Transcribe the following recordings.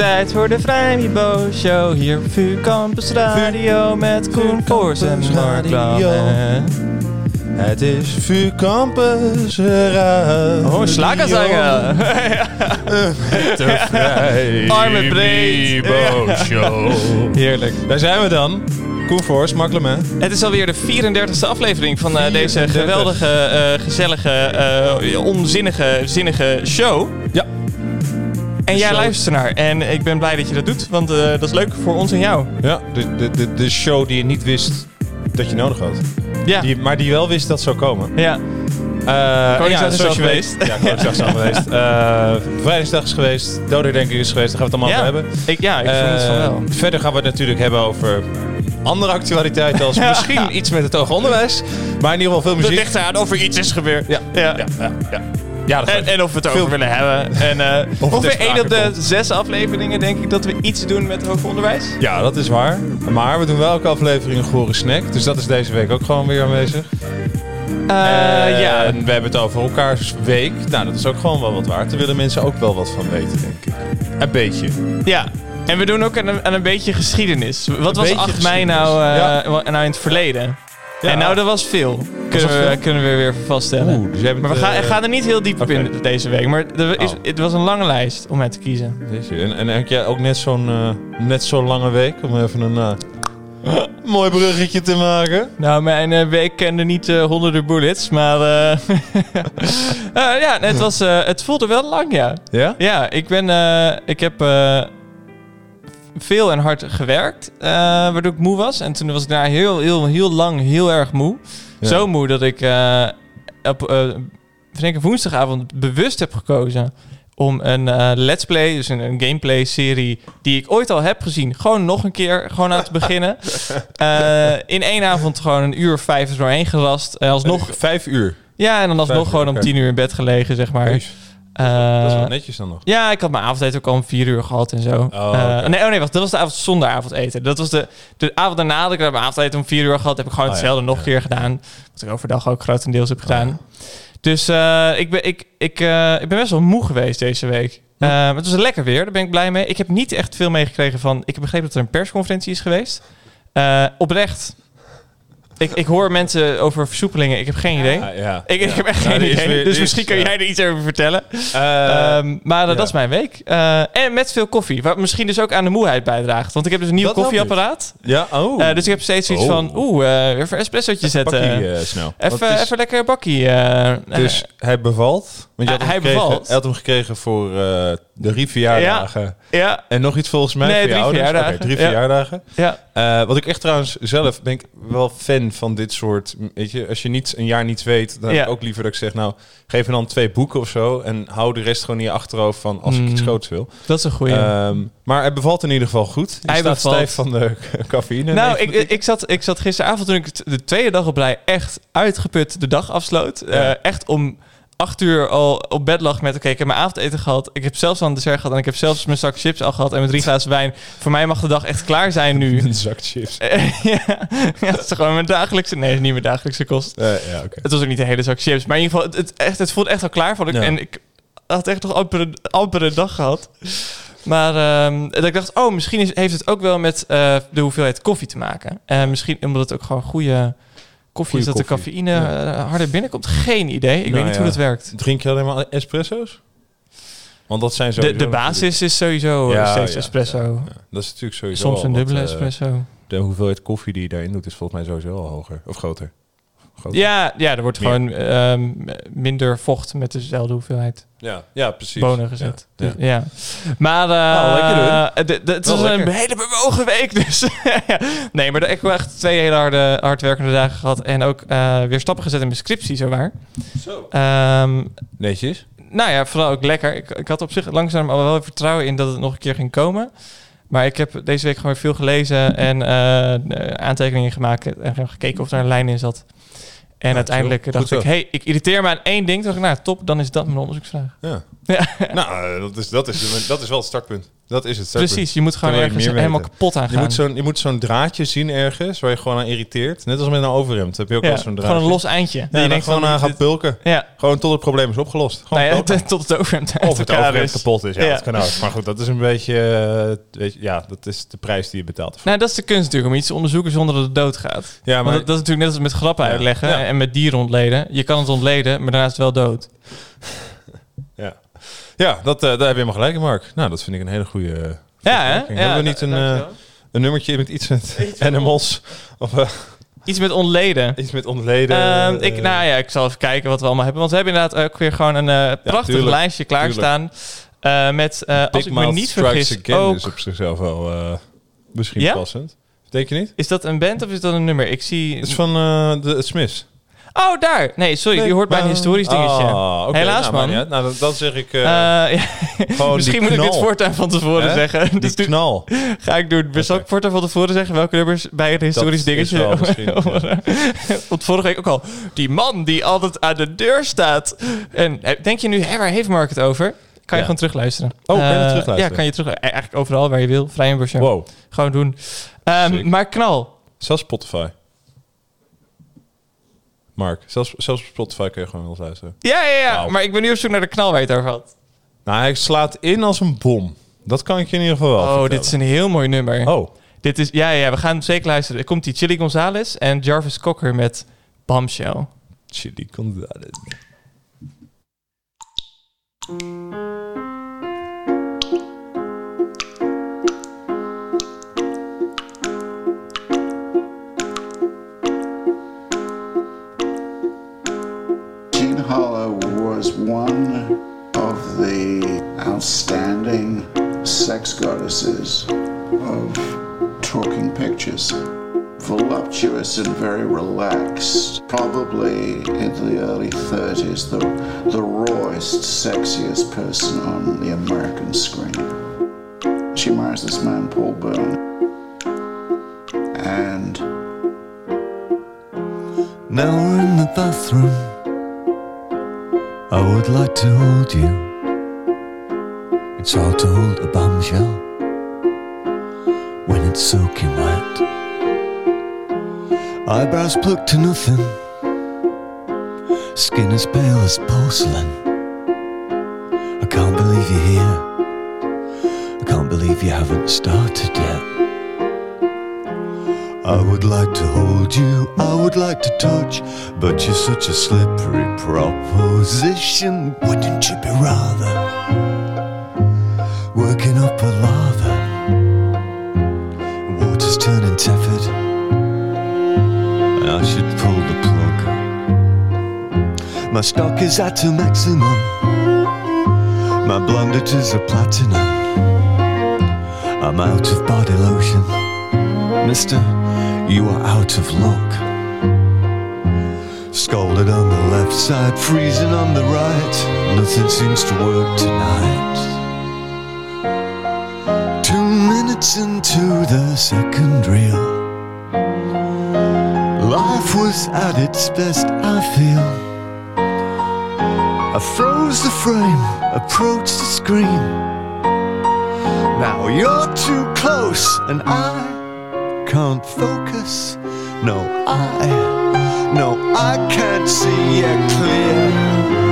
tijd voor de Vrijmibo Show. Hier op VU Campus Radio met Koen Voors en Mark. Lamme. Het is VU Campus Radio. Oh. De Arme breed. Bibo Show. Heerlijk. Daar zijn we dan. Koen Voors, Mark Lemay. Het is alweer de 34e aflevering van eh, deze 34. geweldige, eh, gezellige, eh, onzinnige, zinnige show. Ja. En jij luistert naar. En ik ben blij dat je dat doet, want eh, dat is leuk voor ons en jou. Ja, de, de, de, de show die je niet wist dat je nodig had. Ja. Die, maar die wel wist dat zou komen. ja. Uh, Koningsdag is geweest. Ja, Koningsdag is al geweest. Uh, Vrijdag is geweest. Dodenherdenking is geweest. Daar gaan we het allemaal Ja. over hebben. Ik, ja, ik vermoed van Eh, wel. Verder gaan we het natuurlijk hebben over andere actualiteiten. Als misschien iets met het hoger onderwijs. Maar in ieder geval veel Het muziek. ligt eraan of er iets is gebeurd. Ja, Ja. ja, ja. Ja. En, en of we het over Veel- willen hebben. En eh het ongeveer één op de komt. zes afleveringen denk ik dat we iets doen met hoger onderwijs. Ja, dat is waar. Maar we doen wel elke aflevering een gore snack. Dus dat is deze week ook gewoon weer aanwezig. Eh, ja, En we hebben het over elkaars week. Nou, dat is ook gewoon wel wat waard. Daar willen mensen ook wel wat van weten, denk ik. Een beetje. ja. En we doen ook aan een, aan een beetje geschiedenis. Wat was beetje 8 mei nou, eh, nou in het verleden? En nou, dat was veel. Kunnen, was we, veel? kunnen we weer vaststellen. Oeh, dus maar we gaan, eh, gaan er niet heel diep op in deze week. Maar er is, Oh. het was een lange lijst om uit te kiezen. Deze. En, en heb jij ook net zo'n eh, net zo'n lange week om even een eh, mooi bruggetje te maken? Nou, mijn week kende niet eh, honderden bullets, maar... eh, eh, ja, het, was, eh, het voelde wel lang, ja. Ja? Ja, ik ben. eh, ik heb eh, veel en hard gewerkt, eh, waardoor ik moe was. En toen was ik daar heel, heel, heel lang heel erg moe. Ja. Zo moe dat ik eh, op ik denk woensdagavond bewust heb gekozen om een let's play, dus een, een gameplay serie die ik ooit al heb gezien, gewoon nog een keer gewoon aan te beginnen. In één avond gewoon een uur of vijf er doorheen gelast. En alsnog, Vijf uur. ja, en dan alsnog Vijf uur, gewoon om tien uur in bed gelegen, zeg maar. Jeez, dat is wel Eh, netjes dan nog. ja, ik had mijn avondeten ook al om vier uur gehad en zo. Oh, Eh, nee, oh nee, wacht, dat was de avond zonder avondeten. Dat was de, de avond daarna dat ik mijn avondeten om vier uur gehad. Heb ik gewoon Oh, ja. hetzelfde nog een Ja. keer gedaan. Wat ik overdag ook grotendeels heb gedaan. ja. Dus eh, ik, ben, ik, ik, eh, ik ben best wel moe geweest deze week. Hm. Eh, het was lekker weer, daar ben ik blij mee. Ik heb niet echt veel meegekregen van... Ik heb begrepen dat er een persconferentie is geweest. Eh, oprecht. Ik, ik hoor mensen over versoepelingen. Ik heb geen idee. Ja. Ik, ik Ja. heb echt Ja, geen idee. weer- dus misschien is- kan jij er iets over vertellen. Eh, Ehm, maar dat is mijn week. Eh, en met veel koffie. Wat misschien dus ook aan de moeheid bijdraagt. Want ik heb dus een nieuw Dat koffieapparaat. ja, oh. Eh, dus ik heb steeds zoiets Oh. van... Oeh, eh, even een espressootje zetten. Snel. Even, even lekker bakkie. Dus hij bevalt. Want je had Hij hem gekregen, bevalt. Hij had hem gekregen voor de drie verjaardagen. ja, En nog iets volgens mij Nee, voor drie verjaardagen. Drie Ja. verjaardagen. ja. Eh, wat ik echt trouwens zelf ben ik wel fan van dit soort. Weet je, als je niet een jaar niets weet, dan heb ik ook liever dat ik zeg, nou, geef me dan twee boeken of zo en hou de rest gewoon in je achterhoofd van als ik iets Mm. groots wil. Dat is een goeie. Ehm, maar hij bevalt in ieder geval goed. Je Hij staat bevalt. stijf van de cafeïne. nou, ik, ik, zat, ik zat gisteravond toen ik de tweede dag op rij echt uitgeput de dag afsloot. Eh, echt om acht uur al op bed lag met... Oké, ik heb mijn avondeten gehad. Ik heb zelfs al een dessert gehad. En ik heb zelfs mijn zak chips al gehad. En mijn drie glazen wijn. Voor mij mag de dag echt klaar zijn nu. een zak chips. Eh, ja, ja, dat is gewoon mijn dagelijkse... Nee, niet mijn dagelijkse kost. Eh, ja. Het was ook niet de hele zak chips. Maar in ieder geval, het, het, echt, het voelt echt al klaar. Vond ik. Ja. En ik had echt nog amper, een- amper een dag gehad. Maar ehm, dat ik dacht, oh, misschien is, heeft het ook wel met eh, de hoeveelheid koffie te maken. En misschien omdat het ook gewoon goede koffie is, dat de cafeïne Ja. eh, harder binnenkomt. Geen idee. Ik Nou weet niet ja. hoe dat werkt. Drink je alleen maar espresso's? Want dat zijn De, sowieso de basis is sowieso Ja, eh, steeds ja, espresso. ja, ja. Dat is natuurlijk sowieso Soms een dubbele eh, espresso. de hoeveelheid koffie die je daarin doet is volgens mij sowieso al hoger. Of groter. Groter. Ja, ja, er wordt Meer. gewoon ehm, minder vocht met dezelfde hoeveelheid Ja, ja precies. bonen gezet. Ja, Ja. ja. Maar Nou, de- het was een hele bewogen week. Dus nee, maar ik heb echt twee hele harde, hardwerkende dagen gehad. En ook eh, weer stappen gezet in mijn scriptie, zowaar. Zo. Ehm Netjes. nou ja, vooral ook lekker. Ik, ik had op zich langzaam al wel vertrouwen in dat het nog een keer ging komen. Maar ik heb deze week gewoon weer veel gelezen en aantekeningen gemaakt en gekeken of er een lijn in zat. En Ja, uiteindelijk dacht Goed ik, zo. hey, ik irriteer me aan één ding. Toen dacht ik, nou top, dan is dat mijn onderzoeksvraag. Ja. Ja. nou, dat is, dat, is, dat is wel het startpunt. Dat is het. Separate. Precies, je moet gewoon ergens helemaal kapot aan Je gaan. moet zo'n je moet zo'n draadje zien ergens waar je gewoon aan irriteert. Net als met een overhemd heb je ook ja, wel zo'n draadje. gewoon een los eindje. Ja, Die dan denkt gewoon aan gaan dit- pulken. Ja, Gewoon tot het probleem is opgelost. Nou ja, tot het overhemd Of het overhemd is. kapot is. Ja, dat kan ook. Maar goed, dat is een beetje... eh, weet je, ja, dat is de prijs die je betaalt. Nou, dat is de kunst natuurlijk, om iets te onderzoeken zonder dat het doodgaat. Ja, Maar dat, dat is natuurlijk net als met grappen uitleggen en met dieren ontleden. Je kan het ontleden, maar daarna is het wel dood. Ja, dat, eh, daar heb je helemaal gelijk in, Mark. Nou, dat vind ik een hele goede... eh, Ja, hè? Ja, Hebben we niet een, eh, een nummertje met iets met animals? Of Iets met ontleden. iets met ontleden? Ehm, ik, nou ja, ik zal even kijken wat we allemaal hebben. Want we hebben inderdaad ook weer gewoon een eh, prachtig tuurlijk. lijstje klaarstaan. met, als ik me niet vergis, ook... is op zichzelf wel misschien Ja? passend. Denk je niet? Is dat een band of is dat een nummer? Ik zie... Het is van de Smiths. Oh, daar! Nee, sorry, die hoort bij een historisch dingetje. Ah, oké. Helaas, nou, man. Nou, dan, dan zeg ik... ja, gewoon Misschien moet ik dit voortaan van tevoren Hè? zeggen. Dus knal. ga ik doen. Zal ik voortaan van tevoren zeggen welke nummers bij het historisch Dat dingetje... wel Want vorige week ook al. Die man die altijd aan de deur staat. En eh, denk je nu, hé, waar heeft Mark het over? Kan je Ja. gewoon terugluisteren. Oh, kan je terugluisteren? Ja, kan je terug. Eigenlijk overal waar je wil. Vrij en. Wow. Gewoon doen. Ehm, maar knal. Zelfs Spotify. Mark, zelfs, zelfs op Spotify kun je gewoon wel luisteren. Ja, ja, ja. Maar ik ben nu op zoek naar de knal waar je het over had. Nou, hij slaat in als een bom. Dat kan ik je in ieder geval wel Oh, vertellen. dit is een heel mooi nummer. Oh, Dit is, ja, ja, we gaan zeker luisteren. Er komt die Chili Gonzalez en Jarvis Cocker met Bombshell. Chili Gonzalez. Was one of the outstanding sex goddesses of talking pictures. Voluptuous and very relaxed. Probably in the early 30s, the, the rawest, sexiest person on the American screen. She marries this man, Paul Byrne. And Now we're in the bathroom. I would like to hold you. It's hard to hold a bombshell when it's soaking wet. Eyebrows plucked to nothing. Skin as pale as porcelain. I can't believe you're here. I can't believe you haven't started yet. I would like to hold you, I would like to touch, but you're such a slippery proposition. Wouldn't you be rather working up a lather? Water's turning tepid, I should pull the plug. My stock is at a maximum, my blundages are platinum. I'm out of body lotion. Mister, you are out of luck. Scalded on the left side, freezing on the right. Nothing seems to work tonight. Two minutes into the second reel. Life was at its best, I feel. I froze the frame, approached the screen. Now you're too close, and I can't focus. No, I, no, I can't see it clear.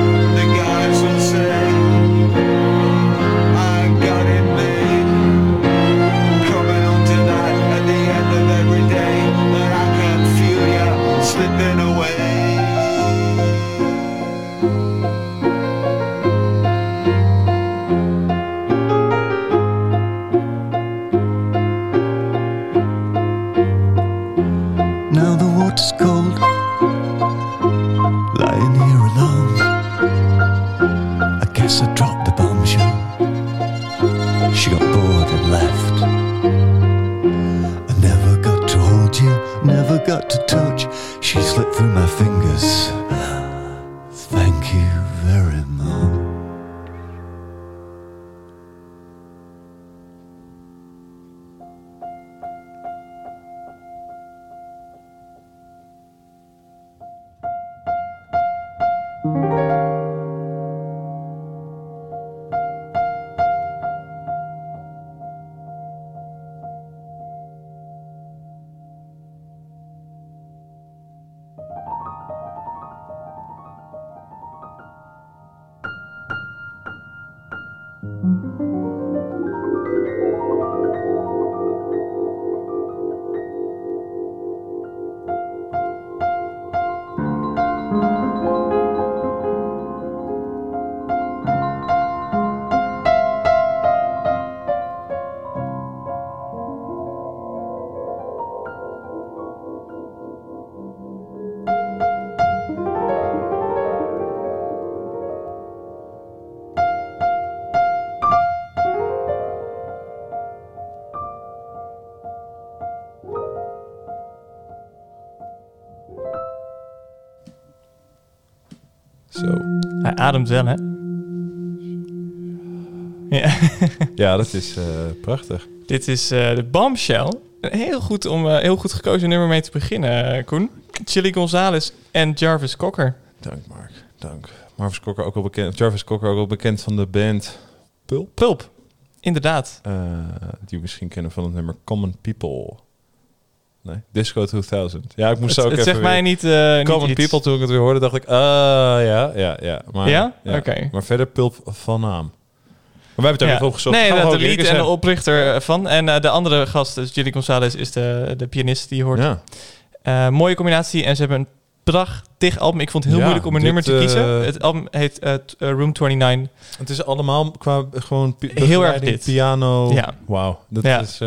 Ademt wel, hè? Ja. Ja, dat is eh, prachtig. Dit is eh, de Bombshell. Heel goed, om, eh, heel goed gekozen nummer mee te beginnen, Koen. Chili Gonzalez en Jarvis Cocker. Dank, Mark. Dank. Marvis Cocker ook wel bekend. Jarvis Cocker ook wel bekend van de band Pulp. Pulp. Inderdaad. Die we misschien kennen van het nummer Common People. Nee, Disco 2000. Ja, ik moest Het, ook het even zegt mij niet, eh niet Common. People, toen ik het weer hoorde, dacht ik, ah, ja, ja, ja. Maar, Ja? Oké. Maar verder Pulp van naam. Maar wij hebben het daar Ja. even opgezocht. Nee, we dat de lead en de oprichter ervan. En eh, de andere gast, dus Chili Gonzalez, is de, de pianist die je hoort. Eh, mooie combinatie. En ze hebben een prachtig album. Ik vond het heel Ja, moeilijk om een dit, nummer te eh, kiezen. Het album heet eh, eh, Room 29. Het is allemaal qua gewoon Heel erg dit. piano. Ja. Wauw. Dat Ja. is...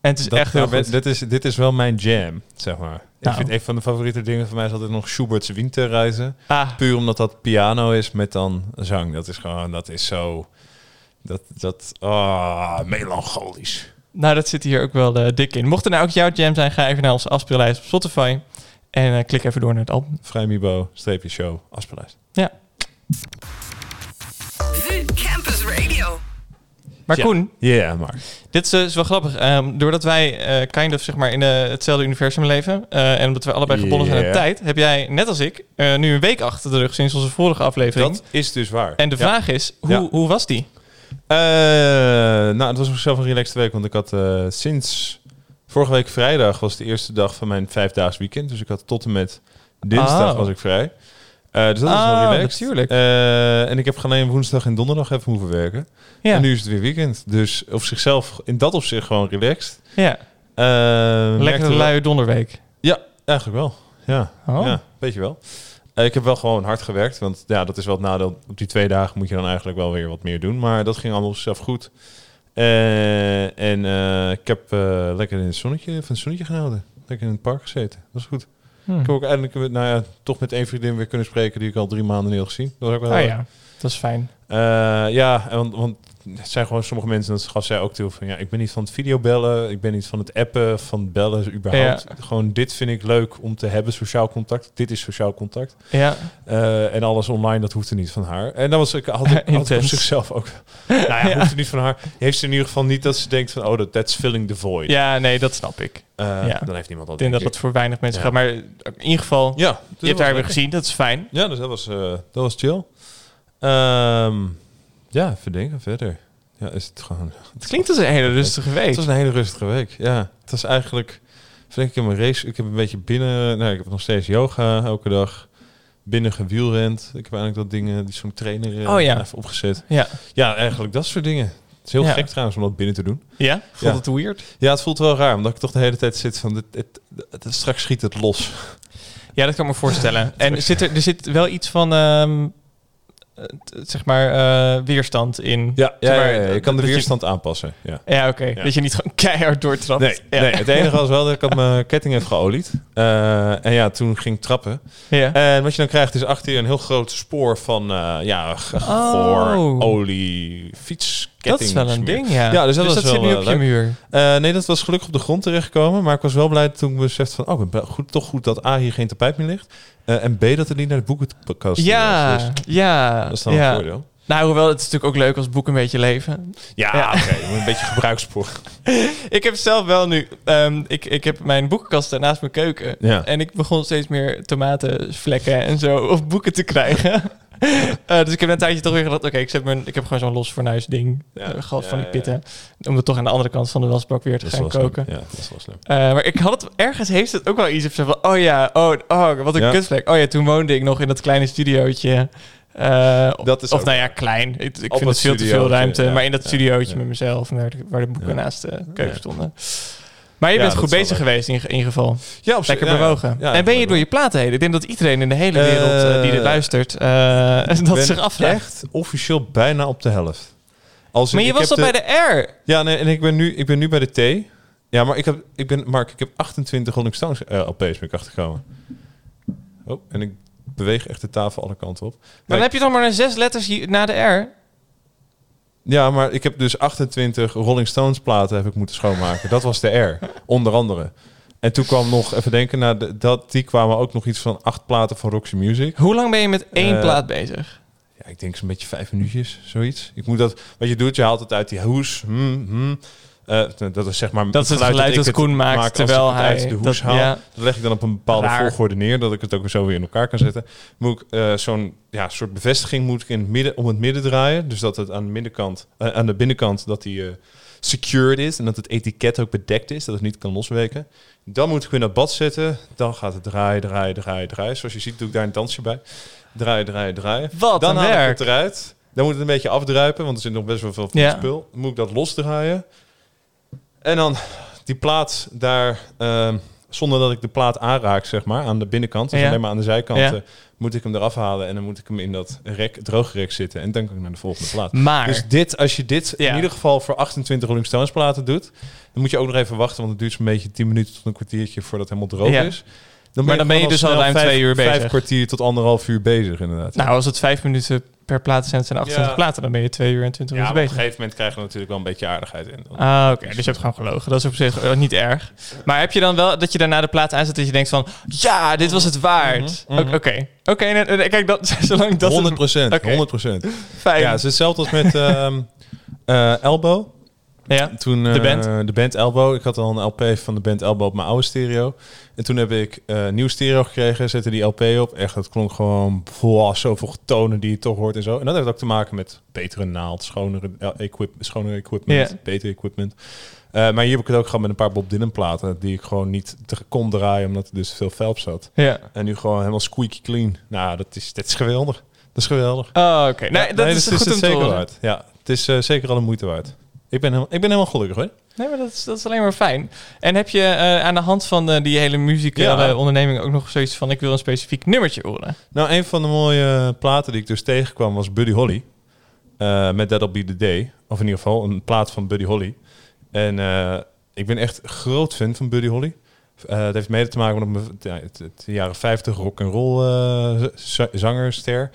En het is dat, echt heel goed. dit, is, dit is wel mijn jam, zeg maar. Nou. Ik vind een van de favoriete dingen van mij is altijd nog Schubert's Winterreizen. Ah, Puur omdat dat piano is met dan zang. Dat is gewoon, dat is zo... Dat, dat, ah, melancholisch. nou, dat zit hier ook wel eh, dik in. Mocht er nou ook jouw jam zijn, ga even naar onze afspeellijst op Spotify. En eh, klik even door naar het album. Vrijmibo, streepje show, afspeellijst. Radio. Maar Ja. Koen, Ja, yeah, Mark. dit is, eh, is wel grappig. Ehm, doordat wij eh, kind of zeg maar in eh, hetzelfde universum leven... eh, en omdat we allebei gebonden zijn aan Ja. tijd... heb jij, net als ik, eh, nu een week achter de rug sinds onze vorige aflevering. Dat is dus waar. en de Ja. vraag is, hoe, Ja. hoe was die? Eh, nou, het was op zichzelf een relaxed week, want ik had eh, sinds vorige week vrijdag was de eerste dag van mijn vijfdaags weekend. Dus ik had tot en met dinsdag Oh. was ik vrij. Eh, dus dat is Oh, wel relaxed. natuurlijk. Eh, en ik heb alleen woensdag en donderdag even hoeven werken. Ja, En nu is het weer weekend. Dus op zichzelf, in dat opzicht gewoon relaxed. ja. Eh, wel- luie donderweek. Ja, eigenlijk wel. Ja, Oh. ja weet je wel. Ik heb wel gewoon hard gewerkt, want ja, dat is wel het nadeel. Op die twee dagen moet je dan eigenlijk wel weer wat meer doen. Maar dat ging allemaal zelf goed. En ik heb lekker in het zonnetje, van het zonnetje genoten. Lekker in het park gezeten. Dat is goed. Hm. Ik heb ook eindelijk, nou ja, toch met één vriendin weer kunnen spreken die ik al drie maanden niet had gezien. Dat was ook wel heel ja, dat is fijn. eh, ja, en want, want het zijn gewoon sommige mensen, dat gaf zij ook toe, van ja, ik ben niet van het videobellen, ik ben niet van het appen, van bellen überhaupt. Gewoon dit vind ik leuk om te hebben, sociaal contact. Dit is sociaal contact. Ja, Eh, en alles online, dat hoeft er niet van haar. En dan was ik ik- had ik op zichzelf ook. nou ja, Ja. hoeft er niet van haar. Heeft ze in ieder geval niet dat ze denkt van, oh, dat that's filling the void. ja nee, dat snap ik. Eh, Ja. Dan heeft niemand dat. Ik denk dat dat voor weinig mensen gaat. Maar in ieder geval, Ja, je hebt haar weer gezien. Dat is fijn. Ja, dus dat was, eh, dat was chill. Ehm, ja, even denken verder. Ja, is het gewoon... Het klinkt als een hele rustige week. Het was een hele rustige week. Ja, het was eigenlijk. Vind ik in mijn race. Ik heb een beetje binnen. Nou, ik heb nog steeds yoga elke dag. Binnen gewielrend. Ik heb eigenlijk dat dingen die zo'n trainer eh, Oh ja. even opgezet. Ja. Ja, eigenlijk dat soort dingen. Het is heel Ja. gek trouwens om dat binnen te doen. Ja? Vond Ja. het weird? Ja, het voelt wel raar, omdat ik toch de hele tijd zit van, dit, dit, dit- straks schiet het los. Ja, dat kan ik me voorstellen. en zit er, er zit wel iets van, ehm, eh, zeg maar, eh, weerstand in. Ja, ja, maar, ja, ja, je kan de je- weerstand aanpassen. Ja. Ja, oké. Dat je niet gewoon keihard doortrapt. Nee, nee, het enige was wel dat ik had mijn ketting even geolied. Eh, en ja, toen ging ik trappen. Ja. En wat je dan krijgt is achter je een heel groot spoor van eh ja, goor, Oh. olie, fietsketting. Dat is wel een smeer. ding, ja. Ja, dus dat was zit wel, nu eh, op je muur. Eh, nee, dat was gelukkig op de grond terechtgekomen. Maar ik was wel blij toen ik besefte van... oh, ik ben goed, toch goed dat A, hier geen tapijt meer ligt. Eh, en B, dat het niet naar de boekenkast Ja, was. Dus ja. dat is dan een ja. voordeel. Nou, hoewel, het is natuurlijk ook leuk als boeken een beetje leven. Ja, Ja. oké. een beetje gebruikspoor. Ik heb zelf wel nu... ehm, ik, ik heb mijn boekenkast naast mijn keuken. Ja. En ik begon steeds meer tomatenvlekken en zo op boeken te krijgen. Eh, dus ik heb een tijdje toch weer gedacht... Oké, ik, mijn- ik heb gewoon zo'n los fornuis ding Ja. eh, gehad Ja, van die pitten. Om het toch aan de andere kant van de wasbak weer te Dat gaan koken. Ja, dat is wel slim. Eh, maar ik had het ergens heeft het ook wel iets van oh ja oh oh wat een Ja. kutvlek oh ja toen woonde ik nog in dat kleine studiootje Eh, Dat is of nou ja klein ik, vind het veel te veel ruimte ja, maar in dat studiootje met mezelf waar de, waar de boeken naast de keuken stonden maar je bent goed bezig geweest in, in ieder geval. Ja, op lekker bewogen. En ben je door je platen heen ik denk dat iedereen in de hele wereld eh, die dit Eh, luistert eh, dat zich afvraagt. echt officieel bijna op de helft. Als maar je was al bij de R. Ja, nee, en ik ben nu, ik ben nu bij de T. Ja, maar ik heb, ik ben, Mark, ik heb 28 Rolling Stones eh, LP's ben ik achtergekomen. Oh, en ik beweeg echt de tafel alle kanten op. dan Nee, heb je dan maar een zes letters hier, na de R Ja, maar ik heb dus 28 Rolling Stones platen heb ik moeten schoonmaken. Dat was de R, onder andere. En toen kwam nog, even denken, naar de, dat, die kwamen ook nog iets van acht platen van Roxy Music. Hoe lang ben je met één Eh, plaat bezig? Ja, ik denk zo'n beetje vijf minuutjes, zoiets. Ik moet dat, wat je doet, je haalt het uit die hoes. Hmm, hmm. Eh, dat is zeg maar Dat het geluid dat Koen maakt maak als terwijl hij... uit de hoes dat, haal. ja. Dat leg ik dan op een bepaalde Raar. volgorde neer, dat ik het ook weer zo weer in elkaar kan zetten. Moet ik eh, zo'n ja, soort bevestiging moet ik in het midden, om het midden draaien. Dus dat het aan de, binnenkant, eh, aan de binnenkant dat die eh, secured is en dat het etiket ook bedekt is, dat het niet kan losweken. Dan moet ik weer naar bad zetten. Dan gaat het draaien, draaien, draaien, draaien. Zoals je ziet doe ik daar een dansje bij. Draaien, draaien, draaien. Wat Dan haal ik het eruit. Dan moet het een beetje afdruipen, want er zit nog best wel veel van Ja. het spul. Dan moet ik dat losdraaien. En dan die plaat daar, ehm, zonder dat ik de plaat aanraak, zeg maar, aan de binnenkant, dus Ja. alleen maar aan de zijkanten, Ja. moet ik hem eraf halen en dan moet ik hem in dat rek, droogrek zitten. En dan kan ik naar de volgende plaat. Maar, Dus dit, als je dit Ja. in ieder geval voor 28 Rolling Stones platen doet, dan moet je ook nog even wachten, want het duurt zo'n beetje 10 minuten tot een kwartiertje voordat het helemaal droog is. Dan Maar dan ben je dus al ruim vijf- twee uur Vijf bezig. kwartier tot anderhalf uur bezig, inderdaad. nou, als het vijf minuten per plaat zijn, het zijn 28 Ja. platen, dan ben je twee uur en 20 ja, maar minuten op een gegeven moment krijg je natuurlijk wel een beetje aardigheid in. Ah, oké. Dus je hebt gewoon gelogen. Dat is op zich eh, niet erg. Maar heb je dan wel dat je daarna de plaat aanzet dat je denkt van... Ja, dit was het waard. Mhm, mhm. Oké. Oké, nee, kijk, dat, zolang dat... 100 procent, Oké. 100 procent. Fijn. Ja, het is hetzelfde als met eh, Elbow. Ja. Toen, eh, De band? de band Elbow. Ik had al een LP van de band Elbow op mijn oude stereo. En toen heb ik eh nieuw stereo gekregen, zette die LP op. Echt, dat klonk gewoon wow, zoveel tonen die je toch hoort en zo. En dat heeft ook te maken met betere naald, schonere, eh, equip, schonere equipment, beter equipment. Eh, maar hier heb ik het ook gehad met een paar Bob Dylan platen die ik gewoon niet te, kon draaien omdat er dus veel velp zat. Ja. En nu gewoon helemaal squeaky clean. Nou, dat is, dat is geweldig. Dat is geweldig. Oh, oké. Nee, Ja, dat is dus goed het zeker waard. Ja, het is eh, zeker al de moeite waard. Ik ben, helemaal, ik ben helemaal gelukkig hoor. Nee, maar dat is, dat is alleen maar fijn. En heb je eh, aan de hand van eh, die hele muzikale Ja. onderneming ook nog zoiets van... ik wil een specifiek nummertje horen? Nou, een van de mooie platen die ik dus tegenkwam was Buddy Holly. Eh, met That'll Be The Day. Of in ieder geval een plaat van Buddy Holly. En ik ben echt groot fan van Buddy Holly. Het heeft mede te maken met het jaren 50 rock and roll zangerster.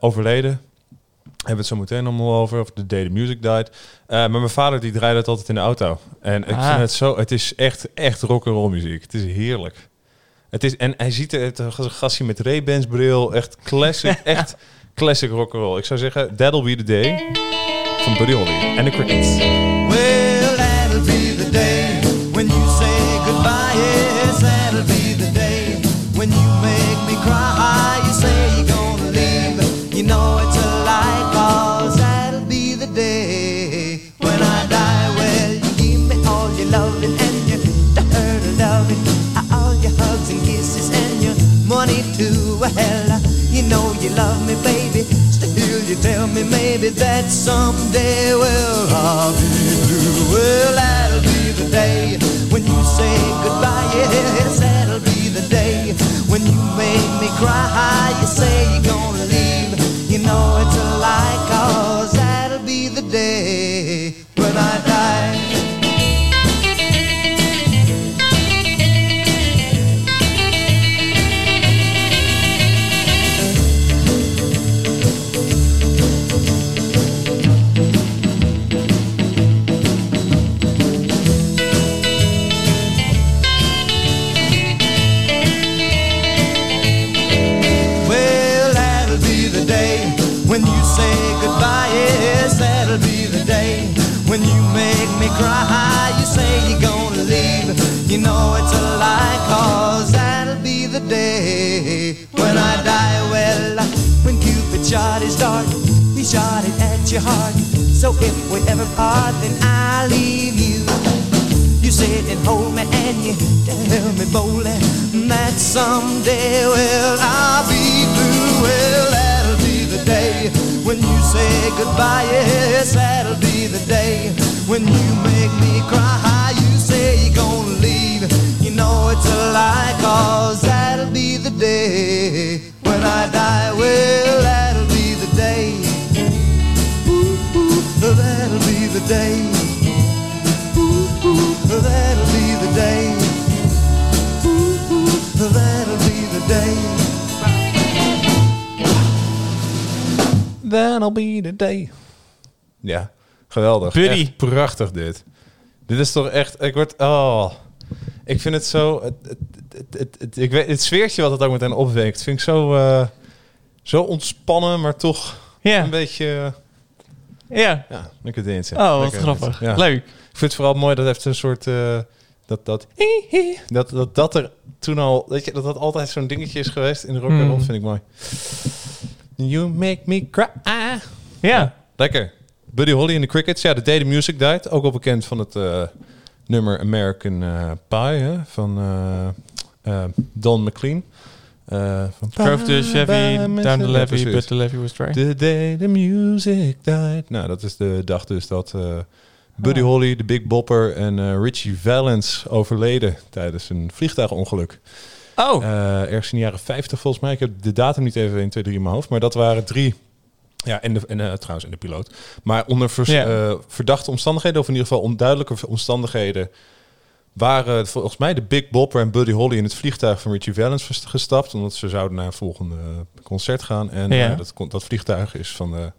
Overleden. Hebben we het zo meteen allemaal over. Of The Day the Music Died. Eh, maar mijn vader die draaide het altijd in de auto. En ik Ah. vind het zo... Het is echt, echt rock and roll muziek. Het is heerlijk. Het is, en hij ziet er het een gastje met Ray-Bans bril. Echt classic. echt classic rock and roll. Ik zou zeggen, That'll Be The Day. Van Buddy Holly. En de Crickets. Well, that'll be the day when you say goodbye. Yes, that'll be the day when you make me cry. You say you're gonna leave. You know Well, you know you love me, baby. Still, you tell me maybe that someday, well, I'll be blue. Well, that'll be the day when you say goodbye. Yes, that'll be the day when you make me cry. You say you're gonna leave. You know it's a lie, cause shot his dart, he shot it at your heart. So if we ever part, then I'll leave you. You sit and hold me and you tell me boldly that someday, well, I'll be blue. Well, that'll be the day when you say goodbye. Yes, that'll be the day when you make me cry. You say you're gonna leave. You know it's a lie, cause that'll be the day when I die. Well, day. Ooh, ooh, that'll be the day. Ooh, ooh, that'll be the day. That'll be the day. Ja, geweldig. Buddy. Echt prachtig dit. Dit is toch echt... Ik word... Oh. Ik vind het zo... Het, het, het, het, het- ik weet, het sfeertje wat het ook meteen opwekt, vind ik zo, eh, zo ontspannen, maar toch Ja, een beetje... ja. ja, lekker dansen. Oh, wat Lekker grappig. Ja. Leuk. Ik vind het vooral mooi dat het heeft een soort... eh, dat, dat, dat, dat, dat er toen al... Weet je, dat dat altijd zo'n dingetje is geweest in de rock and roll, Mm. vind ik mooi. You make me cry. Ja. Lekker. Buddy Holly en de Crickets. Ja, de Day the Music Died. Ook al bekend van het eh, nummer American eh, Pie hè, van Don McLean. Eh, van Drove the Chevy down the levee, but the levee was dry. The day the music died. Nou, dat is de dag dus dat eh, Buddy Ah. Holly, de Big Bopper en eh, Richie Valens overleden tijdens een vliegtuigongeluk. Oh, Eh, ergens in de jaren 50 volgens mij. Ik heb de datum niet even 1, 2, 3 in mijn hoofd. Maar dat waren drie. Ja, en, de, en eh, trouwens, en de piloot. Maar onder vers- Ja. eh, verdachte omstandigheden, of in ieder geval onduidelijke omstandigheden, waren volgens mij de Big Bopper en Buddy Holly in het vliegtuig van Richie Valens gestapt. Omdat ze zouden naar een volgende concert gaan. En Ja. eh, dat, dat vliegtuig is van de.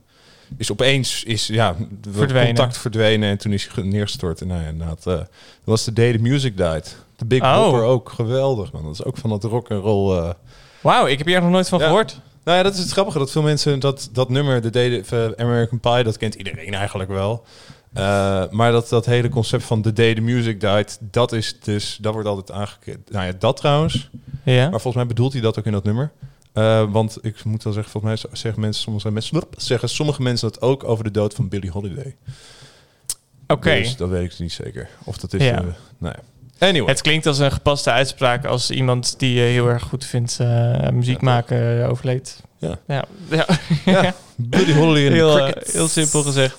Is opeens is, ja, Verdwenen. contact verdwenen en toen is hij neergestort. En nou ja, eh, dat was de day the music died. De Big Oh. Bopper ook, geweldig man. Dat is ook van dat rock and roll. eh, wauw. Ik heb hier nog nooit van Ja. gehoord. nou ja, dat is het grappige. Dat veel mensen dat, dat nummer, de Day the- eh, American Pie, dat kent iedereen eigenlijk wel. Eh, maar dat, dat hele concept van The Day the Music Died, dat is dus, dat wordt altijd aangekend. Nou ja, dat trouwens. Ja. Maar volgens mij bedoelt hij dat ook in dat nummer. Eh, want ik moet wel zeggen, volgens mij zeggen mensen, sommige mensen, zeggen sommige mensen dat ook over de dood van Billie Holiday. Oké. Dus dat weet ik niet zeker. Of dat is, Ja. eh, nou ja. Anyway. Het klinkt als een gepaste uitspraak als iemand die je heel erg goed vindt muziek Ja, maken overleed. Ja. Ja. ja. Ja, Buddy Holly en heel, de Crickets. heel simpel gezegd.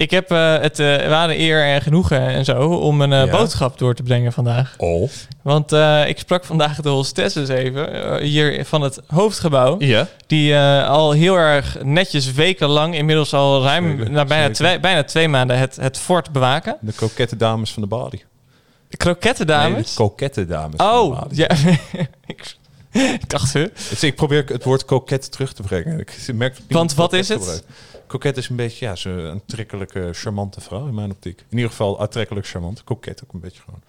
Ik heb eh, het uh, ware eer en genoegen en zo om een eh, Ja. boodschap door te brengen vandaag. Oh. Want eh, ik sprak vandaag de hostesses even, eh, hier van het hoofdgebouw. Ja. Die eh, al heel erg netjes wekenlang, inmiddels al ruim Zeker, bijna, twee, bijna twee maanden, het, het fort bewaken. De kokette dames van de body. De krokette dames. Nee, de kokette dames van de oh, ja. ik, dacht, huh? Dus ik probeer het woord koket terug te brengen. Ik merk Want wat is het? Koket is een beetje ja, zo'n aantrekkelijke, charmante vrouw in mijn optiek. In ieder geval aantrekkelijk charmant. Koket ook een beetje gewoon.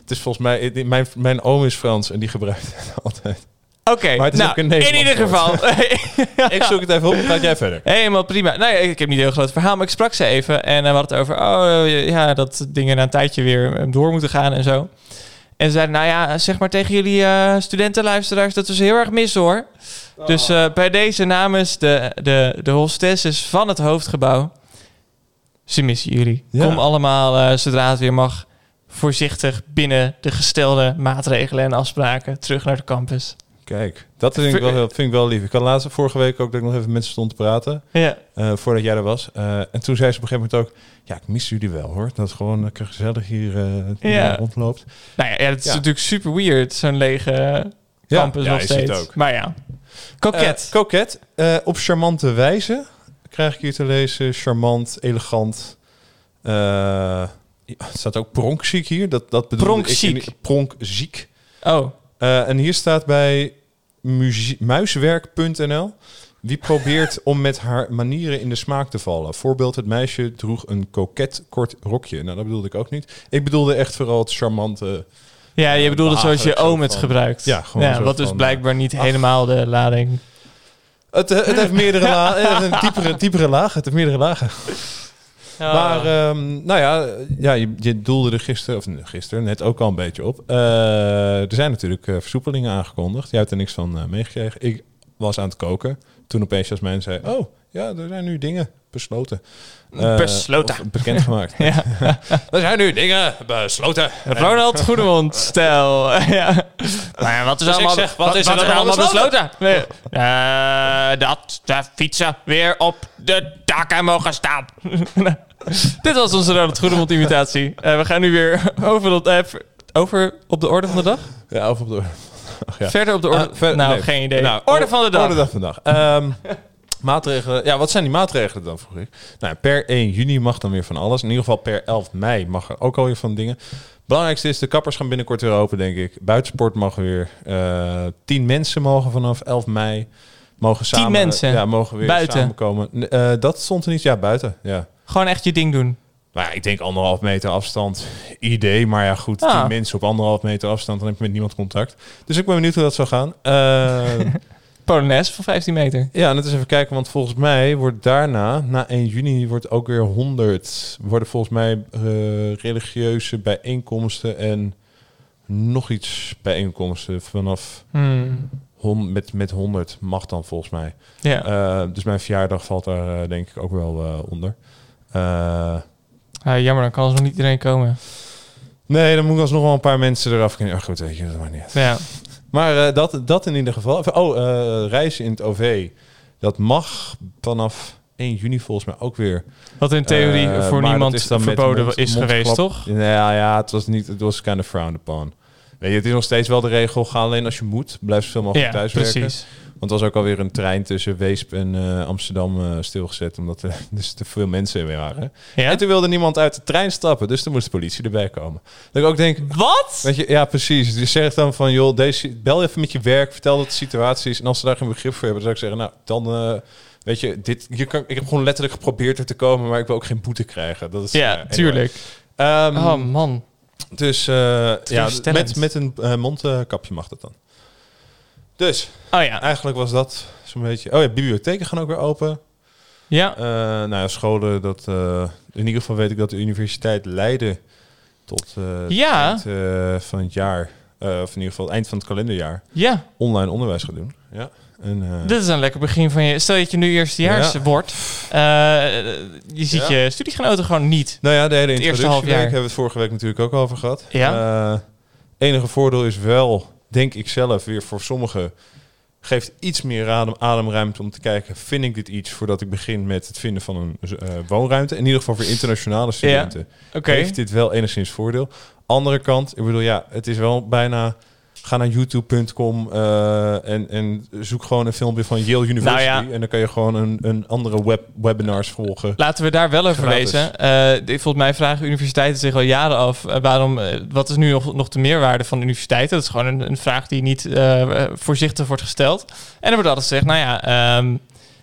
Het is volgens mij... Mijn, mijn oom is Frans en die gebruikt het altijd. Oké, Maar het is nou, ook een in Nederlands ieder geval. Ik zoek het even op. Gaat jij verder? Helemaal prima. Nou ja, ik heb niet een heel groot verhaal, maar ik sprak ze even. En eh, we hadden het over, oh ja, dat dingen na een tijdje weer eh, door moeten gaan en zo. En ze zeiden, nou ja, zeg maar tegen jullie eh studentenluisteraars, dat was heel erg mis hoor. Dus eh, bij deze namens de, de, de hostesses van het hoofdgebouw, ze missen jullie. Ja. Kom allemaal, eh, zodra het weer mag, voorzichtig binnen de gestelde maatregelen en afspraken terug naar de campus. Kijk, dat vind ik, wel, heel- vind ik wel lief. Ik had laatst vorige week ook dat ik nog even met mensen stond te praten. Ja. eh, voordat jij er was. Eh, en toen zei ze op een gegeven moment ook... Ja, ik mis jullie wel hoor. Dat het gewoon lekker gezellig hier eh, Ja. rondloopt. Nou ja, ja, het is Ja. natuurlijk super weird, zo'n lege Ja, campus ja, nog is het steeds. ook. Maar ja, koket. Eh, koket. Eh, op charmante wijze krijg ik hier te lezen. Charmant, elegant. Eh, het staat ook pronkziek hier. Dat, dat bedoel Pronkziek. ik. in- Pronkziek. oh, Eh, en hier staat bij muiswerk.nl. Wie probeert om met haar manieren in de smaak te vallen? Voorbeeld, het meisje droeg een koket kort rokje. Nou, dat bedoelde ik ook niet. Ik bedoelde echt vooral het charmante... ja, je bedoelde zoals je oom het gebruikt. Ja, gewoon wat dus blijkbaar niet ach. helemaal de lading... Het, eh, het heeft meerdere lagen. Het heeft een diepere, diepere lagen. Het heeft meerdere lagen. Oh. Maar ehm, nou ja, ja je, je doelde er gisteren, of gisteren, net ook al een beetje op. Eh, er zijn natuurlijk eh, versoepelingen aangekondigd. Jij hebt er niks van eh, meegekregen. Ik was aan het koken. Toen opeens Jasmijn zei, oh ja, er zijn nu dingen besloten. Eh, Besloten. of bekendgemaakt. ja. er zijn nu dingen besloten. Ronald Goedemond, stel. ja. Maar ja, wat is Dus allemaal, zeg, wat is er allemaal allemaal besloten? Nee. Eh, dat de fietsen weer op de daken mogen staan. Dit was onze Ronald Goedemond imitatie. Eh, we gaan nu weer over, dat, eh, over op de orde van de dag. Ja, of op de... Ach, ja. Verder op de orde. Ah, ver- nou, nee. geen idee. Nou, orde van de dag. Orde dag vandaag. Ehm, maatregelen. Ja, wat zijn die maatregelen dan, vroeg ik? Nou, per 1 juni mag dan weer van alles. In ieder geval per 11 mei mag er ook alweer van dingen. Belangrijkste is, de kappers gaan binnenkort weer open, denk ik. Buitensport mag weer. Eh 10 mensen mogen vanaf 11 mei. Mogen samen, mensen? Ja, mogen weer Buiten? samenkomen. Eh, dat stond er niet. Ja, buiten. Ja. Gewoon echt je ding doen. Nou ja, ik denk anderhalf meter afstand idee. Maar ja, goed, Ah. tien mensen op anderhalf meter afstand, dan heb je met niemand contact. Dus ik ben benieuwd hoe dat zal gaan. Eh, Polonaise van 15 meter. ja, en het is even kijken, want volgens mij wordt daarna, na 1 juni, wordt ook weer 100. Worden volgens mij eh, religieuze bijeenkomsten en nog iets bijeenkomsten vanaf Hmm. hon, met, met 100 mag dan volgens mij. Ja. Eh, dus mijn verjaardag valt daar eh, denk ik ook wel onder. Ah, jammer, dan kan er nog niet iedereen komen. nee, dan moet ik alsnog wel een paar mensen eraf kunnen. Oh, goed, weet je, dat maakt niet. Ja. Maar eh, dat, dat in ieder geval. Oh, eh, reizen in het OV. Dat mag vanaf 1 juni volgens mij ook weer. Wat in theorie Eh, voor niemand is verboden mond- is geweest, toch? Ja, ja, het was niet. Het was kind of frowned upon. Weet je, het is nog steeds wel de regel. Ga alleen als je moet. Blijf zoveel mogelijk Ja, thuis werken. precies. Want er was ook alweer een trein tussen Weesp en eh, Amsterdam eh, stilgezet. Omdat er dus te veel mensen weer waren. Ja? En toen wilde niemand uit de trein stappen. Dus toen moest de politie erbij komen. Dat ik ook denk, Wat? Weet je, ja, precies. Dus zeg dan van, joh, deze, bel even met je werk, vertel dat de situatie is. En als ze daar geen begrip voor hebben, dan zou ik zeggen, nou, dan, eh, weet je, dit, je kan, ik heb gewoon letterlijk geprobeerd er te komen, maar ik wil ook geen boete krijgen. Dat is, Ja, anyway. tuurlijk. Ehm, Oh man. dus ja, met, met een mondkapje mag dat dan. Dus, Oh ja. eigenlijk was dat zo'n beetje... Oh ja, bibliotheken gaan ook weer open. Ja. Eh, nou ja, scholen, dat, eh, in ieder geval weet ik dat de Universiteit Leiden tot het Ja. eind van het jaar, of in ieder geval het eind van het kalenderjaar, Ja. online onderwijs gaat doen. Ja. En, Dit is een lekker begin van je. Stel dat je nu eerstejaars Ja. wordt. je ziet Ja. je studiegenoten gewoon niet. nou ja, de hele het introductieweek jaar. hebben we het vorige week natuurlijk ook over gehad. Ja. Enige voordeel is wel, denk ik zelf, weer voor sommigen, geeft iets meer adem, ademruimte om te kijken, vind ik dit iets voordat ik begin met het vinden van een eh, woonruimte. In ieder geval voor internationale studenten. Oké. heeft dit wel enigszins voordeel. Andere kant, ik bedoel, ja, het is wel bijna... Ga naar youtube.com eh, en, en zoek gewoon een filmpje van Yale University. Nou ja. En dan kan je gewoon een, een andere web, webinars volgen. Laten we daar wel over Gratis. lezen. Eh, dit- volgens mij vragen universiteiten zich al jaren af... eh, waarom, eh, wat is nu nog, nog de meerwaarde van universiteiten? Dat is gewoon een, een vraag die niet voorzichtig wordt gesteld. En er wordt altijd gezegd, nou ja... ehm,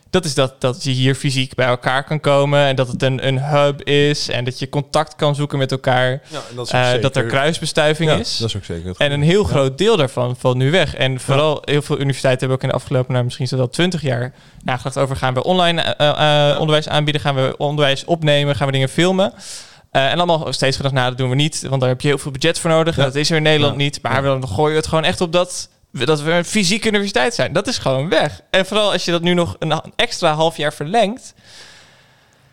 dat is dat, dat je hier fysiek bij elkaar kan komen... en dat het een, een hub is... en dat je contact kan zoeken met elkaar... Ja, en dat, eh, dat er kruisbestuiving ja, is. Dat is ook zeker. En een heel Ja. groot deel daarvan valt nu weg. En vooral heel veel universiteiten hebben ook in de afgelopen, nou, misschien is dat wel 20 jaar nagedacht over gaan we online eh, eh, onderwijs aanbieden, gaan we onderwijs opnemen, gaan we dingen filmen. En allemaal steeds gedacht, nou dat doen we niet, want daar heb je heel veel budget voor nodig. Ja. dat is er in Nederland Ja. niet. Maar Ja. we dan gooien we het gewoon echt op dat, dat we een fysieke universiteit zijn. Dat is gewoon weg. En vooral als je dat nu nog een extra half jaar verlengt,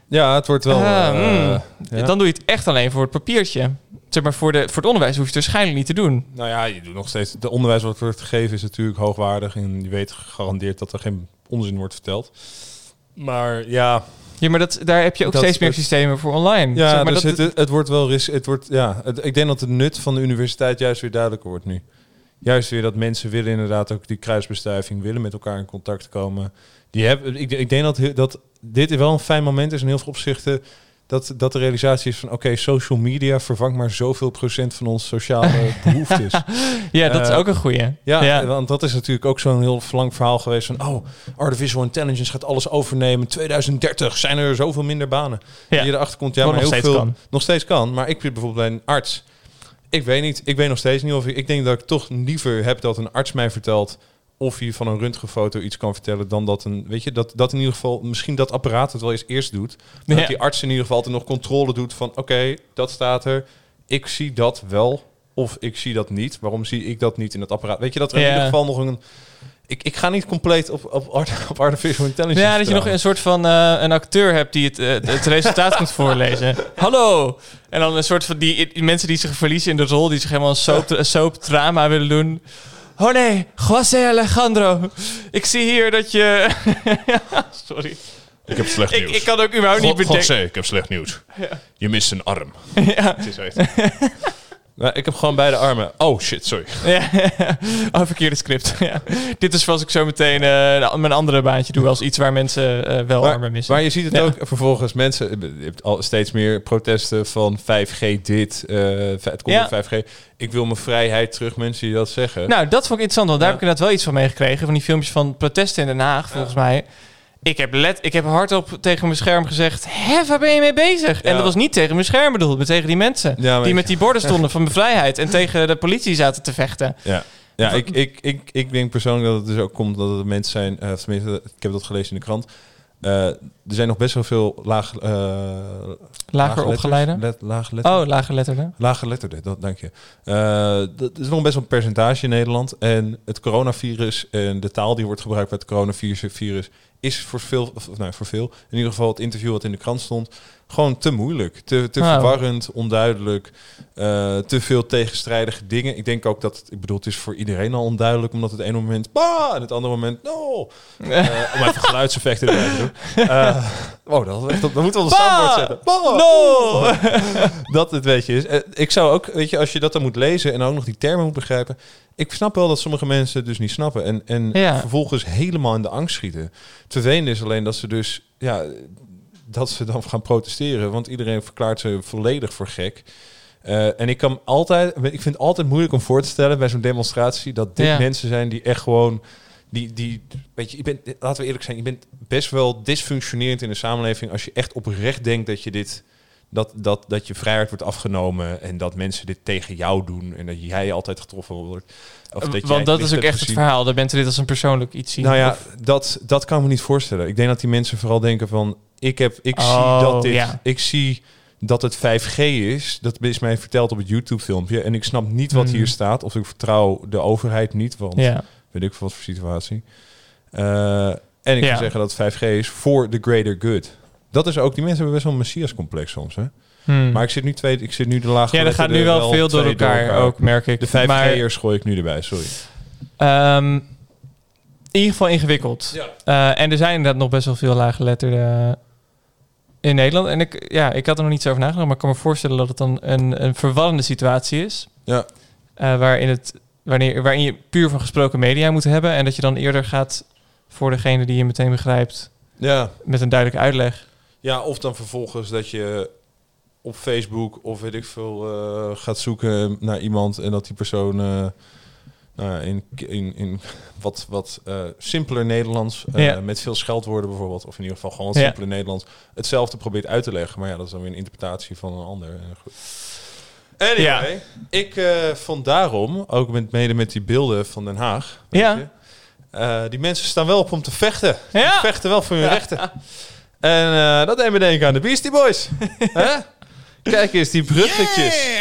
Ja, het wordt wel... Ah, eh, mm. ja. dan doe je het echt alleen voor het papiertje. Zeg maar voor, de, voor het onderwijs hoef je het waarschijnlijk niet te doen. Nou ja, je doet nog steeds... De onderwijs wat wordt gegeven is natuurlijk hoogwaardig. En je weet gegarandeerd dat er geen onzin wordt verteld. Maar ja, Ja, maar dat, daar heb je ook Dat- steeds meer het- systemen voor online. Ja, Zeg maar dus dat, het, het wordt wel ris het wordt, ja, het- ik denk dat het nut van de universiteit juist weer duidelijker wordt nu. Juist weer dat mensen willen inderdaad ook die kruisbestuiving, willen met elkaar in contact komen. Die hebben, ik, ik denk dat, dat dit wel een fijn moment is in heel veel opzichten. Dat, dat de realisatie is van oké, social media vervangt maar zoveel procent van onze sociale behoeftes. ja, dat is eh, ook een goeie. Ja, want dat is natuurlijk ook zo'n heel lang verhaal geweest van... oh, artificial intelligence gaat alles overnemen. 2030 zijn er zoveel minder banen. Ja. En je erachter komt, ja, maar nog heel steeds veel... kan. Nog steeds kan. Maar ik ben bijvoorbeeld bij een arts. Ik weet niet, ik weet nog steeds niet of ik... Ik denk dat ik toch liever heb dat een arts mij vertelt... of hij van een röntgenfoto iets kan vertellen... dan dat een... Weet je, dat, dat in ieder geval... misschien dat apparaat het wel eens eerst doet. Maar Ja. Dat die arts in ieder geval altijd nog controle doet van... oké, dat staat er. Ik zie dat wel. Of ik zie dat niet. Waarom zie ik dat niet in het apparaat? Weet je, dat er in Ja. ieder geval nog een... Ik, ik ga niet compleet op, op, art, op artificial intelligence Ja, dat je nog een soort van eh, een acteur hebt die het, eh, het resultaat moet voorlezen. Hallo! En dan een soort van die, die mensen die zich verliezen in de rol, die zich helemaal een soap, een soap drama willen doen. Oh nee, José Alejandro. Ik zie hier dat je... Sorry. Ik heb slecht Ik, ik kan ook überhaupt niet bedenken. ik heb slecht nieuws. Je mist een arm. Ja. Het is echt. Nou, ik heb gewoon beide armen. Oh shit, sorry. Ja, oh, verkeerde script. Ja. Dit is zoals ik zo meteen eh, mijn andere baantje doe als iets waar mensen eh, wel armen missen. maar je ziet het Ja. ook vervolgens mensen. Je hebt al steeds meer protesten van 5G dit. eh, het komt Ja. door 5G. Ik wil mijn vrijheid terug. Mensen die dat zeggen. Nou, dat vond ik interessant, want daar heb ik inderdaad wel iets van meegekregen. Van die filmpjes van protesten in Den Haag, volgens mij. Ik heb, let, ik heb hardop tegen mijn scherm gezegd... Hé, waar ben je mee bezig? En dat was niet tegen mijn scherm bedoeld, maar tegen die mensen... Ja, die ik- met die borden stonden van bevrijheid... en tegen de politie zaten te vechten. Ja, ja ik, ik, ik, ik denk persoonlijk dat het dus ook komt dat het mensen zijn, of tenminste, ik heb dat gelezen in de krant. Eh, er zijn nog best wel veel laag, eh Lager letters. opgeleide. Let, lage letter, Oh, lager letterde. Lage letterde, dat dank je. Eh, dat is nog best wel een percentage in Nederland. En het coronavirus en de taal die wordt gebruikt bij het coronavirus virus, is voor veel, of, nou, voor veel, in ieder geval het interview wat in de krant stond, gewoon te moeilijk. Te, te Oh. verwarrend, onduidelijk, eh, te veel tegenstrijdige dingen. Ik denk ook dat, ik bedoel, het is voor iedereen al onduidelijk, omdat het ene moment, bah, en het andere moment, no. Eh, om even geluidseffecten erbij te doen. Eh, oh, dat, dat, dat moeten we Bah! soundboard zetten. Bah! No! dat het weet je is. Ik zou ook, weet je, als je dat dan moet lezen en ook nog die termen moet begrijpen. Ik snap wel dat sommige mensen het dus niet snappen. En, en Ja. vervolgens helemaal in de angst schieten. Het vervelende is alleen dat ze dus, ja, dat ze dan gaan protesteren. Want iedereen verklaart ze volledig voor gek. Eh, en ik kan altijd, ik vind het altijd moeilijk om voor te stellen bij zo'n demonstratie dat dit Ja. mensen zijn die echt gewoon, die, die, weet je, je bent, laten we eerlijk zijn, je bent best wel dysfunctionerend in de samenleving als je echt oprecht denkt dat je dit, dat, dat, dat je vrijheid wordt afgenomen en dat mensen dit tegen jou doen en dat jij altijd getroffen wordt. Of dat jij Want dat is ook echt het verhaal. Dat mensen dit als een persoonlijk iets zien. Nou ja, Of- dat, dat kan ik me niet voorstellen. Ik denk dat die mensen vooral denken van... Ik, heb, ik zie Oh, dat dit... ja. Ik zie dat het 5G is. Dat is mij verteld op het YouTube-filmpje. En ik snap niet wat Hmm. hier staat. Of ik vertrouw de overheid niet. Want ja. weet ik veel wat voor situatie. Eh, en ik Ja. zou zeggen dat 5G is voor the greater good. Dat is ook... Die mensen hebben best wel een messias-complex soms. Hè? Hmm. Maar ik zit nu, twee, ik zit nu de laag ja, er gaat nu wel veel door elkaar, ook, merk ik. De 5G'ers Maar, gooi ik nu erbij, sorry. ehm, in ieder geval ingewikkeld. Ja. Eh, en er zijn inderdaad nog best wel veel laaggeletterden in Nederland. En ik, ja, ik had er nog niet zo over nagedacht, maar ik kan me voorstellen dat het dan een, een verwarrende situatie is. Ja. Eh, waarin, het, wanneer, waarin je puur van gesproken media moet hebben. En dat je dan eerder gaat voor degene die je meteen begrijpt Ja. met een duidelijke uitleg. Ja, of dan vervolgens dat je op Facebook of weet ik veel eh, gaat zoeken naar iemand en dat die persoon eh, nou ja, in, in, in wat, wat eh, simpeler Nederlands, eh, Ja. met veel scheldwoorden bijvoorbeeld, of in ieder geval gewoon Ja. simpeler Nederlands, hetzelfde probeert uit te leggen. Maar ja, dat is dan weer een interpretatie van een ander. Goed. Anyway, ik eh, vond daarom, ook met, mede met die beelden van Den Haag, weet Ja. je, eh, die mensen staan wel op om te vechten. Ja. Die vechten wel voor hun rechten. En eh, dat deed me denken aan de Beastie Boys. Kijk eens, die bruggetjes.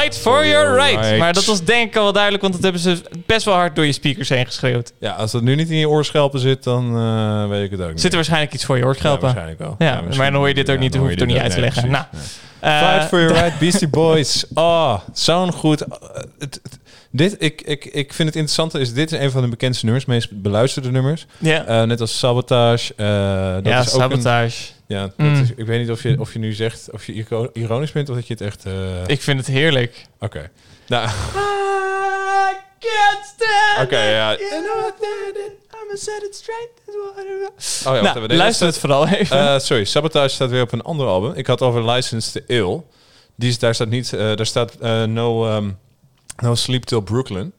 Fight for Your Right. Right. Maar dat was denk ik al wel duidelijk, want dat hebben ze best wel hard door je speakers heen geschreeuwd. Ja, als dat nu niet in je oorschelpen zit, dan eh, weet ik het ook niet. Zit er waarschijnlijk iets voor je Ja, oorschelpen. waarschijnlijk wel. Ja, maar dan hoor je dit ook niet, dan hoef je het ook niet uit te leggen. nee, Nou, eh, Fight for your right, Beastie Boys. Oh, zo'n goed... eh, het- het- dit, ik, ik, ik vind het interessante is, dit is een van de bekendste nummers, meest beluisterde nummers. ja, Eh, net als Sabotage. eh, dat ja is ook een- sabotage. Ja, Mm. is, ik weet niet of je, of je nu zegt, of je ironisch bent of dat je het echt... eh, Ik vind het heerlijk. Oké. Nou, I can't stand Oké, ja. it. You know that I'm set it straight. oh ja, Nou, luister het vooral even. eh, sorry, Sabotage staat weer op een ander album. Ik had over License to Ill. Die is, daar staat niet... eh, daar staat eh, no, ehm, no Sleep Till Brooklyn.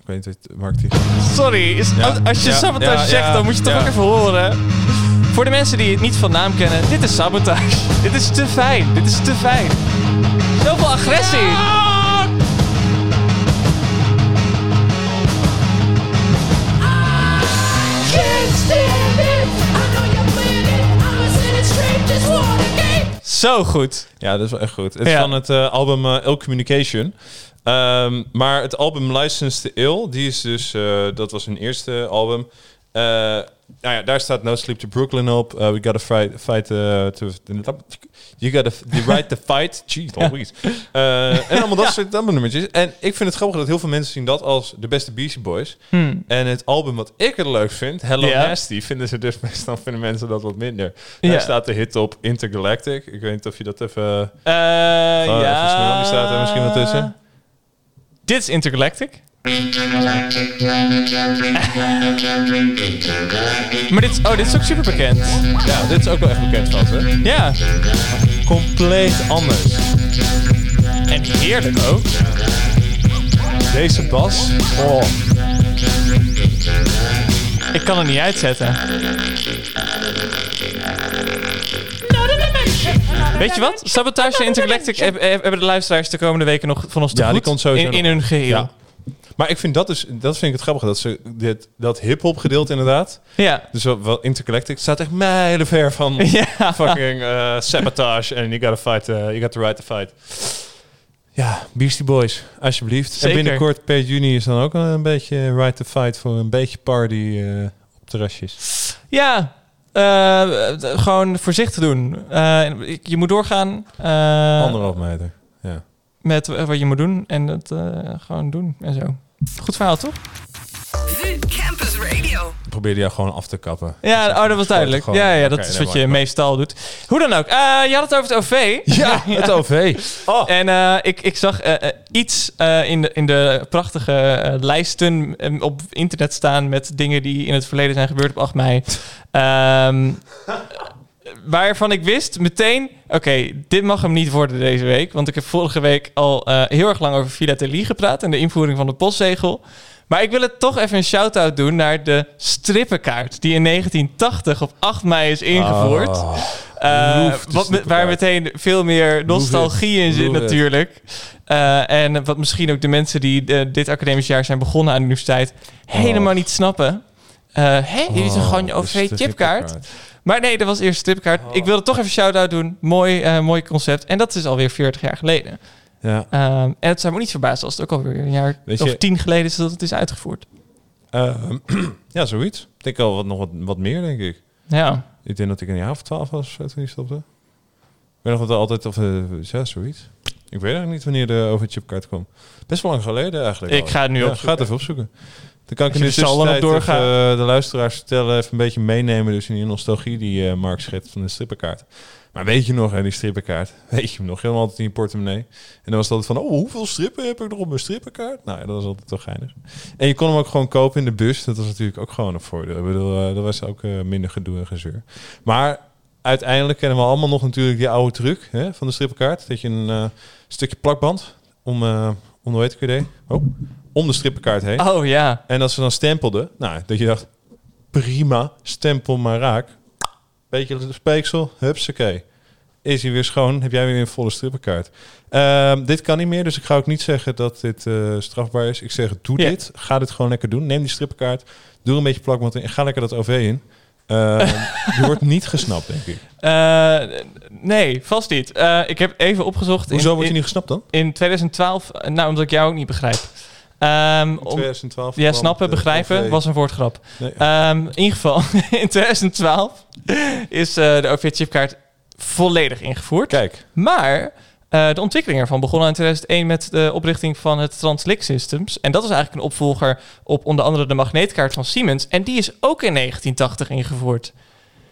Ik weet niet, Mark die... Sorry, is- Ja, als, als je ja, sabotage ja, zegt, ja, dan moet je het toch ja. ook even horen. Voor de mensen die het niet van naam kennen, dit is sabotage. dit is te fijn. Dit is te fijn. Zoveel agressie. Can't stand it. I know you're playing it. I'm a set it straight. Just want a game. Zo goed. Ja, dat is wel echt goed. Het is Ja. van het eh, album eh, Ill Communication. Ehm, maar het album License to Ill, die is dus, eh, dat was hun eerste album. Eh, nou ja, daar staat No Sleep to Brooklyn op. Eh, we gotta fight, fight eh, to, you gotta the right to fight. Jeez, always. En allemaal dat soort nummertjes. En ik vind het grappig dat heel veel mensen zien dat als de beste Beastie Boys. Hmm. En het album wat ik het leuk vind, Hello Ja. Nasty, vinden ze dus meestal vinden mensen dat wat minder. Daar staat de hit op Intergalactic. Ik weet niet of je dat even... Gewoon ja. even snel, die staat er misschien wel tussen. Dit is Intergalactic. Maar dit is, oh, dit is ook super bekend. Ja, dit is ook wel echt bekend van ze. Ja, Compleet anders. en heerlijk ook. Deze bas. Oh. Ik kan het niet uitzetten. Weet je wat? Sabotage en Intergalactic heb- heb- hebben de luisteraars de komende weken nog van ons te Ja, die komt sowieso in, in hun geheel. Ja. Maar ik vind dat dus, dat vind ik het grappige, dat ze dit, dat hip-hop gedeelte inderdaad. Ja. Dus wel, wel Intergalactic staat echt mijlenver van Ja. fucking eh, sabotage en you gotta fight, eh, you got the right to fight. Ja, Beastie Boys, alsjeblieft. Zeker. En binnenkort per juni is dan ook een beetje right to fight voor een beetje party eh, op terrasjes. Ja, gewoon voorzichtig doen. Je moet doorgaan Anderhalf meter. Ja. met wat je moet doen en het eh, gewoon doen en zo. Goed verhaal, toch? Campus Radio. Ik probeerde jou gewoon af te kappen. Ja, oh, dat was duidelijk. Gewoon- Ja, ja dat is wat je maar- meestal doet. Hoe dan ook. eh, je had het over het OV. Ja, het OV. Oh. En eh, ik, ik zag eh, iets eh, in, de, in de prachtige lijsten op internet staan met dingen die in het verleden zijn gebeurd op 8 mei. Ehm, waarvan ik wist meteen, oké, dit mag hem niet worden deze week. Want ik heb vorige week al eh, heel erg lang over filatelie gepraat en de invoering van de postzegel. Maar ik wil het toch even een shout-out doen naar de strippenkaart die in 1980 op 8 mei is ingevoerd. Oh. Wat, me- waar meteen veel meer nostalgie in zit natuurlijk. Eh, en wat misschien ook de mensen die dit academisch jaar zijn begonnen aan de universiteit helemaal niet snappen. Hé, jullie zijn gewoon je Oh, dus de OV-chipkaart. Maar nee, dat was eerst stripkaart. Ik wilde toch even shout-out doen. Mooi, eh, mooi concept. En dat is alweer 40 jaar geleden. Ja. Ehm, en het zou me niet verbazen als het ook alweer een jaar Weet of je- tien geleden is dat het is uitgevoerd. Ehm, ja, zoiets. Ik denk al wat, nog wat, wat meer, denk ik. Ja. Ik denk dat ik een jaar of twaalf was zo toen die stopte. Ik weet nog wat altijd, of eh, ja, zoiets. Ik weet eigenlijk niet wanneer de overchipkaart kwam. Best wel lang geleden eigenlijk. Ik al. ga het nu ja, opzoeken. Ga het even opzoeken. Dan kan ik in de tussentijd doorgaan. eh, de luisteraars vertellen, even een beetje meenemen dus in die nostalgie die eh, Mark schetst van de strippenkaart. Maar weet je nog, hè, die strippenkaart? Weet je hem nog? Helemaal altijd in je portemonnee. En dan was het altijd van, oh, hoeveel strippen heb ik nog op mijn strippenkaart? Nou ja, dat was altijd toch geinig. En je kon hem ook gewoon kopen in de bus. Dat was natuurlijk ook gewoon een voordeel. Ik bedoel, eh, dat was ook eh, minder gedoe en gezeur. Maar uiteindelijk kennen we allemaal nog natuurlijk die oude truc hè, van de strippenkaart. Dat je een eh, stukje plakband om, eh om hoe heet idee? Oh, om de strippenkaart heen. Oh ja. En als ze dan stempelden, nou, dat je dacht, prima, stempel maar raak. Beetje de speeksel, hupsakee. Is hij weer schoon, heb jij weer een volle strippenkaart. Ehm, dit kan niet meer, dus ik ga ook niet zeggen dat dit eh, strafbaar is. Ik zeg, doe Ja. dit, ga dit gewoon lekker doen. Neem die strippenkaart, doe er een beetje plakband in en ga lekker dat OV in. Eh, je wordt niet gesnapt, denk ik. Eh, nee, vast niet. Eh, ik heb even opgezocht. Hoezo in, wordt je niet gesnapt dan? in 2012, eh, nou, omdat ik jou ook niet begrijp. Ehm, om, 2012. ja, snappen, begrijpen was een woordgrap. Nee. Ehm, in ieder geval, in 2012 is eh, de OV-chipkaart volledig ingevoerd. Kijk, Maar eh, de ontwikkeling ervan begon in 2001 met de oprichting van het Translink Systems. En dat is eigenlijk een opvolger op onder andere de magneetkaart van Siemens. En die is ook in 1980 ingevoerd.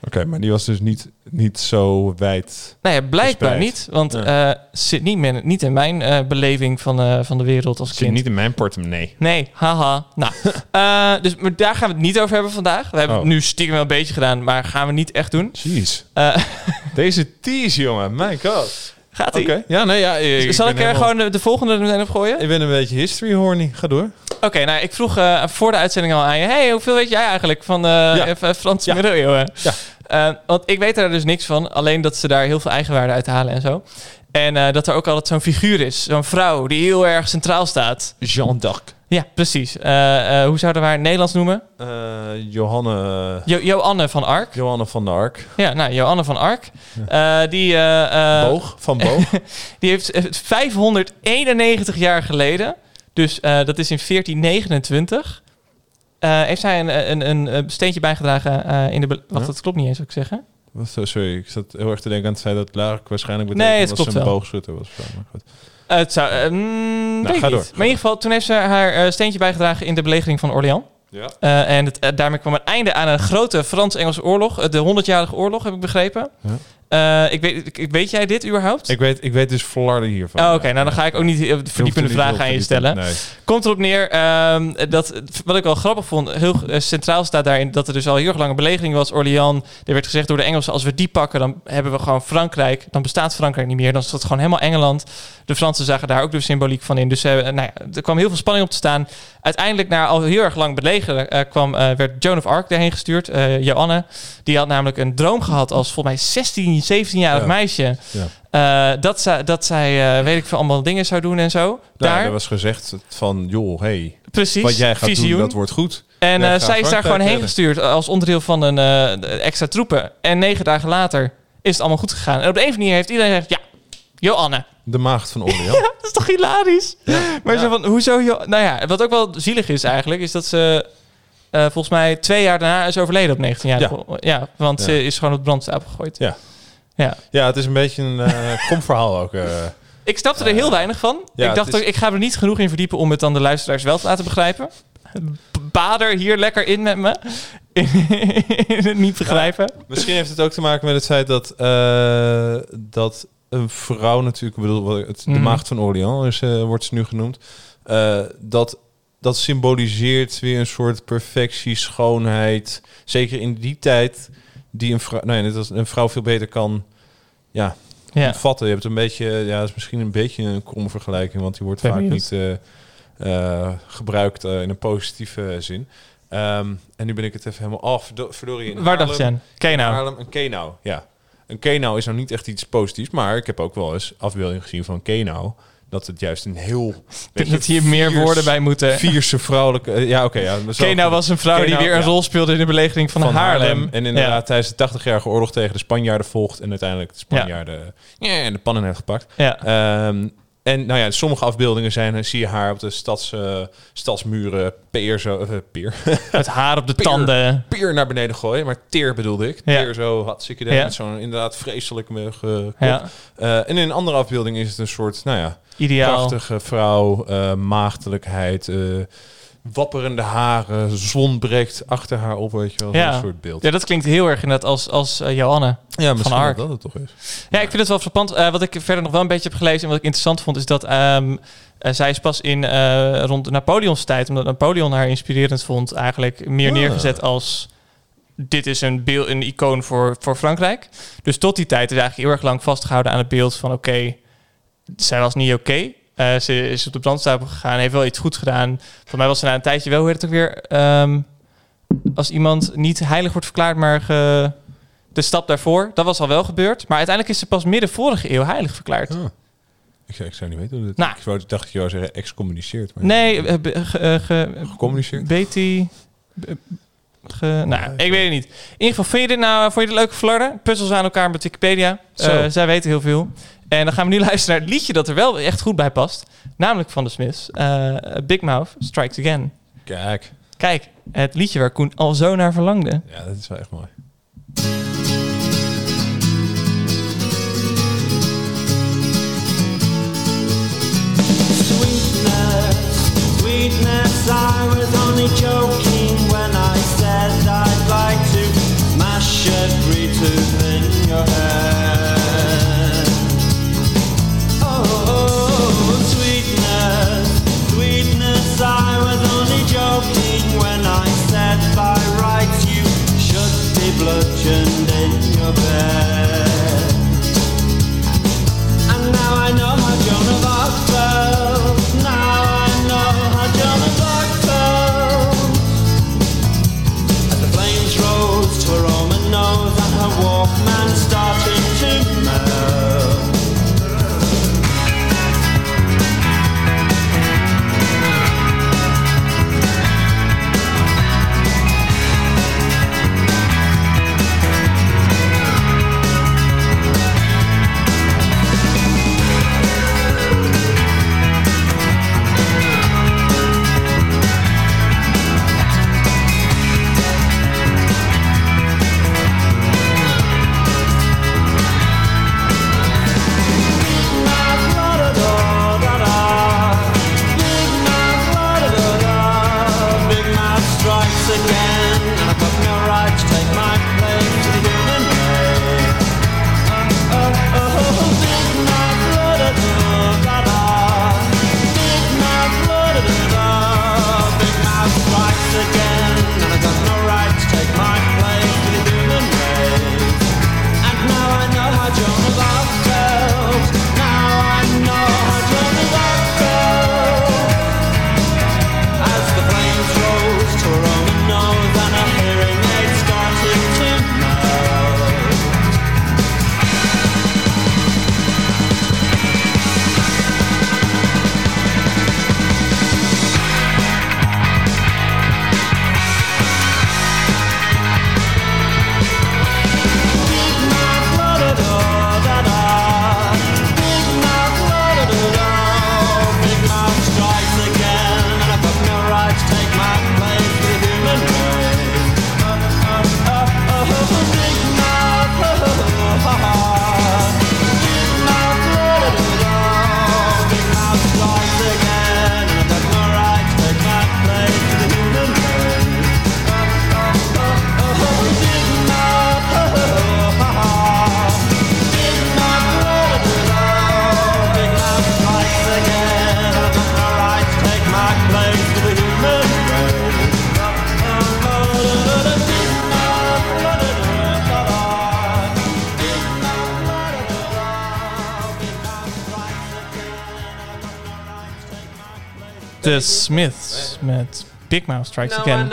Oké, maar die was dus niet, niet zo wijd. Nou ja, blijkbaar Verspreid. niet. Want Ja. eh, zit niet, in mijn eh, beleving van, eh, van de wereld als Zit kind. niet in mijn portemonnee. Nee, haha. Nou, eh, dus maar daar gaan we het niet over hebben vandaag. We hebben Oh. het nu stiekem wel een beetje gedaan, maar gaan we niet echt doen. Jeez. Eh, Deze tease, jongen. My god. Gaat Oké. ie? Ja, nee, ja. Ik, Zal ik er helemaal- gewoon de, de volgende er meteen op gooien? Ik ben een beetje history horny. Ga door. Oké, nou, ik vroeg eh, voor de uitzending al aan je... hey, hoeveel weet jij eigenlijk van de eh, Franse Ja. middeleeuwen? Ja. Eh, want ik weet er dus niks van. Alleen dat ze daar heel veel eigenwaarde uit halen en zo. En eh, dat er ook altijd zo'n figuur is. Zo'n vrouw die heel erg centraal staat. Jean d'Arc. Ja, precies. Eh, eh, hoe zouden we haar in Nederlands noemen? Eh, Johanne, Jo Joanne van Ark. Johanne van Ark. Ja, nou, Joanne van Ark. Die, Boog. Van Boog. die heeft eh, 591 jaar geleden, dus dat is in 1429, eh, heeft zij een, een, een, een steentje bijgedragen in de... Wacht, Ja. dat klopt niet eens, wat ik zeggen. Sorry, ik zat heel erg te denken aan het feit dat Lark waarschijnlijk betekent Nee, dat ze een boogschutter was. Maar goed. Het zou... eh, mm, weet ik ga niet. door. Maar in ieder geval, toen heeft ze haar eh, steentje bijgedragen in de belegering van Orléans. Ja. Eh, en het, eh, daarmee kwam een einde aan een grote Frans-Engelse oorlog. eh, de 100-jarige oorlog, heb ik begrepen. Ja. Eh, ik weet, ik, weet jij dit überhaupt? Ik weet, ik weet dus flarden hiervan. Oh, Oké, nou dan ga ik ook niet eh, verdiepende vragen aan je stellen. Nee. Komt erop neer ehm, dat, wat ik wel grappig vond, heel eh, centraal staat daarin dat er dus al heel erg lange belegering was. Orléans, er werd gezegd door de Engelsen, als we die pakken, dan hebben we gewoon Frankrijk. Dan bestaat Frankrijk niet meer, dan is dat gewoon helemaal Engeland. De Fransen zagen daar ook de symboliek van in. Dus nou ja, er kwam heel veel spanning op te staan. Uiteindelijk, na al heel erg lang belegeren, eh, kwam, eh, werd Joan of Arc daarheen gestuurd. eh Joanne, die had namelijk een droom gehad als volgens mij 16, 17-jarig Ja. meisje. Ja. dat, zij, dat zij, weet ik veel, allemaal dingen zou doen en zo. Nou, daar, er was gezegd van, joh, hey, precies. wat jij gaat visioen. doen, dat wordt goed. En zij is daar gewoon heen gestuurd als onderdeel van een extra troepen. En negen dagen later is het allemaal goed gegaan. En op de een of andere manier heeft iedereen gezegd, ja, Joanne. De maagd van Orleans. Dat is toch hilarisch? Maar Ja. zo van, hoezo? Jo nou ja, wat ook wel zielig is eigenlijk, is dat ze eh, volgens mij twee jaar daarna is overleden op 19 jaar. Ja, Ja. want Ja. ze is gewoon op brandstapel gegooid. Ja. ja. Ja, het is een beetje een uh, komverhaal ook. eh. Ik snapte er heel weinig van. ja, ik dacht is- ook, ik ga er niet genoeg in verdiepen om het dan de luisteraars wel te laten begrijpen. Bader hier lekker in met me. in het niet begrijpen. Misschien heeft het ook te maken met het feit dat, eh, dat een vrouw natuurlijk, ik bedoel, het, de Mhm. maagd van Orleans is, eh, wordt ze nu genoemd, eh, dat, dat symboliseert weer een soort perfectie, schoonheid. Zeker in die tijd, die een vrouw, nee, als een vrouw veel beter kan ja, Ja. omvatten. Je hebt een beetje, ja, dat is misschien een beetje een kromme vergelijking, want die wordt Ben vaak niet eh, gebruikt in een positieve zin. Ehm, en nu ben ik het even helemaal af. Verdorie. in Waar dacht je Haarlem- aan? Ken je in? Haarlem, een kenau, ja. Een kenau is nou niet echt iets positiefs, maar ik heb ook wel eens afbeeldingen gezien van kenau. Dat het juist een heel... Ik dat hier meer woorden bij moeten. Vierse vrouwelijke... eh, ja, oké. ja, is wel Kenau was een vrouw die weer een ja. rol speelde in de belegering van, van Haarlem. Haarlem. En inderdaad tijdens de 80-jarige oorlog tegen de Spanjaarden volgt. En uiteindelijk de Spanjaarden ja. en de pannen heeft gepakt. Ja. Ehm, en nou ja, sommige afbeeldingen zijn, eh, zie je haar op de stads, eh, stadsmuren peer zo, eh, peer, Het haar op de Peer. tanden. peer naar beneden gooien. Maar teer bedoelde ik. Ja. Peer zo, hartstikke idee. Ja. Met zo'n inderdaad vreselijk me. Ja, Eh, en in een andere afbeelding is het een soort, nou ja, ideaal. prachtige vrouw, maagdelijkheid, wapperende haren, zon breekt achter haar op, weet je wel, Ja. soort beeld. Ja, dat klinkt heel erg inderdaad als, als Johanne. Ja, misschien Ark. dat het toch is. Ja, ik vind het wel frappant. Eh, wat ik verder nog wel een beetje heb gelezen en wat ik interessant vond, is dat ehm, eh, zij is pas in rond Napoleons tijd, omdat Napoleon haar inspirerend vond, eigenlijk meer Ah. neergezet als dit is een beeld, een icoon voor, voor Frankrijk. Dus tot die tijd is eigenlijk heel erg lang vastgehouden aan het beeld van oké, zij was niet oké. Eh, ze is op de brandstapel gegaan, heeft wel iets goed gedaan. Voor mij was ze na een tijdje wel, hoe heet het ook weer? Ehm, als iemand niet heilig wordt verklaard, maar ge- de stap daarvoor, dat was al wel gebeurd. Maar uiteindelijk is ze pas midden vorige eeuw heilig verklaard. Ah. Ik, ik zou niet weten hoe dit... Nou. ik wou, dacht dat je zou zeggen excommuniceerd. Maar Nee, eh, ge- eh, ge- Gecommuniceerd? Betty... be- Ge- nou, ik weet het niet. In ieder geval, vind je dit nou vond je dit leuke flarden? Puzzels aan elkaar met Wikipedia. Zij weten heel veel. En dan gaan we nu luisteren naar het liedje dat er wel echt goed bij past. Namelijk van de Smiths. Eh, Big Mouth Strikes Again. Kijk. Kijk, het liedje waar Koen al zo naar verlangde. Ja, dat is wel echt mooi. Sweetness, sweetness, I was only joking in De Smiths met Big Mouth Strikes Again.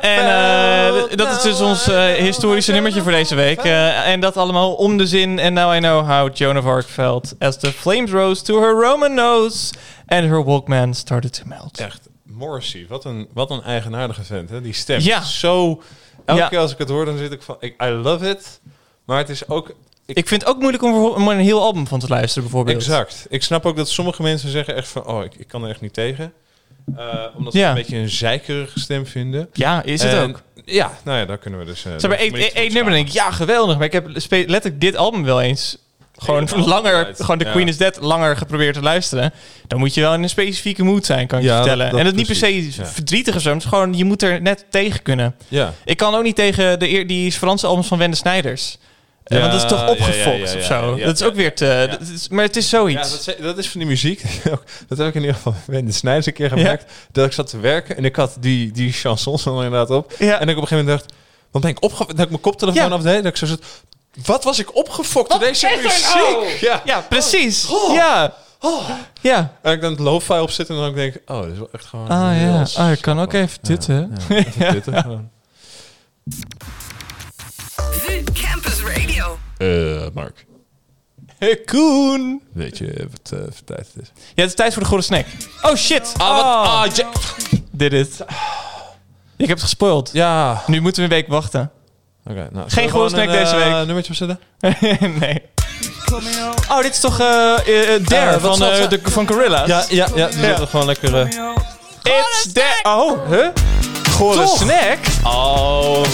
En eh, dat is dus ons eh, historische nummertje voor deze week. Eh, en dat allemaal om de zin. And now I know how Joan of Arc felt as the flames rose to her Roman nose and her Walkman started to melt. Echt, Morrissey, wat een, wat een eigenaardige vent, hè? Die stem. Ja. Zo, elke Ja. keer als ik het hoor, dan zit ik van, ik, I love it. Maar het is ook, Ik vind het ook moeilijk om er een heel album van te luisteren, bijvoorbeeld. exact. Ik snap ook dat sommige mensen zeggen echt van, oh, ik, ik kan er echt niet tegen. Eh, omdat ze Ja. een beetje een zeikerige stem vinden. Ja, is het En- ook. Ja, nou ja, daar kunnen we dus... eh, Zeg maar, één, het nummer denk ik, ja, geweldig. Maar ik heb letterlijk dit album wel eens gewoon langer, gewoon The Ja. Queen is Dead langer geprobeerd te luisteren. Dan moet je wel in een specifieke mood zijn, kan ik Ja, je vertellen. dat en dat niet per se verdrietig of zo. Gewoon, je moet er net tegen kunnen. Ja. Ik kan ook niet tegen de, die Franse albums van Wende Snijders. Ja, want dat is toch ja, ja, opgefokt ja, of ja, zo. ja, dat is ja, ook weer te... ja. is- maar het is Ja, zoiets. dat, is- dat is van die muziek. dat heb ik in ieder geval bij de Snijders een keer gemerkt. Dat ik zat te werken en ik had die, die chansons er inderdaad op. Ja. En ik op een gegeven moment dacht, wat ben ik opgefokt? Dat ik mijn koptelefoon Ja. afdeed. Dat ik zo zat, wat was ik opgefokt door deze muziek? Ja. ja, precies. Oh. Ja. Ja. En ik dan het lo-fi opzet en dan ik denk, oh, dat is wel echt gewoon... Ah ja. Ah, ik kan ook even tutten. Ja, even Eh, Mark, Hey, Koen. weet je wat eh, voor tijd het is? Ja, het is tijd voor de goede snack. Oh shit. Ah, wat? Oh. Ah, ja. Dit is. Ik heb het gespoild. Ja. Nu moeten we een week wachten. Oké, nou, Geen gewone snack een, deze eh, week. nummertje opzetten? nee. Oh, dit is toch eh Dare wat van, eh, de, van Gorilla's? Ja, ja, ja. Die Ja. gewoon lekker... It's Dare. Oh, huh? Gore Toch? snack? Oh,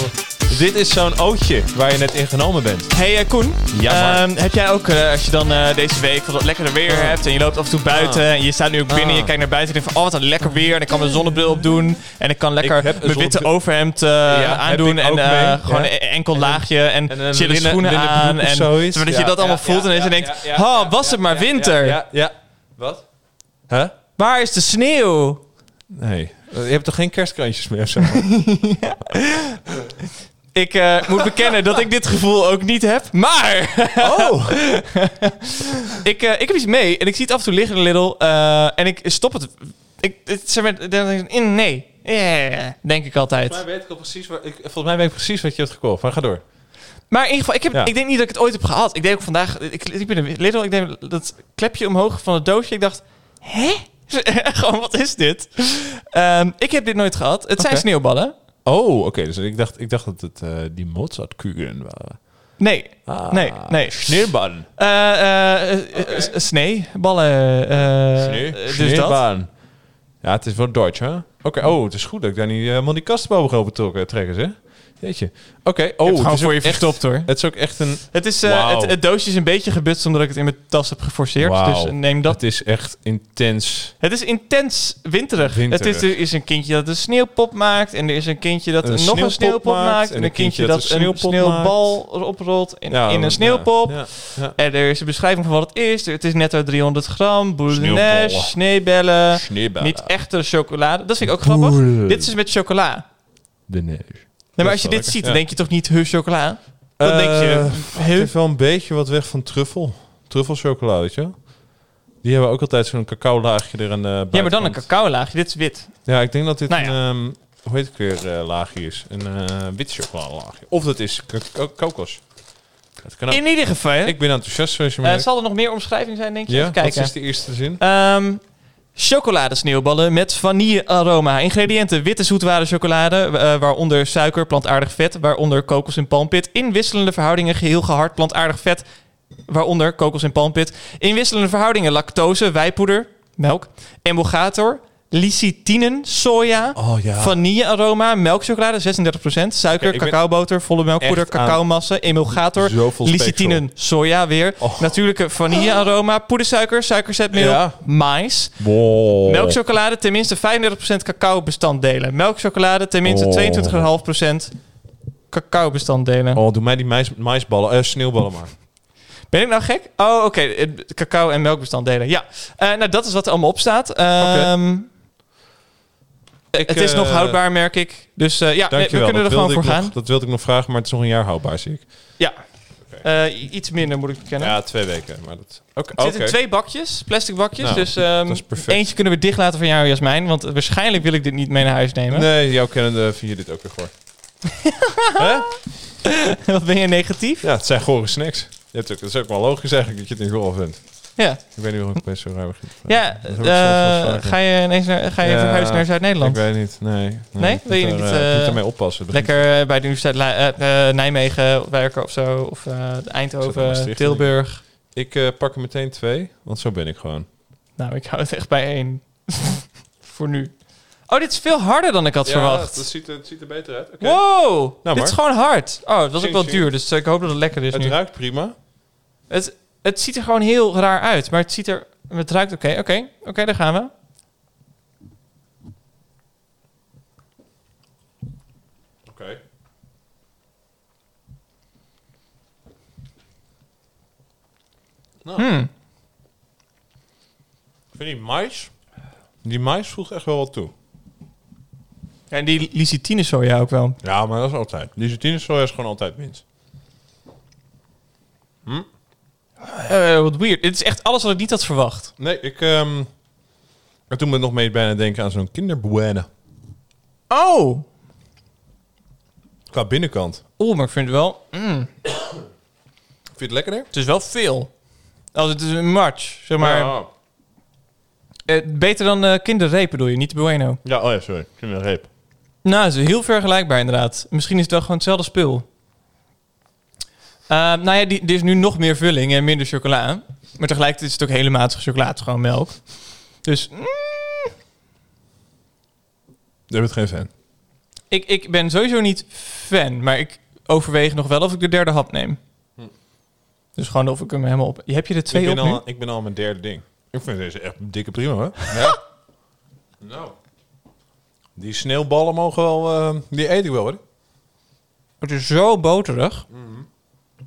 dit is zo'n ootje waar je net in genomen bent. Hey eh, Koen, Ja. Ehm, heb jij ook, eh, als je dan eh, deze week wat lekkere weer hebt en je loopt af en toe buiten Ah. en je staat nu ook binnen, Ah. je kijkt naar buiten en denkt van, oh wat een lekker weer en ik kan mijn zonnebril opdoen en ik kan lekker Ik mijn witte overhemd aandoen en gewoon ja. een enkel En laagje en, en chille schoenen linnen aan en zoiets. zodat je dat allemaal voelt en dat je denkt, oh was het maar winter. Ja, ja. Wat? Huh? Waar is de sneeuw? Nee. Je hebt toch geen kerstkrantjes meer of zo? Ik eh, moet bekennen dat ik dit gevoel ook niet heb, maar... Oh! Ik, eh, ik heb iets mee en ik zie het af en toe liggen, Lidl. eh, en ik stop het. Ik, het zeg maar, in, nee. Ja, denk ik altijd. Volgens mij weet ik al precies, waar, ik, volgens mij weet ik precies wat je hebt gekocht. Maar ga door. Maar in ieder geval, ik, heb, Ja. ik denk niet dat ik het ooit heb gehad. Ik denk ook vandaag, ik, ik ben een Lidl, ik denk dat klepje omhoog van het doosje. Ik dacht, hè? Gewoon, wat is dit? Ehm, ik heb dit nooit gehad. Het zijn sneeuwballen. Oh, oké. dus ik dacht, ik dacht dat het eh, die Mozartkugeln waren. Nee, Ah, nee, nee. Sneeuwballen. Eh, eh, eh, eh, sneeballen. eh, Sneeuw. dus dat. Ja, het is wel Duits, hè? Oké, oh, het is goed dat ik daar niet helemaal die kast boven open trekken, zeg. Jeetje. Oké, oh, het is, voor je echt, verstopt hoor. het is ook echt een... Het, is, eh, het, het doosje is een beetje gebutst omdat ik het in mijn tas heb geforceerd. Dus neem dat. Het is echt intens. Het is intens winterig. Winterig. Het is, er is een kindje dat een sneeuwpop maakt. En er is een kindje dat Een nog een sneeuwpop maakt. En een kindje dat, een sneeuwpop sneeuwbal oprolt in, Ja, in een sneeuwpop. Ja, ja. En er is een beschrijving van wat het is. Het is netto 300 gram. Neige, sneeuwbellen. Sneeuwballen. Niet echte chocolade. Dat vind ik ook grappig. Dit is met chocola. De neige. Nee, maar als je dit ziet, dan denk je toch niet, huh, chocola? Dan denk je, Eh, Het heeft wel een beetje wat weg van truffel. Truffelchocolade, weet je? Die hebben ook altijd zo'n cacao laagje er aan de Ja, maar dan een cacao laagje. Dit is wit. Ja, ik denk dat dit Nou ja. een, ehm, hoe heet het weer, eh, laagje is. Een eh wit chocolade laagje. Of dat is ko- ko- kokos. Kan. In ieder geval. Ik ben enthousiast, zoals je Eh, merkt. zal er nog meer omschrijving zijn, denk je? ja, Even kijken. is de eerste zin? Ehm chocoladesneeuwballen met vanille-aroma. Ingrediënten: witte zoetware chocolade, eh, waaronder suiker, plantaardig vet, waaronder kokos en palmpit. In wisselende verhoudingen geheel gehard plantaardig vet, waaronder kokos en palmpit. In wisselende verhoudingen lactose, wijpoeder, melk, emulgator, licitinen, soja, Oh ja. vanille-aroma, melkchocolade 36%, suiker, cacaoboter, volle melkpoeder, cacaomassa, emulgator, licitinen, soja weer, Oh. natuurlijke vanille-aroma, poedersuiker, suikerzetmeel, Ja. mais, Wow. melkchocolade, tenminste 35% cacao-bestanddelen, melkchocolade, tenminste Oh. 22,5% cacao-bestanddelen. Oh, doe mij die mais, maisballen, eh, sneeuwballen maar. Ben ik nou gek? Oh, oké, eh, cacao- en melkbestanddelen, ja. Eh, nou, dat is wat er allemaal op staat. Ehm, Ik, het is nog eh, houdbaar, merk ik. Dus eh, ja, nee, we kunnen er dat gewoon voor gaan. Nog, dat wilde ik nog vragen, maar het is nog een jaar houdbaar, zie ik. Ja. Eh, iets minder moet ik bekennen. Ja, twee weken. Maar dat... Oké. Er zitten twee bakjes, plastic bakjes. Nou, dus dat is perfect. eentje kunnen we dicht laten van jou, Jasmijn. Want waarschijnlijk wil ik dit niet mee naar huis nemen. Nee, jouw kennende vind je dit ook weer goor. Wat ben je negatief? Ja, het zijn gore snacks. Je hebt ook, het is ook wel logisch eigenlijk dat je het niet goor vindt. Ja. Ik weet niet waarom ik best zo raar begin. Ja, ik eh, ga je ineens naar, ga je Ja, verhuizen naar Ik Zuid-Nederland? weet niet, nee. Nee? ik Wil je niet, eh, ik eh, moet ermee oppassen. Begint- Lekker bij de Universiteit eh, Nijmegen werken of zo. Of Eindhoven, Tilburg. Ik eh, pak er meteen twee, want zo ben ik gewoon. Nou, ik hou het echt bij één. Voor nu. Oh, dit is veel harder dan ik had verwacht. Het ziet, er, het ziet er beter uit. Oké. Wow, dit maar. is gewoon hard. Oh, het was ook wel duur, dus ik hoop dat het lekker is Het nu. ruikt prima. Het, het ziet er gewoon heel raar uit, maar het ziet er... Het ruikt oké, oké. Oké, daar gaan we. Oké. Nou, Hmm. ik vind die mais... Die mais voegt echt wel wat toe. Ja, en die licitine soja ook wel. Ja, maar dat is altijd. Zoetine soja is gewoon altijd minst. Eh, wat weird. Dit is echt alles wat ik niet had verwacht. Nee, ik... ehm en toen me nog mee bijna denken aan zo'n kinderbuene. Oh! Qua binnenkant. Oeh, maar ik vind het wel... Vind je het lekkerder? Het is wel veel. Als het is een match, zeg maar. Ja, Eh, beter dan eh kinderreep bedoel je, niet de bueno. ja oh ja, sorry. Kinderreep. Nou, het is heel vergelijkbaar inderdaad. Misschien is het wel gewoon hetzelfde spul. Eh, nou ja, die, er is nu nog meer vulling en minder chocola. Maar tegelijkertijd is het ook hele matige chocola. Het is gewoon melk. Dus mm, Je bent geen fan. ik, ik ben sowieso niet fan. Maar ik overweeg nog wel of ik de derde hap neem. Dus gewoon of ik hem helemaal op... Heb je er twee ik, op ben nu? al, ik ben al mijn derde ding. Ik vind deze echt dikke prima, hoor. Ja. nou. Die sneeuwballen mogen wel... eh, die eet ik wel, hoor. Het is zo boterig.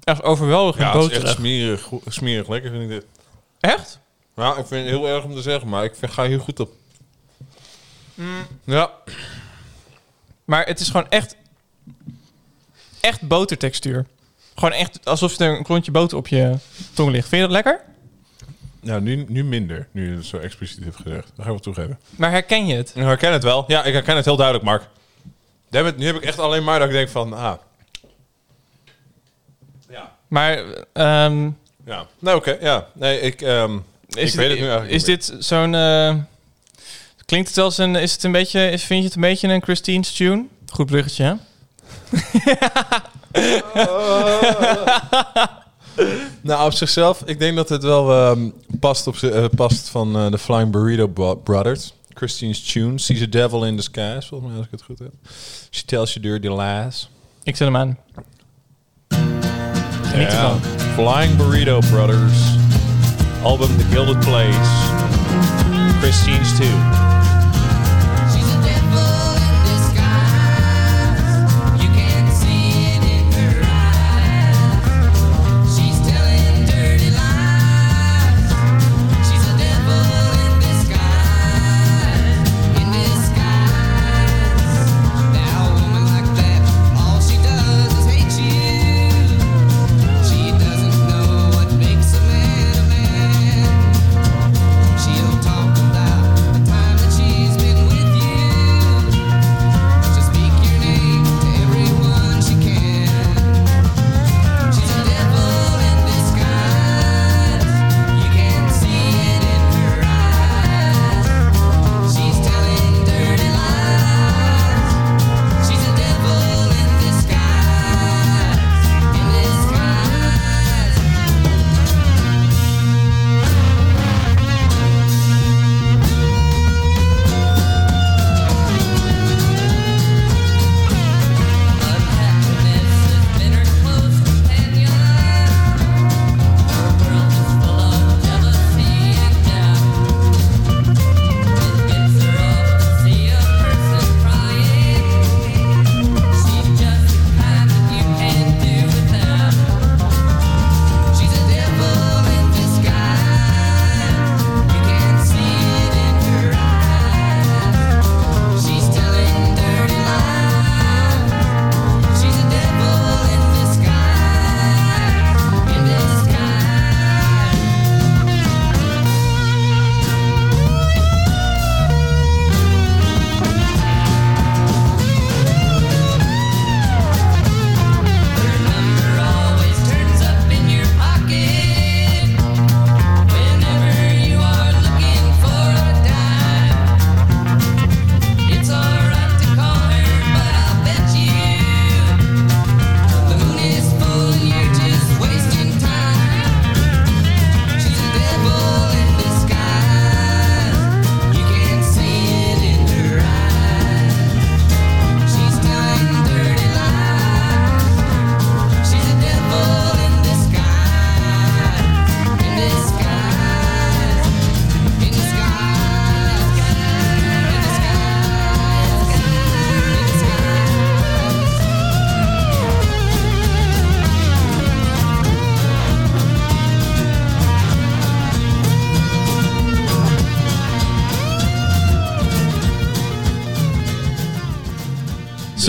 Echt overweldigend Ja, het is boterig. echt smerig, smerig lekker, vind ik dit. Echt? Nou, ik vind het heel erg om te zeggen, maar ik vind, ga hier goed op. Ja. Maar het is gewoon echt... Echt botertextuur. Gewoon echt alsof er een klontje boter op je tong ligt. Vind je dat lekker? Nou, nu, nu minder, nu je het zo expliciet heeft gezegd. Dat ga ik wel toegeven. Maar herken je het? Ik herken het wel. Ja, ik herken het heel duidelijk, Mark. Nu heb ik echt alleen maar dat ik denk van, ah, Maar ehm, ja. Nee, oké, ja. Nee, ik, ehm, is, ik weet het nu eigenlijk is dit zo'n... eh, klinkt het als een... Is het een beetje... Is, vind je het een beetje een Christine's tune? Goed bruggetje, hè? Nou, op zichzelf, ik denk dat het wel ehm, past, op eh, past van eh, de Flying Burrito Bro- Brothers. Christine's Tune, Sees a Devil in Disguise, volgens mij als ik het goed heb. She tells you dirty lies. Ik zet hem aan. Flying Burrito Brothers. Album The Gilded Place. Christine's Tune.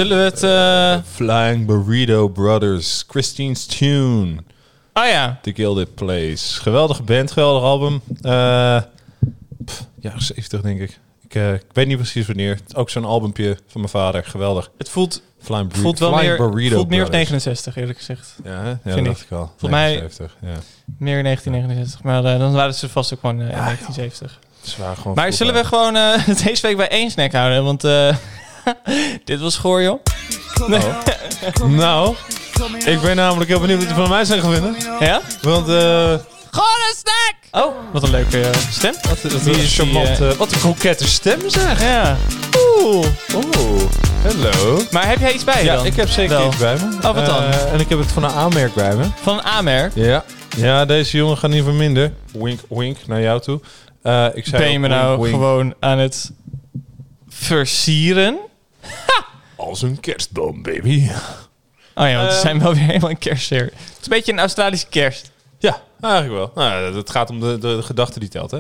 Zullen we het... eh, Flying Burrito Brothers. Christine's Tune. Ah ja. The Gilded Place. Geweldige band, geweldig album. Eh pff, ja, 70 denk ik. Ik, eh, ik weet niet precies wanneer. Ook zo'n albumpje van mijn vader. Geweldig. Het voelt, Flying, voelt wel Flying meer, Burrito voelt meer als Brothers. 69, eerlijk gezegd. Ja, ja Vind dat dacht ik al. Volgens mij- 79, ja. Meer 1969. Maar dan waren ze vast ook gewoon in 1970. Het is waar gewoon Maar zullen we gewoon deze week bij één snack houden? Want Dit was goor, joh. Nou, ik ben namelijk heel benieuwd wat je van mij zijn gaan vinden. Ja? Want, eh... Gewoon een snack! Oh, wat een leuke eh, stem. Wat, is die, charmante, eh, wat een kokette stem zeg. Ja. Oeh. Oeh, hallo. Maar heb jij iets bij je Ja, dan? ik heb zeker Wel. iets bij me. Oh, wat dan? Eh, en ik heb het van een aanmerk bij me. Van een aanmerk? Ja. Ja, deze jongen gaat niet verminderen. Wink, wink naar jou toe. Ik zei Ben je me nou wink. gewoon aan het versieren? Als een kerstboom, baby. Oh ja, want we Eh. zijn wel weer helemaal een kerstseer. Het is een beetje een Australische kerst. Ja, eigenlijk wel. Nou, het gaat om de, de, de gedachte die telt, hè.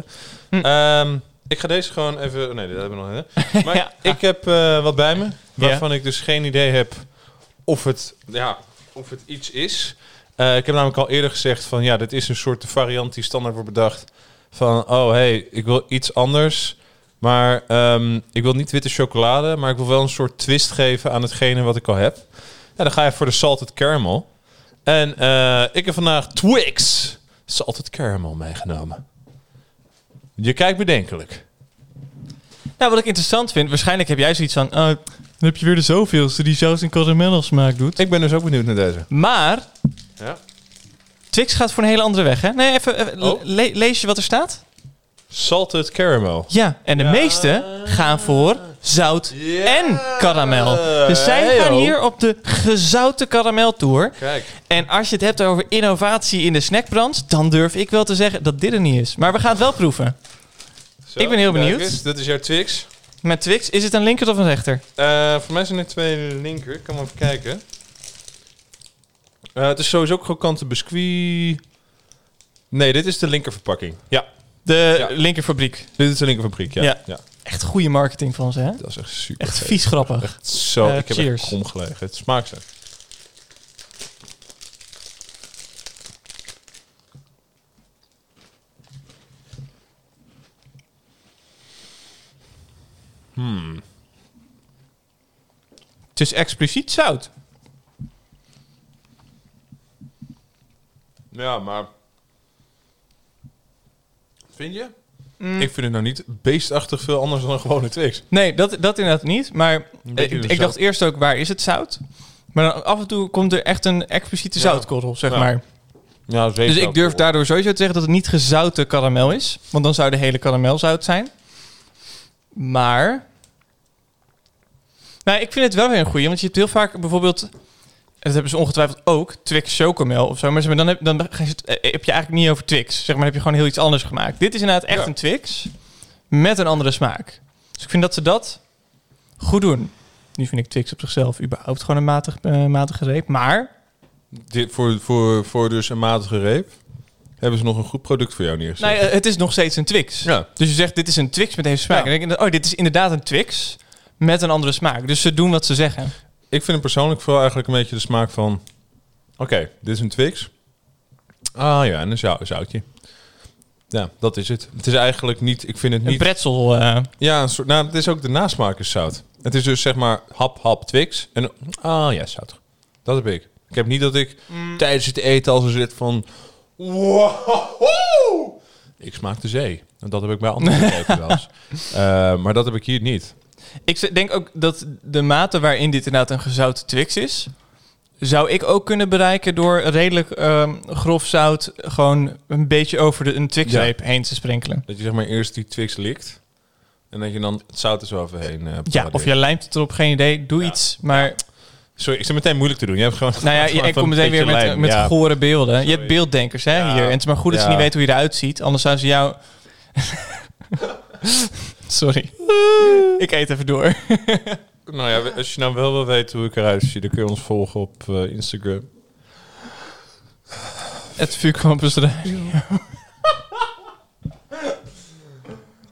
Hm. Ehm, ik ga deze gewoon even... Nee, dat hebben we nog niet. Maar Ja. ik heb eh, wat bij me, waarvan ik dus geen idee heb of het, ja, of het iets is. Eh, ik heb namelijk al eerder gezegd van... Ja, dit is een soort variant die standaard wordt bedacht. Van, oh, hey, ik wil iets anders... Maar ehm, ik wil niet witte chocolade, maar ik wil wel een soort twist geven aan hetgene wat ik al heb. Ja, dan ga je voor de salted caramel. En eh, ik heb vandaag Twix salted caramel meegenomen. Je kijkt bedenkelijk. Nou, wat ik interessant vind, waarschijnlijk heb jij zoiets van... Oh, dan heb je weer de zoveelste die zelfs in caramel smaak doet. Ik ben dus ook benieuwd naar deze. Maar Ja. Twix gaat voor een hele andere weg, hè? Nee, even, even Oh. le- lees je wat er staat? Salted caramel. Ja, en de meeste gaan voor zout en karamel. Dus zij Hey, gaan hier op de gezouten karamel-tour. Kijk. En als je het hebt over innovatie in de snackbranche... dan durf ik wel te zeggen dat dit er niet is. Maar we gaan het wel proeven. Zo, Ik ben heel benieuwd. dit is jouw Twix. Met Twix, is het een linker of een rechter? Eh, voor mij zijn er twee linker. Ik kan maar even kijken. Eh, het is sowieso ook krokante biscuit. Nee, dit is de linkerverpakking. Ja, De Ja. linkerfabriek. dit is de linkerfabriek. Ja. Ja. ja. Echt goede marketing van ze, hè? Dat is echt super. Echt vet. vies grappig. Echt zo. Eh, ik heb cheers. echt krom gelegen. Het smaakt zo. Hmm. Het is expliciet zout. Ja, maar... Vind je? Mm. Ik vind het nou niet beestachtig veel anders dan een gewone Twix. Nee, dat, dat inderdaad niet. Maar eh, ik, dacht eerst ook, waar is het zout? Maar dan af en toe komt er echt een expliciete Ja. zoutkorrel, zeg Ja. maar. Ja, Dus ik durf daardoor sowieso te zeggen dat het niet gezouten karamel is. Want dan zou de hele karamel zout zijn. Maar... Nou, ik vind het wel weer een goeie. Want je hebt heel vaak bijvoorbeeld... Dat hebben ze ongetwijfeld ook. Twix chocomel of zo. Maar dan, heb, dan eh, heb je eigenlijk niet over Twix. Zeg maar, heb je gewoon heel iets anders gemaakt. Dit is inderdaad echt Ja. een Twix. Met een andere smaak. Dus ik vind dat ze dat goed doen. Nu vind ik Twix op zichzelf überhaupt gewoon een matig, eh, matige reep. Maar Dit, voor, voor, voor dus een matige reep hebben ze nog een goed product voor jou neergezet. nou, ja, het is nog steeds een Twix. Ja. Dus je zegt, dit is een Twix met deze smaak. Ja. En dan denk oh, dit is inderdaad een Twix met een andere smaak. Dus ze doen wat ze zeggen. Ik vind hem persoonlijk vooral eigenlijk een beetje de smaak van... Oké, dit is een Twix. Ah ja, en een zou- zoutje. Ja, dat is het. Het is eigenlijk niet... Ik vind het Een niet... pretzel. eh, Ja, een soort, nou, het is ook de nasmaak is zout. Het is dus zeg maar hap, hap, Twix. En ah ja, zout. Dat heb ik. Ik heb niet dat ik tijdens het eten als er zit van... Wow, ik smaak de zee. En dat heb ik bij andere eten wel eens. Eh, maar dat heb ik hier niet. Ik denk ook dat de mate waarin dit inderdaad een gezouten Twix is... zou ik ook kunnen bereiken door redelijk ehm, grof zout... gewoon een beetje over de, een Twix-reep heen te sprenkelen. Dat je zeg maar eerst die Twix likt. En dat je dan het zout er zo overheen eh Ja, of je lijmt het erop, geen idee. Doe Ja. iets, maar... Sorry, ik zit meteen moeilijk te doen. Je hebt gewoon... Nou ja, ik kom meteen een weer met, met Ja. gore beelden. Je hebt beelddenkers hè, hier. En het is maar goed dat ze niet weten hoe je eruit ziet. Anders zouden ze jou... Sorry. ik eet even door. Nou ja, als je nou wel wil weten hoe ik eruit zie, dan kun je ons volgen op eh, Instagram. Het vuurcampus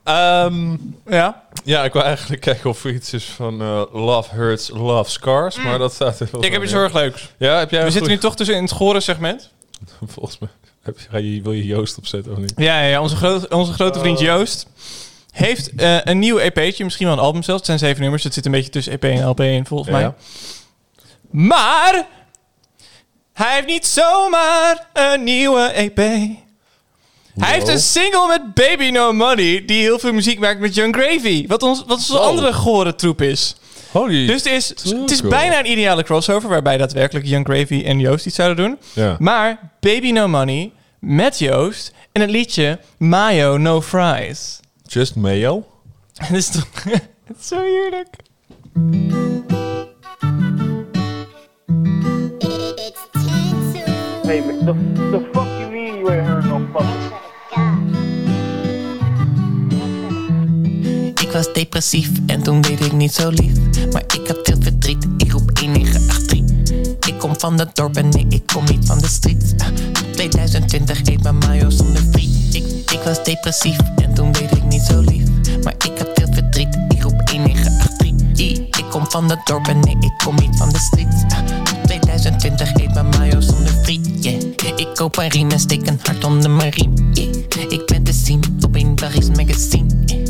Ehm, Ja. ja, ik wil eigenlijk kijken of er iets is van eh, Love Hurts, Love Scars. Maar dat staat er wel Ik heb iets in. heel erg leuks. Ja, heb jij We zitten nu toch tussen in het gore segment. Volgens mij. Heb je, je, wil je Joost opzetten of niet? Ja, ja, ja onze, groot, onze grote vriend Joost heeft eh, een nieuw EP'tje. Misschien wel een album zelfs. Het zijn zeven nummers. Het zit een beetje tussen EP en LP in volgens mij. Maar hij heeft niet zomaar een nieuwe EP. Hij heeft een single met Baby No Money, die heel veel muziek maakt met Young Gravy. Wat, ons, wat onze andere gore troep is. Holy. Dus het is, het is bijna een ideale crossover... waarbij daadwerkelijk Young Gravy en Joost iets zouden doen. ja. Maar Baby No Money met Joost... en het liedje Mayo No Fries. Just mayo. Dat is toch... het is zo heerlijk. Hey, the, the fuck you mean you ain't heard no fucking Ik was depressief en toen deed ik niet zo lief. Maar ik had veel verdriet, ik roep 1983. Ik kom van het dorp en nee, ik kom niet van de street. Ah, 2020 eet mijn mayo zonder friet. Ik, ik was depressief en toen deed ik niet zo lief. Maar ik had veel verdriet, ik roep 1983. I, Ik kom van het dorp en nee, ik kom niet van de street. Ah, 2020 eet mijn mayo zonder friet. Ik koop een riem en steek een hart onder mijn riem. Ik ben te zien op een Belgisch magazine. Yeah.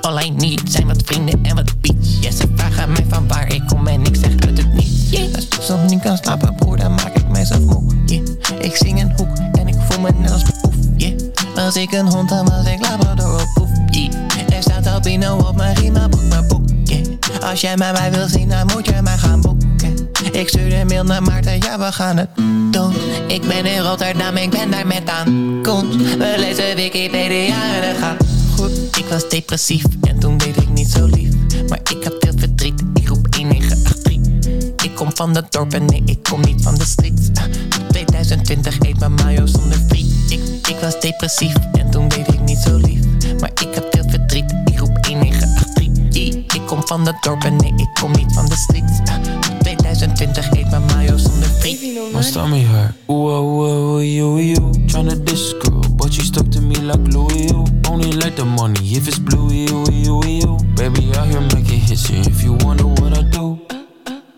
All I need zijn wat vrienden en wat beats. Yeah, ze vragen mij van waar ik kom en ik zeg uit het niet. Als ik soms niet kan slapen, broer, dan maak ik mijzelf moe. Ik zing een hoek en ik voel me net als. Yeah. Was ik een hond, dan was ik labrador albino op mijn riem, maar boek mijn boek. Yeah. Als jij mij wil zien, dan moet je mij gaan boeken. Ik stuur een mail naar Maarten, ja we gaan het doen. Ik ben in Rotterdam, ik ben daar met aan komt. We lezen Wikipedia en het gaat goed. Ik was depressief en toen deed ik niet zo lief. Maar ik had veel verdriet, ik roep 1983. Ik kom van het dorp en nee, ik kom niet van de street. Ah, 2020 eet mijn mayo zonder friet. Ik, ik was depressief en toen deed ik niet zo lief. Maar ik had van het dorp en nee, ik kom niet van de street. Ah, 2020 eet mijn mayo zonder friet. My stomach hurt. Ooh, ooh, ooh, ooh, you, you. Tryna diss this girl, but she stuck to me like glue. You only like the money if it's blue. You, you, you. Baby, out here making hits. Yeah, if you wonder what I do.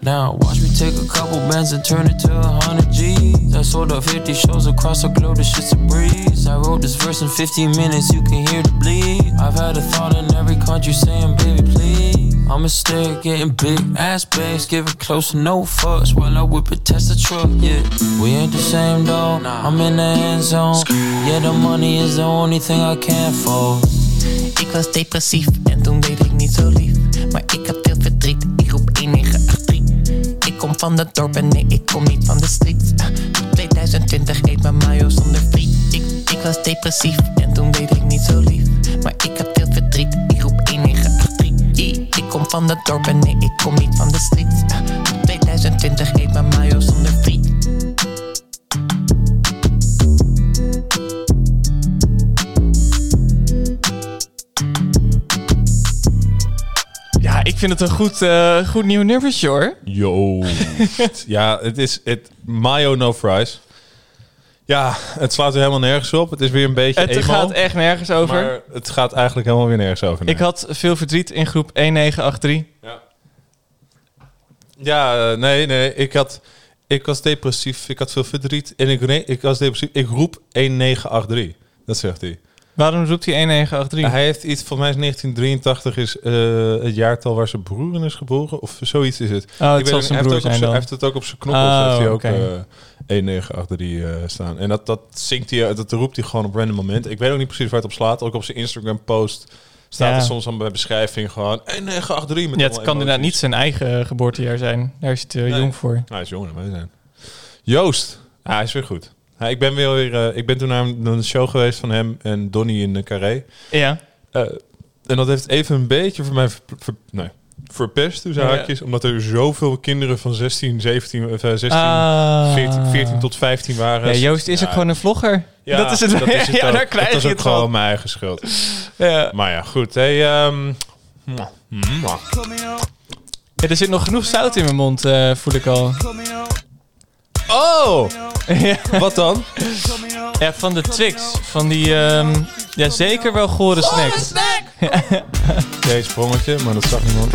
Now watch me take a couple bands and turn it to a hundred G's. I sold out 50 shows across the globe, this shit's a breeze. I wrote this verse in 15 minutes, you can hear the bleed. I've had a thought in every country saying, baby, please. I'ma stay getting big ass bags, giving close to no fucks while I whip it, test the truck. Yeah, we ain't the same though. I'm in the end zone. Yeah, the money is the only thing I can't fold. Ik was depressief en toen deed ik niet zo lief. Maar ik had veel verdriet, ik roep 1983. Ik kom van het dorp en nee, ik kom niet van de street. Ah, 2020 eet mijn mayo zonder friet. Ik, ik was depressief en toen deed ik niet zo lief. Maar ik van het dorp en nee, ik kom niet van de street. Ah, 2020 eet mijn mayo zonder friet. Ja, ik vind het een goed, eh, goed nieuw nummertje hoor. Yo. ja, het is het mayo no fries. Ja, het slaat weer helemaal nergens op. Het is weer een beetje Het emo, gaat echt nergens over. Maar het gaat eigenlijk helemaal weer nergens over. nee. Ik had veel verdriet in groep 1983. Ja, eh, nee, nee. Ik had... Ik was depressief. Ik had veel verdriet. En ik, nee, ik was depressief. Ik roep 1983. Dat zegt hij. Waarom roept hij 1983? Hij heeft iets, volgens mij is 1983 is eh, het jaartal waar zijn broer in is geboren. Of zoiets is het. Oh, het zal zijn broer zijn. Hij heeft het ook op zijn knoppels. Oh, heeft hij ook oké. eh, 1983 eh, staan. En dat, dat zingt hij, dat roept hij gewoon op random moment. Ik weet ook niet precies waar het op slaat. Ook op zijn Instagram post staat Ja. er soms aan bij beschrijving gewoon 1983. Met Ja, het kan inderdaad niet zijn eigen geboortejaar zijn. Daar is hij te Nee. jong voor. Nou, hij is jonger dan wij zijn. Joost. Ja, hij is weer goed. Ja, ik ben weer, weer eh, ik ben toen naar een, show geweest van hem en Donny in de Carré. Ja. Eh, en dat heeft even een beetje voor mij ver, ver- nee, verpest, Ja. haakjes. Omdat er zoveel kinderen van 16, 17, of, eh, 16, Ah. 14, 14 tot 15 waren. Ja, Joost is ook gewoon een vlogger. ja, dat is het. Dat is het ja, daar krijg dat is je het gewoon van. mijn eigen schuld. Ja. Maar ja, goed. Hey, mwah. Ja, er zit nog genoeg zout in mijn mond, eh, voel ik al. Oh! ja. Wat dan? ja, van de Twix. Van die, ehm, ja, zeker wel gore snacks. Deze sprongetje, maar dat zag niemand.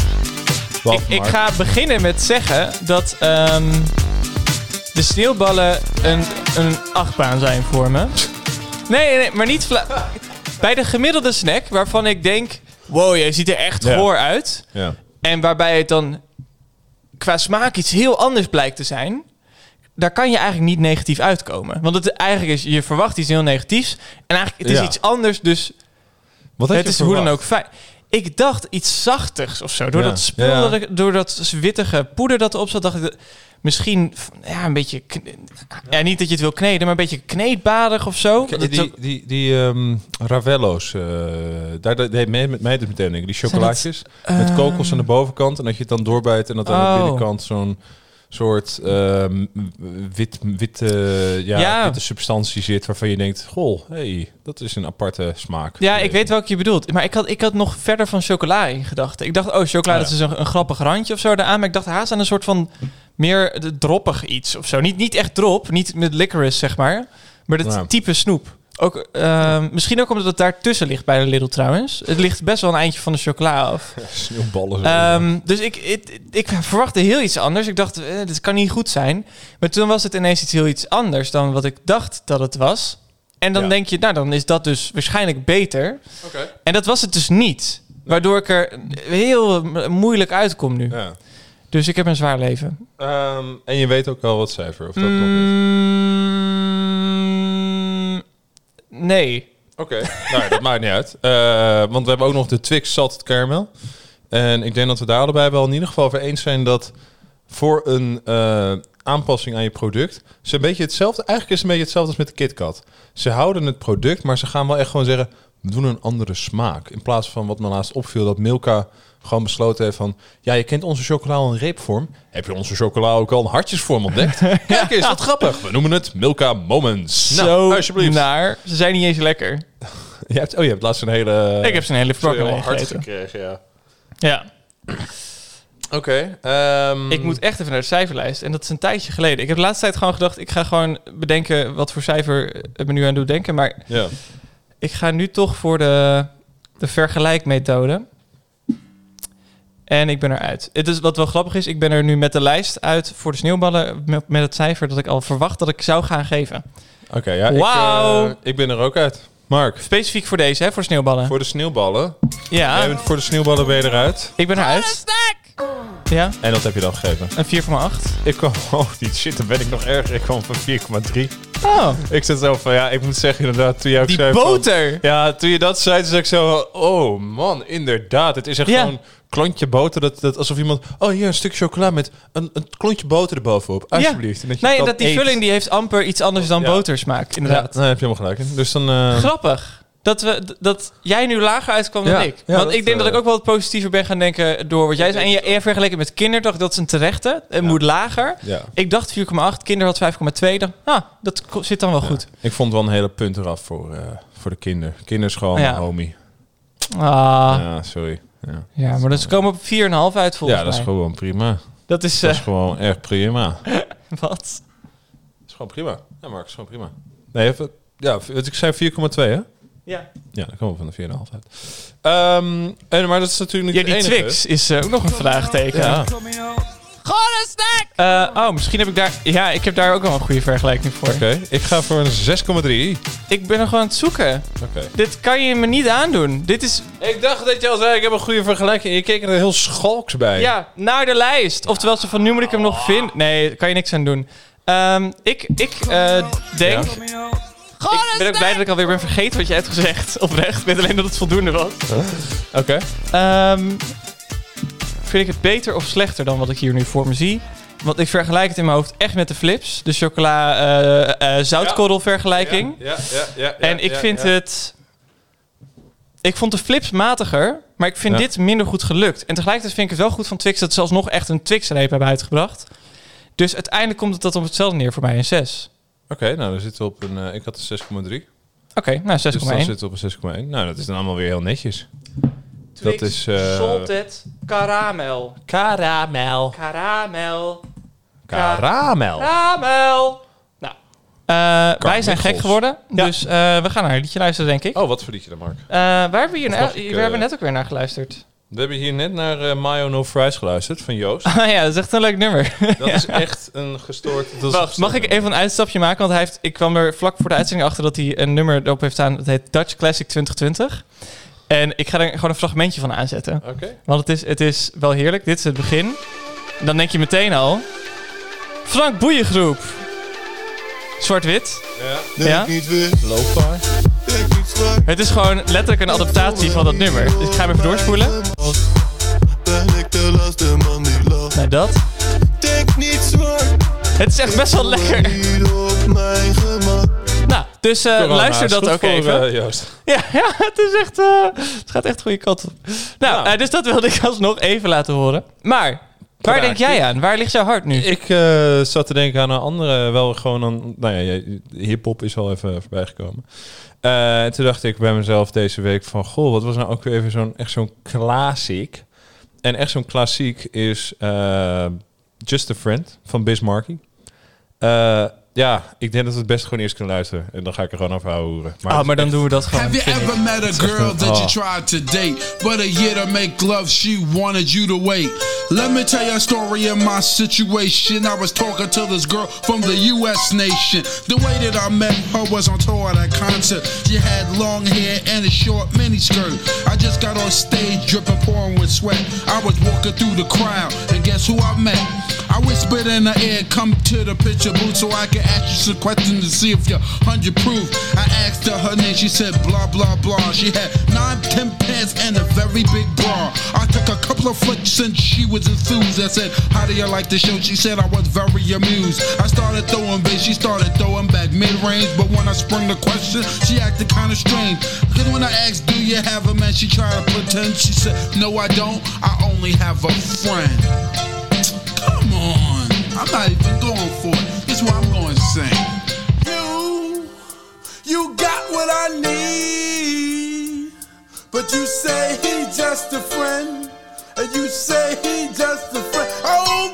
Ik, ik ga beginnen met zeggen dat ehm, de sneeuwballen een, een achtbaan zijn voor me. Nee, nee, maar niet... vla- Bij de gemiddelde snack, waarvan ik denk... Wow, je ziet er echt Ja. goor uit. Ja. En waarbij het dan qua smaak iets heel anders blijkt te zijn. Daar kan je eigenlijk niet negatief uitkomen. Want het eigenlijk is, je verwacht iets heel negatiefs. En eigenlijk het is Ja. iets anders, dus Wat het je is hoe dan ook fijn. ik dacht iets zachtigs of zo. Door Ja. dat spul, door dat wittige poeder dat erop zat, dacht ik... dat- Misschien ja, een beetje... Ja, niet dat je het wil kneden, maar een beetje kneedbadig of zo. Die, die, die ehm, Ravello's, eh, daar deed mij, met mij dus meteen. Die chocolaatjes met kokos aan de bovenkant. En dat je het dan doorbijt en dat aan Oh. de binnenkant zo'n soort ehm, wit, witte, ja, Ja. witte substantie zit. Waarvan je denkt, goh, hey, dat is een aparte smaak. Ja, ik weet welke je bedoelt. Maar ik had, ik had nog verder van chocola in gedachten. Ik dacht, oh, chocola, ja. dat is een, een grappig randje of zo eraan. Maar ik dacht haast aan een soort van meer droppig iets of zo. Niet, niet echt drop, niet met licorice, zeg maar. Maar dat Ja. type snoep. Ook, ehm, misschien ook omdat het daar tussen ligt bij de Lidl trouwens. Het ligt best wel een eindje van de chocola af. Sneeuwballen. Ehm, dus ik, ik, ik verwachtte heel iets anders. Ik dacht, eh, dit kan niet goed zijn. Maar toen was het ineens iets heel iets anders dan wat ik dacht dat het was. En dan Ja. denk je, nou, dan is dat dus waarschijnlijk beter. Oké. En dat was het dus niet. Waardoor ik er heel mo- moeilijk uitkom nu. Ja. Dus ik heb een zwaar leven. Ehm, en je weet ook wel wat cijfer, of dat nog niet? Nee. Oké, nou, dat maakt niet uit. Eh, want we hebben ook nog de Twix Salted Caramel. En ik denk dat we daar allebei wel in ieder geval over eens zijn dat voor een eh, aanpassing aan je product, ze een beetje hetzelfde, eigenlijk is het een beetje hetzelfde als met de KitKat. Ze houden het product, maar ze gaan wel echt gewoon zeggen, we doen een andere smaak. In plaats van wat me laatst opviel, dat Milka gewoon besloten heeft van, ja, je kent onze chocola al in reepvorm. Heb je onze chocola ook al in hartjesvorm ontdekt? Kijk eens, wat grappig. We noemen het Milka Moments. Zo nou, alsjeblieft. naar. Ze zijn niet eens lekker. Je hebt, oh, je hebt laatst een hele... ik heb ze een hele verpakking hard gekregen, ja. Ja. Oké. ehm, Ik moet echt even naar de cijferlijst. En dat is een tijdje geleden. Ik heb de laatste tijd gewoon gedacht... ik ga gewoon bedenken wat voor cijfer het me nu aan doet denken. Maar Ja. ik ga nu toch voor de, de vergelijkmethode. En ik ben eruit. Het is, wat wel grappig is, ik ben er nu met de lijst uit voor de sneeuwballen... met, met het cijfer dat ik al verwacht dat ik zou gaan geven. Oké, ja. Wauw. Ik, eh, ik ben er ook uit. Mark, Specifiek voor deze, hè, voor de sneeuwballen. voor de sneeuwballen. ja, Jij bent voor de sneeuwballen ben je eruit. ik ben eruit. Ja, En wat heb je dan gegeven? een 4,8. Ik kwam... Oh, die shit, dan ben ik nog erger. Ik kwam van 4,3. Oh, Ik zit zo van, ja, ik moet zeggen inderdaad, toen jij ook die zei van- boter. ja, toen je dat zei, toen zei ik zo... Oh man, inderdaad. Het is echt Ja. gewoon klontje boter. Dat, dat, alsof iemand... Oh, hier een stuk chocola met een, een klontje boter erbovenop. Alsjeblieft. Dat je Nee, dan dat die eet. vulling die heeft amper iets anders dan Ja. botersmaak, Ja, inderdaad. daar heb je helemaal gelijk. Dus dan... eh, Grappig. Dat, we, dat jij nu lager uitkwam dan Ja, ik. ja, Want dat, ik denk dat eh, ik ook wel wat positiever ben gaan denken door wat jij zei. En je, je vergeleken met kinder, dacht ik, dat is een terechte. Het moet lager. ja. Ik dacht 4,8, kinder had 5,2. Dacht, ah, dat zit dan wel goed. Ik vond wel een hele punt eraf voor, eh, voor de is gewoon Ja. een homie. Ah, ja. Sorry. Ja, maar dus ze komen op 4,5 uit volgens ja dat is mij. gewoon prima. Dat is, Dat eh, is gewoon echt prima. Dat wat? is gewoon prima. Ja, Mark, is gewoon prima. Nee, even, ja, wat ik zei 4,2 hè? Ja. Ja, dan komen we van de 4,5 uit. Ehm, en, maar dat is natuurlijk ja, niet die het enige. Twix is eh, ook nog een vraagteken. Ja. Gewoon een snack! Eh, oh, misschien heb ik daar... Ja, ik heb daar ook wel een goede vergelijking voor. Oké, ik ga voor een 6,3. Ik ben er gewoon aan het zoeken. Oké. Dit kan je me niet aandoen. Dit is Ik dacht dat je al zei, ik heb een goede vergelijking. Je keek er heel schalks bij. Ja, naar de lijst. Oftewel, ze van nu moet ik hem nog vinden. Nee, daar kan je niks aan doen. Ehm, ik ik eh, denk... Ik ben ook blij dat ik alweer ben vergeten wat je hebt gezegd. Oprecht. Ik weet alleen dat het voldoende was. Oké. Ehm, vind ik het beter of slechter dan wat ik hier nu voor me zie? Want ik vergelijk het in mijn hoofd echt met de flips. De chocola eh, eh, zoutkorrel vergelijking. Ja, ja, ja, ja, En ik ja, vind ja. het... Ik vond de flips matiger, maar ik vind Ja. dit minder goed gelukt. En tegelijkertijd vind ik het wel goed van Twix dat ze alsnog echt een Twix-reep hebben uitgebracht. Dus uiteindelijk komt het dat op hetzelfde neer voor mij een 6. Oké, nou dan zitten we op een... eh, ik had een 6,3. Oké, nou 6,1. Dus dan zitten we op een 6,1. Nou, dat is dan allemaal weer heel netjes. dat is... eh, Salted caramel. Karamel. Caramel. Karamel. Caramel. Nou, eh, wij zijn gek geworden. Ja. Dus eh, we gaan naar een liedje luisteren, denk ik. Oh, wat voor liedje dan, Mark? Eh, waar hebben we hier ik, we hebben eh, net ook weer naar geluisterd. We hebben hier net naar eh Mayo No Fries geluisterd van Joost. Ah ja, dat is echt een leuk nummer. Dat is echt een gestoord... Dat mag ik even een uitstapje maken? Want hij heeft, ik kwam er vlak voor de uitzending achter dat hij een nummer erop heeft staan. Dat heet Dutch Classic 2020. En ik ga er gewoon een fragmentje van aanzetten. Want het is, het is wel heerlijk. Dit is het begin. Dan denk je meteen al... Frank Boeiengroep. Zwart-wit. Ja. Ja? niet weer, niet Het is gewoon letterlijk een adaptatie van dat nummer. Dus ik ga hem even doorspoelen. Ben ik de laatste man die lacht. Nee, dat. Denk niet zwaar. Het is echt best wel lekker. Niet op mijn gemak. Nou, dus eh, Corona luister is dat ook voor, even. eh, Joost. Ja, ja, het is echt. eh, het gaat echt de goede kant op. Nou, dus dat wilde ik alsnog even laten horen. Maar, waar denk jij aan? Waar ligt jouw hart nu? Ik eh, zat te denken aan een andere, wel gewoon een, nou ja, hip-hop is al even voorbij gekomen. En toen dacht ik bij mezelf deze week van, goh, wat was nou ook weer even zo'n, echt zo'n klassiek. En echt zo'n klassiek is eh, Just a Friend van Biz Markie. Eh, ja, ik denk dat we het best gewoon eerst kunnen luisteren. En dan ga ik er gewoon over houden. Ah, maar dan doen we dat gewoon. Have you ever met a girl that you Oh. tried to date, but a year to make love, she wanted you to wait? Let me tell you a story of my situation. I was talking to this girl from the U.S. nation. The way that I met her was on tour at a concert. She had long hair and a short miniskirt. I just got on stage, dripping, pouring with sweat. I was walking through the crowd, and guess who I met? I whispered in her ear, come to the picture booth so I can ask you some questions to see if you're 100 proof. I asked her her name, she said blah blah blah. She had nine, ten pants and a very big bra. I took a couple of flicks and she was enthused. I said, How do you like the show? She said I was very amused. I started throwing bass, she started throwing back mid range. But when I sprung the question, she acted kind of strange. Cause when I asked, Do you have a man? She tried to pretend. She said, No, I don't. I only have a friend. I'm not even going for it. Is what I'm going to sing. You, you got what I need. But you say he just a friend. And you say he just a friend. Oh,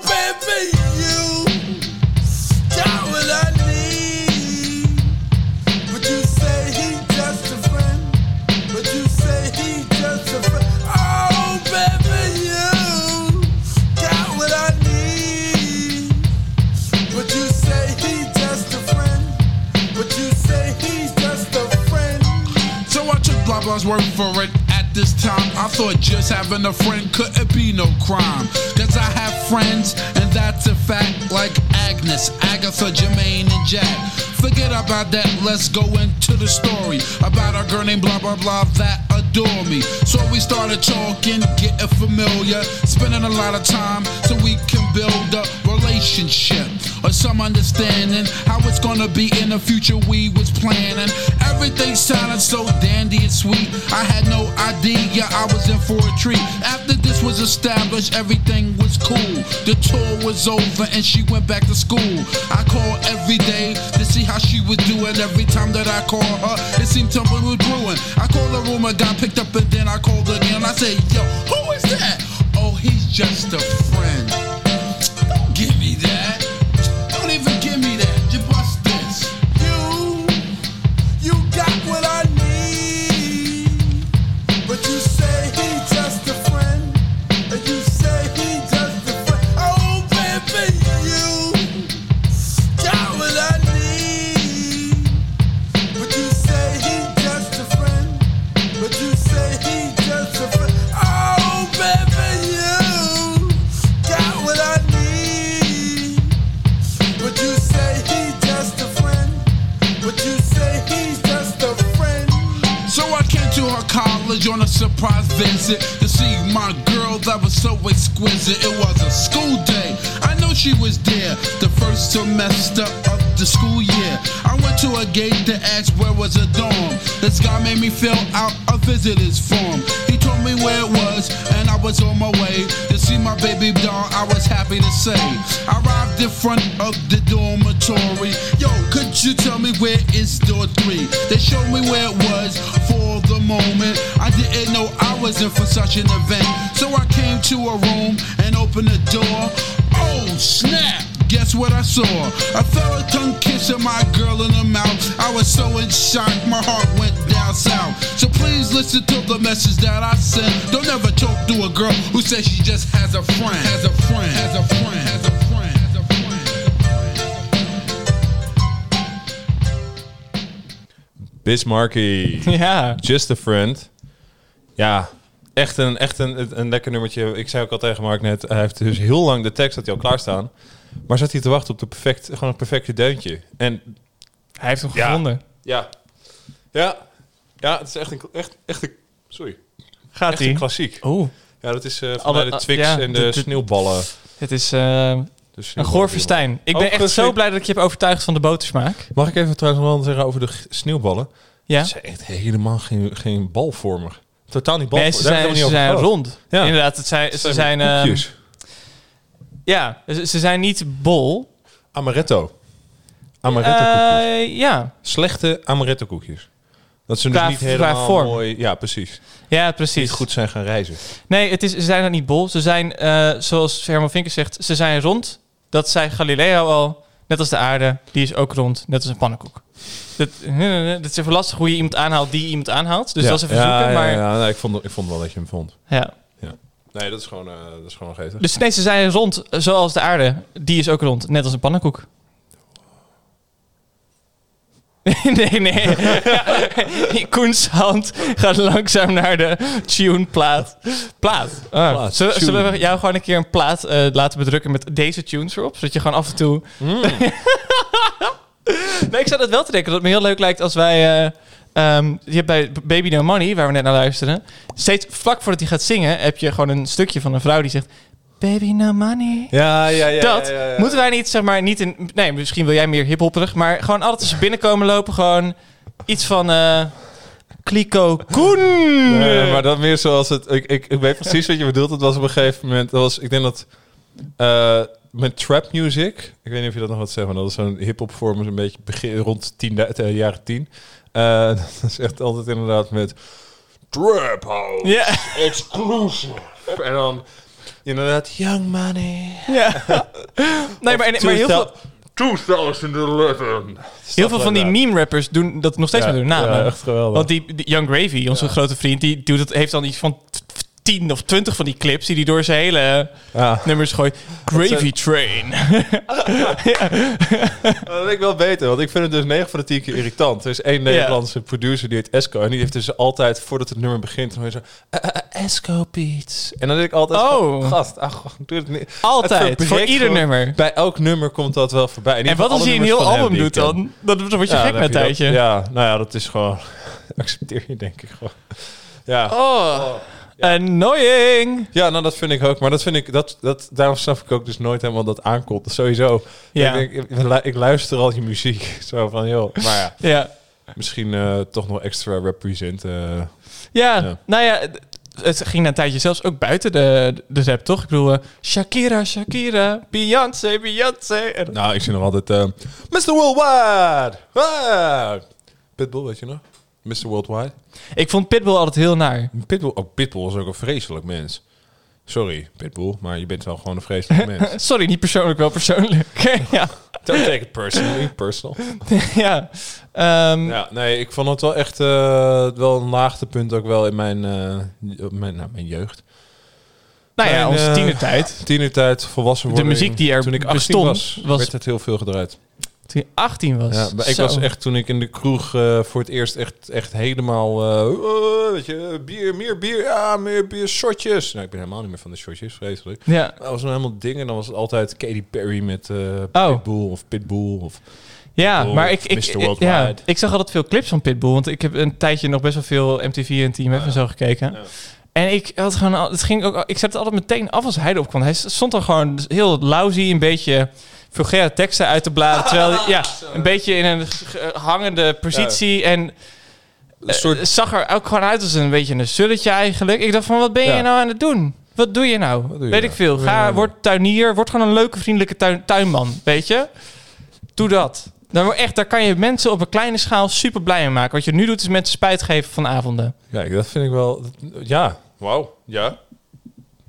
Took blah for it. At this time, I thought just having a friend couldn't be no crime. Cause I have friends, and that's a fact, like Agnes, Agatha, Jermaine, and Jack. Forget about that, let's go into the story about our girl named blah blah blah that adore me. So we started talking, getting familiar, spending a lot of time so we can build a relationship or some understanding how it's gonna be in the future we was planning. Everything sounded so dandy and sweet. I had no idea I was in for a treat. After this was established, everything was cool. The tour was over and she went back to school. I called every day to see how she was doing. Every time that I called her, it seemed something was brewing. I called the room, I got picked up, and then I called again. I said, Yo, who is that? Oh, he's just a friend. College on a surprise visit to see my girl that was so exquisite. It was a school day. I know she was there the first semester of the school year. I went to a gate to ask where was a dorm. This guy made me fill out a visitor's form. He told me where it was, and I was on my way to see my baby doll. I was happy to say. I arrived in front of the dormitory. Yo, could you tell me where is door three? They showed me where it was for the moment. I didn't know I was in for such an event. So I came to a room and opened the door. Oh, snap! Guess what I saw? A fella tongue kissing my girl in the mouth. I was so in shock, my heart went down south. So please listen to the message that I sent. Don't ever talk to a girl who says she just has a friend. Has a friend. Has a friend. Has a friend. Bismarcky. Ja. Just a Friend. Ja, echt een, echt een, een lekker nummertje. Ik zei ook al tegen Mark net, hij heeft dus heel lang de tekst had hij al klaarstaan. Maar zat hij te wachten op de perfect, gewoon een perfecte deuntje. En Hij heeft hem Ja. gevonden. ja, ja. Ja, het is echt een, echt, echt een, sorry. Gaat echt een ie? klassiek. Oeh. Ja, dat is eh van de Twix ja, en de, de- de- sneeuwballen. Het is eh, De een sneeuwballen. goor festijn. Ik ben echt zo blij dat ik je heb overtuigd van de botersmaak. Mag ik even trouwens nog wel zeggen over de sneeuwballen? Ja? Ze zijn echt helemaal geen, geen balvormig. Totaal niet Nee, balvormig. ze zijn, ze zijn niet gehad. rond. Ja. Inderdaad, het zijn, ze zijn... eh, koekjes. ja, ze, ze zijn niet bol. Amaretto. Amaretto koekjes. Eh, ja. Slechte amaretto koekjes. Dat ze Qua- dus niet helemaal vorm. mooi... Ja, precies. ja, precies. Niet goed zijn gaan reizen. Nee, het is, ze zijn er niet bol. Ze zijn, eh, zoals Herman Vinkers zegt, ze zijn rond. Dat zei Galileo al. Net als de aarde, die is ook rond. Net als een pannenkoek. Dat, dat is even lastig hoe je iemand aanhaalt die iemand aanhaalt. Dus ja. dat is even ja, zoeken. ja, Maar, ja, nee, ik, vond, ik vond wel dat je hem vond. ja. Ja. Nee, dat is gewoon, eh dat is gewoon geestig. Dus nee, ze zijn rond zoals de aarde. Die is ook rond. Net als een pannenkoek. nee, nee. Koens hand gaat langzaam naar de tune plaat. Plaat. Ah. Plaat, Zullen, tune. zullen we jou gewoon een keer een plaat eh, laten bedrukken met deze tunes erop? Zodat je gewoon af en toe... Mm. nee, ik zou dat wel te denken. Dat het me heel leuk lijkt als wij... eh, ehm, je hebt bij Baby No Money, waar we net naar luisteren... Steeds vlak voordat hij gaat zingen... heb je gewoon een stukje van een vrouw die zegt... Baby No Money. Ja, ja, ja. dat ja, ja, ja. moeten wij niet, zeg maar, niet in. Nee, misschien wil jij meer hiphopperig, maar gewoon altijd als ze binnenkomen lopen, gewoon iets van. eh Kliko Koen. Nee, maar dat meer zoals het... Ik, ik, ik weet precies wat je bedoelt. Het was op een gegeven moment... Dat was, ik denk dat... eh, met trap music... Ik weet niet of je dat nog wat zegt, maar dat is zo'n hip-hop vorm. Een beetje begin, rond tien, de eh, jaren tien. Eh, dat is echt altijd inderdaad met... Trap house. Ja. Exclusive. En dan... Inderdaad, Young Money. Ja. nee, maar, maar heel veel, 2011. heel veel van die meme-rappers doen dat nog steeds Ja, met hun naam. ja, echt geweldig. Want die, die Young Gravy, onze grote vriend, die doet het, heeft dan iets van t- t- 10 of 20 van die clips die hij door zijn hele Ja. nummers gooit. Gravy Train. Dat ik wel beter, want ik vind het dus 9 van de 10 keer irritant. Er is één Nederlandse producer die heet Esco. En die heeft dus altijd, voordat het nummer begint, dan je zo... "Eh, eh, eh, Esco Beats. En dan denk ik altijd, Oh. oh. gast, ach, doe het niet. Altijd, Het voor ieder gewoon- nummer. Bij elk nummer komt dat wel voorbij. En wat als je een heel album doet dan? Dan word je Ja, gek met een dat- tijdje. Ja, nou ja, dat is gewoon... accepteer je denk ik gewoon. Ja. Oh, annoying. Ja, nou dat vind ik ook. Maar dat vind ik, dat, dat, daarom snap ik ook dus nooit helemaal dat aankomt. Sowieso. Ja. Ik, denk, ik, ik luister al je muziek. Zo van, joh. Maar ja, Ja. misschien eh, toch nog extra represent. eh. Ja, Ja. nou ja, het ging na een tijdje zelfs ook buiten de, de rap, toch? Ik bedoel, eh, Shakira, Shakira, Beyoncé, Beyoncé. Nou, ik zie nog altijd eh, Mr. Worldwide. Ah! Pitbull, weet je nog? Mr. Worldwide. Ik vond Pitbull altijd heel naar. Pitbull, oh, Pitbull is ook een vreselijk mens. Sorry, Pitbull, maar je bent wel gewoon een vreselijk mens. Sorry, niet persoonlijk, wel persoonlijk. ja. Don't take it personally, personal. ja. Ehm, Ja, nee, ik vond het wel echt eh, wel een laagtepunt ook wel in mijn, eh, mijn, nou, mijn jeugd. nou ja, onze eh, tienertijd. Tienertijd, volwassen De worden. muziek die er Toen ik 18 bestond, was, was- werd het heel veel gedraaid. Toen je 18 was. Ja, maar ik Zo. was echt toen ik in de kroeg eh, voor het eerst echt, echt helemaal, eh, weet je, bier, meer bier, ja, meer bier, shotjes. Nou, ik ben helemaal niet meer van de shotjes, vreselijk. Ja. Dat was dan helemaal dingen. Dan was het altijd Katy Perry met Oh. Pitbull of Pitbull of Ja, Pitbull maar ik, ik, ja, ik zag altijd veel clips van Pitbull. Want ik heb een tijdje nog best wel veel MTV en Team F en zo gekeken. En ik had gewoon, al- het ging ook, ik zette het altijd meteen af als hij erop kwam. Hij stond dan gewoon heel lousy, een beetje vulgaire teksten uit te bladeren. Terwijl ja, een beetje in een hangende positie. En een soort zag er ook gewoon uit als een beetje een sulletje eigenlijk. Ik dacht van, wat ben je Ja. nou aan het doen? Wat doe je nou? doe je weet nou? ik veel. Ga, nou? word tuinier. Word gewoon een leuke, vriendelijke tuin, tuinman. Weet je? Doe dat. Daar, word- echt, daar kan je mensen op een kleine schaal super blij mee maken. Wat je nu doet is mensen spijt geven van avonden. Ja, dat vind ik wel. Ja, wauw, ja.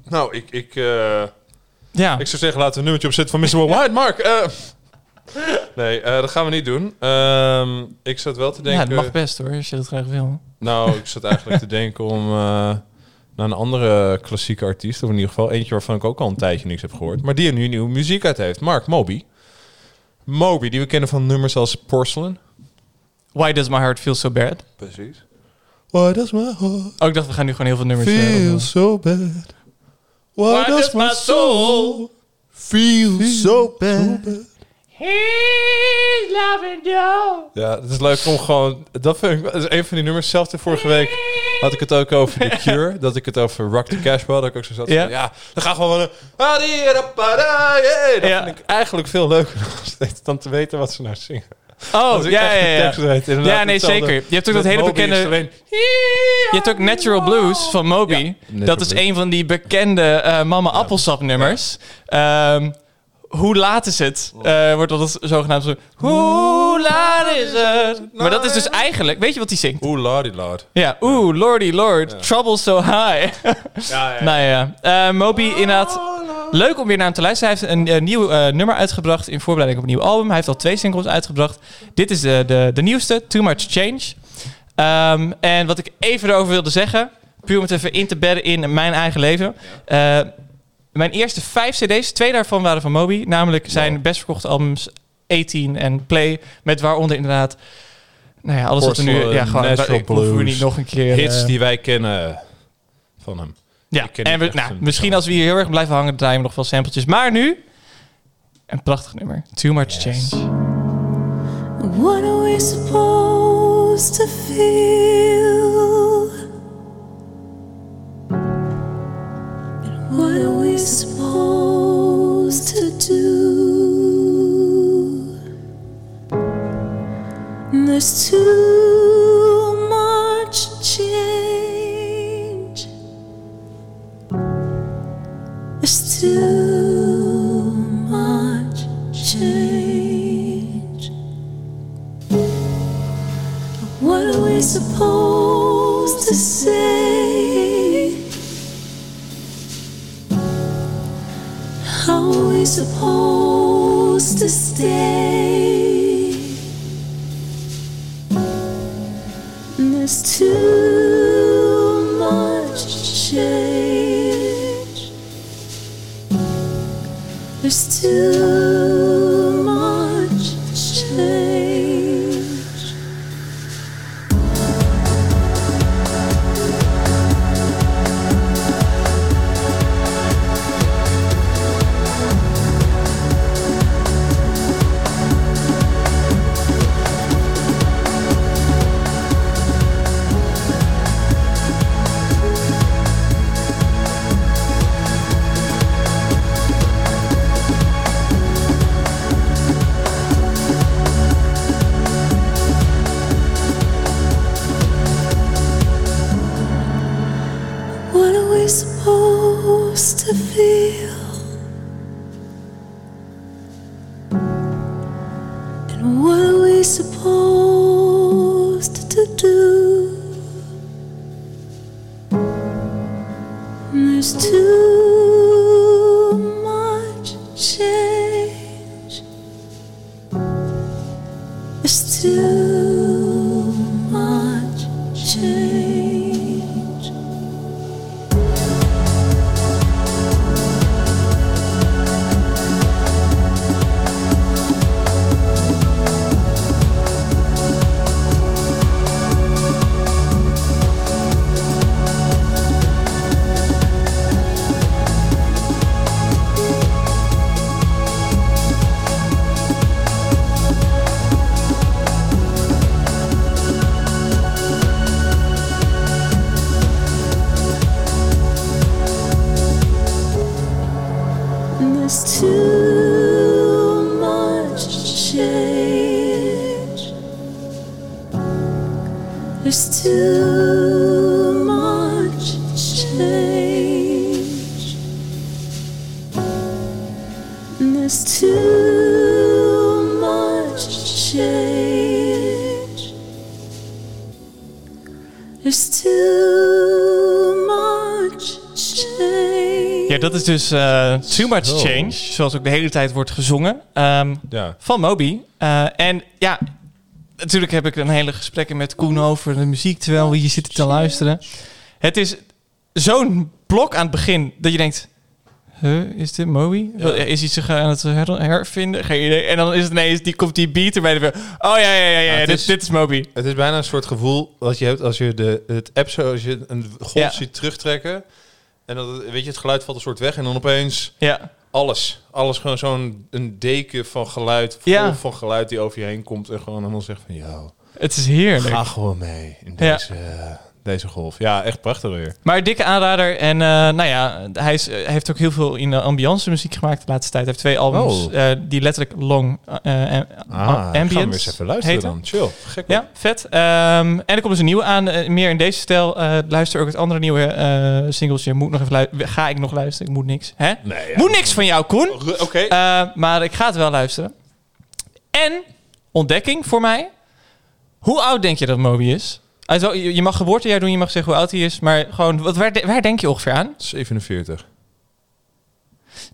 Nou, ik, ik, eh, Ja. ik zou zeggen, laten we een nummertje opzetten van Mr. Worldwide, Mark. eh. nee, eh, dat gaan we niet doen. Ehm, ik zat wel te ja, denken. dat mag best hoor, als je dat graag wil. Nou, ik zat eigenlijk te denken om eh, naar een andere klassieke artiest, of in ieder geval eentje waarvan ik ook al een tijdje niks heb gehoord, maar die er nu nieuwe muziek uit heeft. Mark Moby. Moby, die we kennen van nummers als Porcelain. Why does my heart feel so bad? Precies. Why does my heart Oh, ik dacht, we gaan nu gewoon heel veel nummers... feel opnoemen. so bad? Why, does my soul feel so bad? He's loving you. Ja, het is leuk om gewoon... Dat, vind ik, dat is een van die nummers. Zelfs de vorige week had ik het ook over The Cure. dat ik het over Rock the Cashball. Dat ik ook zo zat. Ja. Ja, ja dan ga gewoon een... Dat Ja. vind ik eigenlijk veel leuker dan te weten wat ze nou zingen. Oh, ja, ja, ja. Ja, nee, zeker. Je hebt ook dat hele Moby bekende... alleen- Je hebt ook Natural Blues van Moby. Dat is Blues. een van die bekende eh, Mama Appelsap nummers. Ehm, hoe laat is het? Eh, wordt dat zogenaamd zo... Hoe laat is het? Maar dat is dus eigenlijk... Weet je wat hij zingt? Oeh, lordy lord. Ja, oeh, lordy lord, trouble so high. Ja, ja. nou ja, eh, Moby inderdaad... Leuk om weer naar hem te luisteren. Hij heeft een, eh, nieuw eh, nummer uitgebracht in voorbereiding op een nieuw album. Hij heeft al twee singles uitgebracht. Dit is de, de, de nieuwste, Too Much Change. Ehm, en wat ik even erover wilde zeggen... puur om het even in te bedden in mijn eigen leven... Eh, mijn eerste vijf cd's, twee daarvan waren van Moby. Namelijk zijn best verkochte albums 18 en Play. Met waaronder inderdaad... Nou ja, alles wat er nu... Ja, gewoon, ik hoeven we niet nog een keer... Hits eh, die wij kennen van hem. Ja, en we, nou, misschien als we hier heel erg blijven hangen, draaien we nog wel sampletjes. Maar nu, een prachtig nummer. Too Much Change. What are we supposed to feel? And what are we supposed to do? There's too much change. There's too much change. What are we supposed to say? How are we supposed to stay? There's too There's too dat is dus eh, Too Much. Change, zoals ook de hele tijd wordt gezongen, ehm, Ja. van Moby. Eh, en ja, natuurlijk heb ik een hele gesprekken met Koen over de muziek, terwijl we hier zitten te luisteren. Het is zo'n blok aan het begin dat je denkt... Huh, is dit Moby? Is hij zich aan het her- hervinden? Geen idee. En dan is het ineens, die komt die beat erbij. weer. Oh ja, ja, ja, ja, Ja, dit, is- dit is Moby. Het is bijna een soort gevoel wat je hebt als je de, het app zo, als je een golf Ja. ziet terugtrekken. En dat, weet je, het geluid valt een soort weg en dan opeens... Ja. alles. Alles gewoon zo'n een deken van geluid, vol Ja. van geluid die over je heen komt en gewoon helemaal zegt van, yo, Het is heerlijk. ga gewoon mee in Ja. Deze, golf. Ja, echt prachtig weer. Maar dikke aanrader. En eh, nou ja, hij, is, hij heeft ook heel veel in de ambiance muziek gemaakt de laatste tijd. Hij heeft twee albums Oh. eh, die letterlijk long eh, eh, Ah, gaan we ambience eens even luisteren heten. dan. Chill. Gek. Ja, vet. Ehm, en er komt dus een nieuwe aan, eh, meer in deze stijl. Eh, luister ook het andere nieuwe eh singles. Je moet nog even luisteren. Ga ik nog luisteren? Ik moet niks. Hè? Nee, ja. Moet niks van jou, Koen. Oké. Eh, maar ik ga het wel luisteren. En ontdekking voor mij. Hoe oud denk je dat Moby is? Je mag geboortejaar doen, je mag zeggen hoe oud hij is. Maar gewoon, wat, waar, waar denk je ongeveer aan? 47.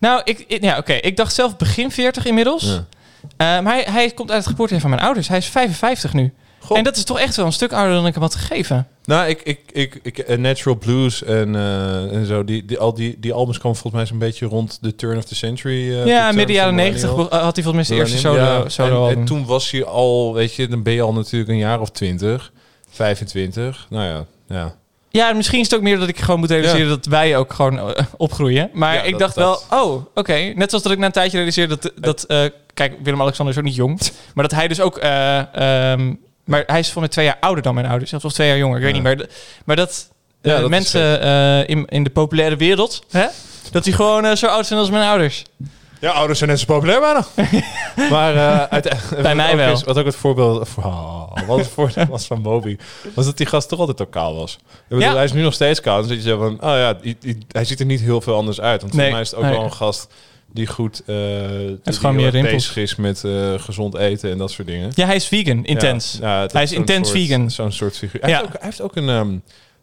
Nou, ik, ik- ja, oké. Ik dacht zelf begin 40 inmiddels. Ja. Eh, maar hij, hij komt uit het geboortejaar van mijn ouders. Hij is 55 nu. Goh. En dat is toch echt wel een stuk ouder dan ik hem had gegeven. Nou, ik, ik, ik, ik eh, Natural Blues en, eh, en zo, die, die, al die, die albums kwamen volgens mij zo'n beetje rond de turn of the century. ja, midden jaren 90 millennial. had hij volgens mij zijn eerste solo, Millennium, ja. solo en, toen was hij al, weet je, dan ben je al natuurlijk een jaar of 20, 25. Nou ja, ja. Ja, misschien is het ook meer dat ik gewoon moet realiseren dat wij ook gewoon eh, opgroeien. Maar Ja, ik dat- dacht dat- wel, oh, oké. Net zoals dat ik na een tijdje realiseerde dat... dat eh, kijk, Willem-Alexander is ook niet jong. Maar dat hij dus ook... eh, ehm, maar hij is voor mij twee jaar ouder dan mijn ouders. Zelfs wel twee jaar jonger, ik weet niet. Maar, maar dat, mensen in, in de populaire wereld... Hè, dat die gewoon zo oud zijn als mijn ouders. Ja, ouders zijn net zo populair bijna. maar eh uiteindelijk... Bij mij wel. is- wat ook het voorbeeld oh, wat het voordeel was van Moby, was dat die gast toch altijd ook kaal was. Ik bedoel, Ja. Hij is nu nog steeds kaal. Dan zit je zo van, oh ja, die- die- hij ziet er niet heel veel anders uit. Want Nee, voor mij is het ook nee. wel een gast die goed eh die meer bezig is met eh, gezond eten en dat soort dingen. Ja, hij is vegan, intens. Ja, ja, dat hij is intens soort- vegan. Zo'n soort figuur. Hij, Ja. heeft ook, hij heeft ook een... ehm,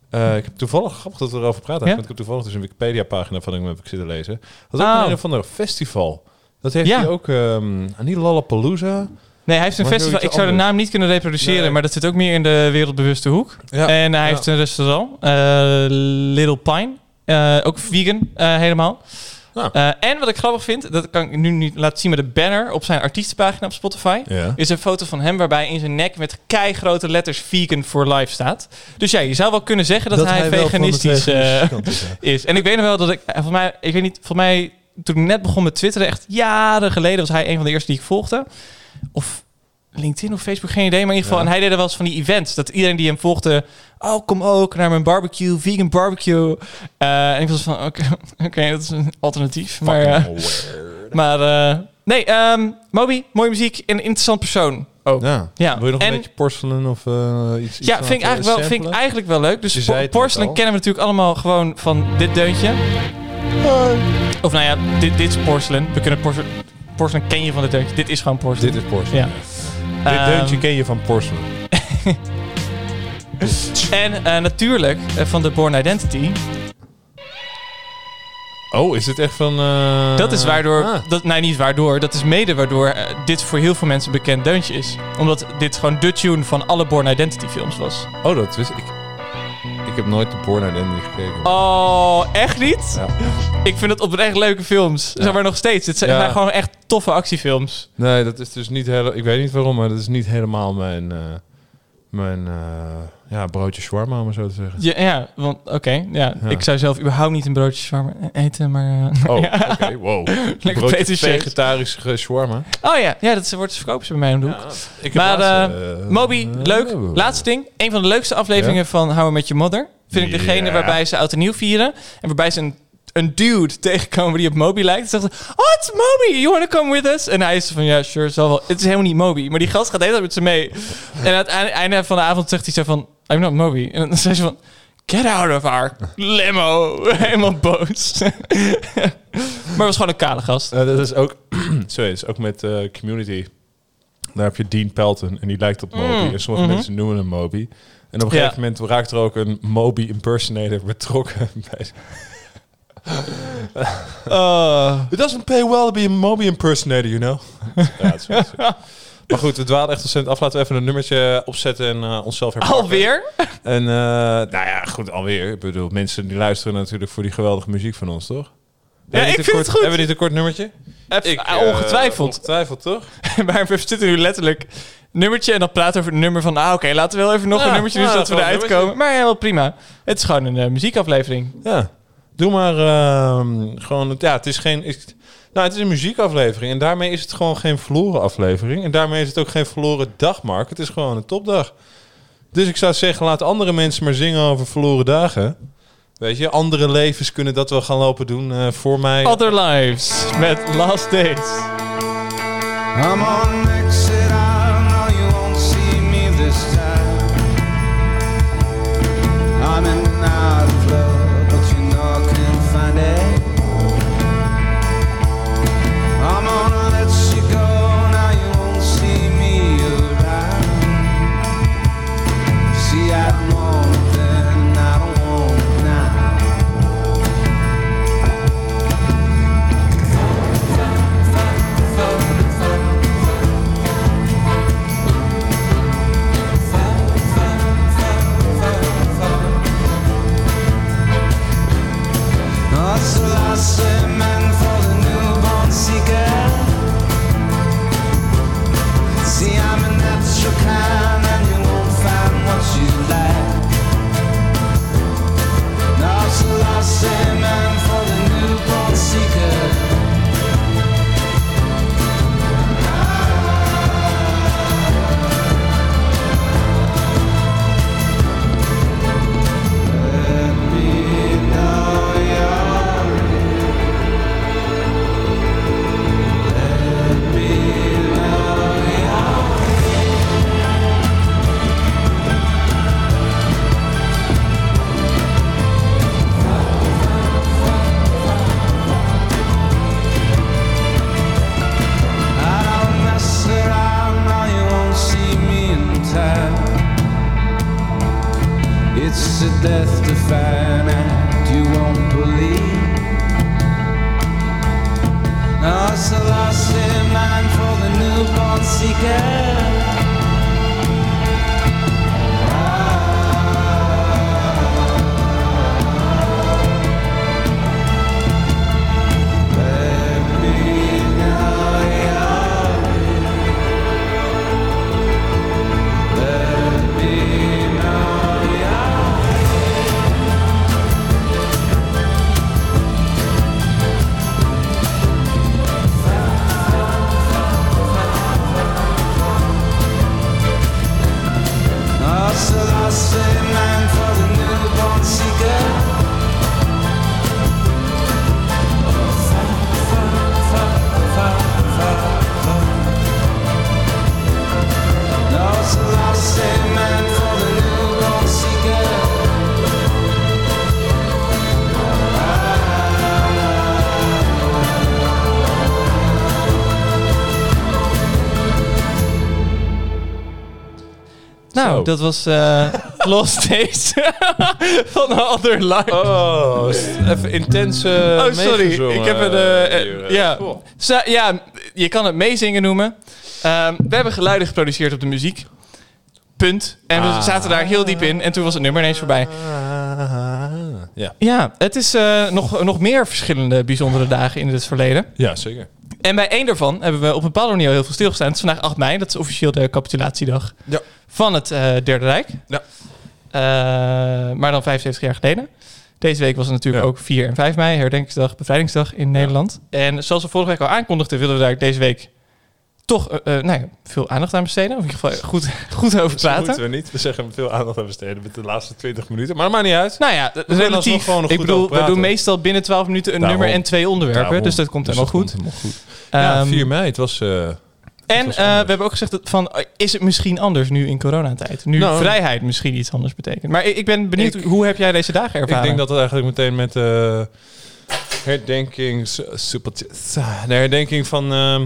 eh, ik heb toevallig, grappig dat we erover praten, Ja? want ik heb toevallig dus een Wikipedia-pagina van hem heb ik zitten lezen. Dat is ook Oh. een, een of ander festival. Dat heeft Ja. hij ook, ehm niet Lollapalooza. Nee, hij heeft een festival. Ik zou de naam niet kunnen reproduceren, Nee. maar dat zit ook meer in de wereldbewuste hoek. Ja. En hij heeft een restaurant, eh, Little Pine. Eh, ook vegan, helemaal. Ja. Eh, en wat ik grappig vind, dat kan ik nu niet laten zien met de banner op zijn artiestenpagina op Spotify. Ja. Is een foto van hem waarbij in zijn nek met keigrote letters vegan for life staat. Dus ja, je zou wel kunnen zeggen dat, Dat hij, veganistisch eh, is. En ik weet nog wel dat ik, eh, voor mij, ik weet niet, voor mij toen ik net begon met twitteren, echt jaren geleden, was hij een van de eerste die ik volgde. Of LinkedIn of Facebook, geen idee. Maar in ieder geval, Ja. en hij deed er wel eens van die events. Dat iedereen die hem volgde, oh, kom ook naar mijn barbecue, vegan barbecue. Eh, en ik was van, oké, oké, dat is een alternatief. Maar, weird. maar eh, nee, ehm Moby, mooie muziek en een interessant persoon ook. Ja. Ja. Wil je nog En- een beetje porcelain of eh, iets, Ja, vind ik, eigenlijk wel, vind ik eigenlijk wel leuk. Dus po- al. kennen we natuurlijk allemaal gewoon van dit deuntje. Of nou ja, dit, dit is Porcelain. We kunnen Porcelain... Porcelain ken je van dit deuntje. Dit is gewoon Porcelain. Dit is porcelain. Ja. Dit Ehm, deuntje ken je van porcelain. En eh, natuurlijk eh, van de Born Identity. Oh, is het echt van... eh, Dat is waardoor... ah. Dat, nee, niet waardoor. Dat is mede waardoor dit voor heel veel mensen een bekend deuntje is. Omdat dit gewoon de tune van alle Born Identity films was. Oh, dat wist ik. Ik heb nooit de Born Identity gekeken. Oh, echt niet? Ja. Ik vind het oprecht leuke films. Zeg maar nog steeds. Het zijn, Ja. zijn gewoon echt toffe actiefilms. Nee, dat is dus niet helemaal... Ik weet niet waarom, maar dat is niet helemaal mijn... eh, mijn eh, ja, broodje shawarma, om zo te zeggen. Ja, ja want oké. ja. Ja. Ik zou zelf überhaupt niet een broodje shawarma eten, maar... eh, Oh, ja. oké, wow. Lekker broodje vegetarische shawarma. Oh ja, ja dat wordt verkopen ze bij mij om de hoek. Ik heb maar eh, Moby, leuk. eh, Laatste ding. Een van de leukste afleveringen van How I Met Your Mother. Vind ik degene waarbij ze oud en nieuw vieren. En waarbij ze een, een dude tegenkomen die op Moby lijkt. Ze zegt, oh, it's Moby. You wanna come with us? En hij is van, ja, sure, zal wel. Het is helemaal niet Moby. Maar die gast gaat de hele tijd met ze mee. En aan het einde- van de avond zegt hij zo van, I'm not Moby. En dan zei ze van, get out of our limo. helemaal boos. maar het was gewoon een kale gast. Dat is ook... sorry, dat is ook met eh, Community. Daar heb je Dean Pelton en die lijkt op Moby. Mm, En sommige mhm. mensen noemen hem Moby. En op een Ja. gegeven moment raakt er ook een Moby impersonator betrokken bij... Oh. It doesn't pay well to be a Moby impersonator, you know? ja, het is. Maar goed, we dwalen echt ontzettend af. Laten we even een nummertje opzetten en eh, onszelf herpakken. Alweer? En eh, nou ja, goed, alweer. Ik bedoel, mensen die luisteren natuurlijk voor die geweldige muziek van ons, toch? Ja, Hebben we ik niet vind een het kort- goed. Hebben we niet een kort nummertje? Even- eh, ongetwijfeld. ongetwijfeld, toch? maar we zitten nu letterlijk nummertje en dan praten over het nummer van... Ah, oké, laten we wel even nog Ja, een nummertje doen ja, zodat we eruit komen. Maar helemaal prima. Het is gewoon een muziekaflevering. Ja. Doe maar ehm, gewoon... Ja, het is geen... nou, het is een muziekaflevering. En daarmee is het gewoon geen verloren aflevering. En daarmee is het ook geen verloren dag, Mark. Het is gewoon een topdag. Dus ik zou zeggen, laat andere mensen maar zingen over verloren dagen. Weet je, andere levens kunnen dat wel gaan lopen doen eh, voor mij. Other Lives met Last Days. I'm on dat was eh Lost Days van Other Lives. Oh, even intense Oh, sorry. Ik heb een... eh, eh, eh. ja. Ja, je kan het meezingen noemen. Ehm, we hebben geluiden geproduceerd op de muziek. Punt. En we Ah. zaten daar heel diep in. En toen was het nummer ineens voorbij. Ja. Ja, het is eh, nog, nog meer verschillende bijzondere dagen in het verleden. ja, zeker. En bij één daarvan hebben we op een bepaalde manier heel veel stilgestaan. Het is vandaag 8 mei. Dat is officieel de capitulatiedag Ja. van het eh, Derde Rijk. Ja. Eh, maar dan 75 jaar geleden. Deze week was het natuurlijk Ja. ook 4 en 5 mei, herdenkingsdag, bevrijdingsdag in Nederland. En zoals we vorige week al aankondigden, willen we daar deze week toch eh, eh, nou veel aandacht aan besteden. Of in ieder geval goed, goed over Dat praten. moeten we niet. We zeggen veel aandacht aan besteden met de laatste 20 minuten. Maar dat maakt niet uit. Nou ja, We relatief. gewoon nog ik bedoel, we doen meestal binnen 12 minuten een Daarom. nummer en twee onderwerpen. Daarom. Dus dat komt Dus helemaal dat goed. komt helemaal goed. Ja, Ehm, 4 mei. Het was... eh, En we hebben ook gezegd dat van, is het misschien anders nu in coronatijd? Nu Nou, vrijheid misschien iets anders betekent. Maar ik, ik ben benieuwd, Ik- hoe heb jij deze dagen ervaren? Ik denk dat het eigenlijk meteen met de herdenking... super- De herdenking van... ehm,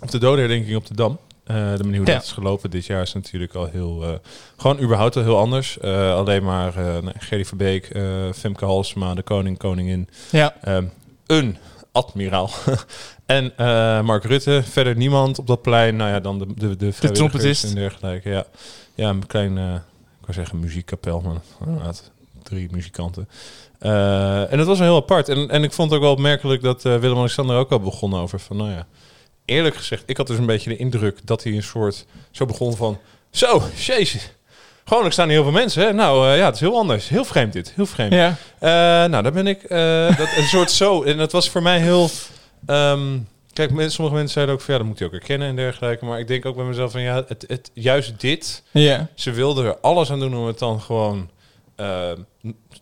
of de dodenherdenking op de Dam. Eh, de manier hoe Ja. dat is gelopen dit jaar is natuurlijk al heel... eh, gewoon überhaupt al heel anders. Eh, alleen maar uh, Gerry Verbeek, Femke Halsema, de koning, koningin. Ja. Ehm, een admiraal. en Mark Rutte. Verder niemand op dat plein. Nou ja, dan de, de, de, trompetist. en dergelijke. Ja, ja een klein, ik wou zeggen muziekkapel, maar inderdaad drie muzikanten. En dat was wel heel apart. En, en ik vond het ook wel opmerkelijk dat Willem-Alexander ook al begon over van, nou ja, eerlijk gezegd, ik had dus een beetje de indruk dat hij een soort, zo begon van, zo, jezus, Gewoon, er staan heel veel mensen. Hè? Nou eh, ja, het is heel anders. Heel vreemd dit. Heel vreemd. Ja. Eh, nou, daar ben ik. eh, dat, een soort zo. En dat was voor mij heel. ehm, kijk, men- sommige mensen zeiden ook van ja, dat moet je ook herkennen en dergelijke. Maar ik denk ook bij mezelf van ja, het, het, juist dit. Ja. Ze wilden er alles aan doen om het dan gewoon eh,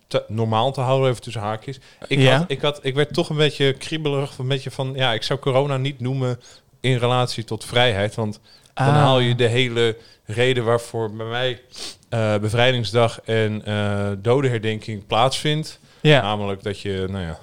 te- normaal te houden, even tussen haakjes. Ik, Ja. had, ik, had, ik werd toch een beetje kriebelig, een beetje van ja, ik zou corona niet noemen in relatie tot vrijheid, want dan Ah. haal je de hele reden waarvoor bij mij eh, bevrijdingsdag en eh dodenherdenking plaatsvindt. Ja. Namelijk dat je, nou ja,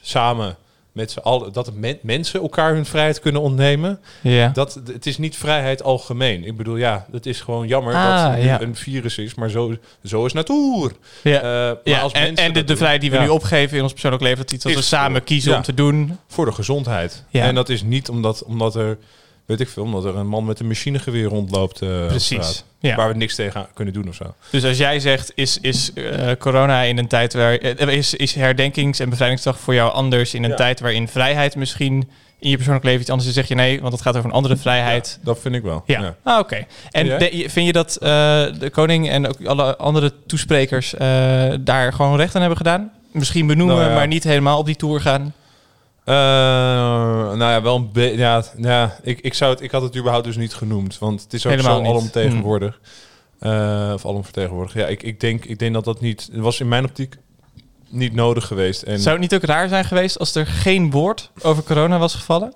samen met z'n allen, dat het men- mensen elkaar hun vrijheid kunnen ontnemen. Ja. Dat, het is niet vrijheid algemeen. Ik bedoel, ja, het is gewoon jammer Ah, dat het nu ja. een virus is, maar zo, zo is natuur. Ja, Eh, maar ja als en, en de, dat de vrijheid die we nu opgeven in ons persoonlijk leven, dat is iets Is we samen voor- kiezen om te doen. Voor de gezondheid. Ja. En dat is niet omdat, omdat er, weet ik veel, omdat er een man met een machinegeweer rondloopt. eh, Precies, ja. Waar we niks tegen kunnen doen of zo. Dus als jij zegt, is, is eh, corona in een tijd waar... eh, is, is herdenkings- en bevrijdingsdag voor jou anders in een Ja. tijd waarin vrijheid misschien in je persoonlijk leven iets anders is? Zeg je nee, want het gaat over een andere vrijheid. Dat vind ik wel. Ja, Ja. Ah, oké. En de- vind je dat de koning en ook alle andere toesprekers daar gewoon recht aan hebben gedaan? Misschien benoemen, Nou ja. maar niet helemaal op die tour gaan? Eh, nou ja, wel een beetje. Ja, ja ik, ik, zou het, ik had het überhaupt dus niet genoemd. Want het is ook Helemaal zo alomtegenwoordig. Eh of alomvertegenwoordig. Ja, ik, ik, denk, ik denk dat dat niet. Het was in mijn optiek niet nodig geweest. En Zou het niet ook raar zijn geweest als er geen woord over corona was gevallen?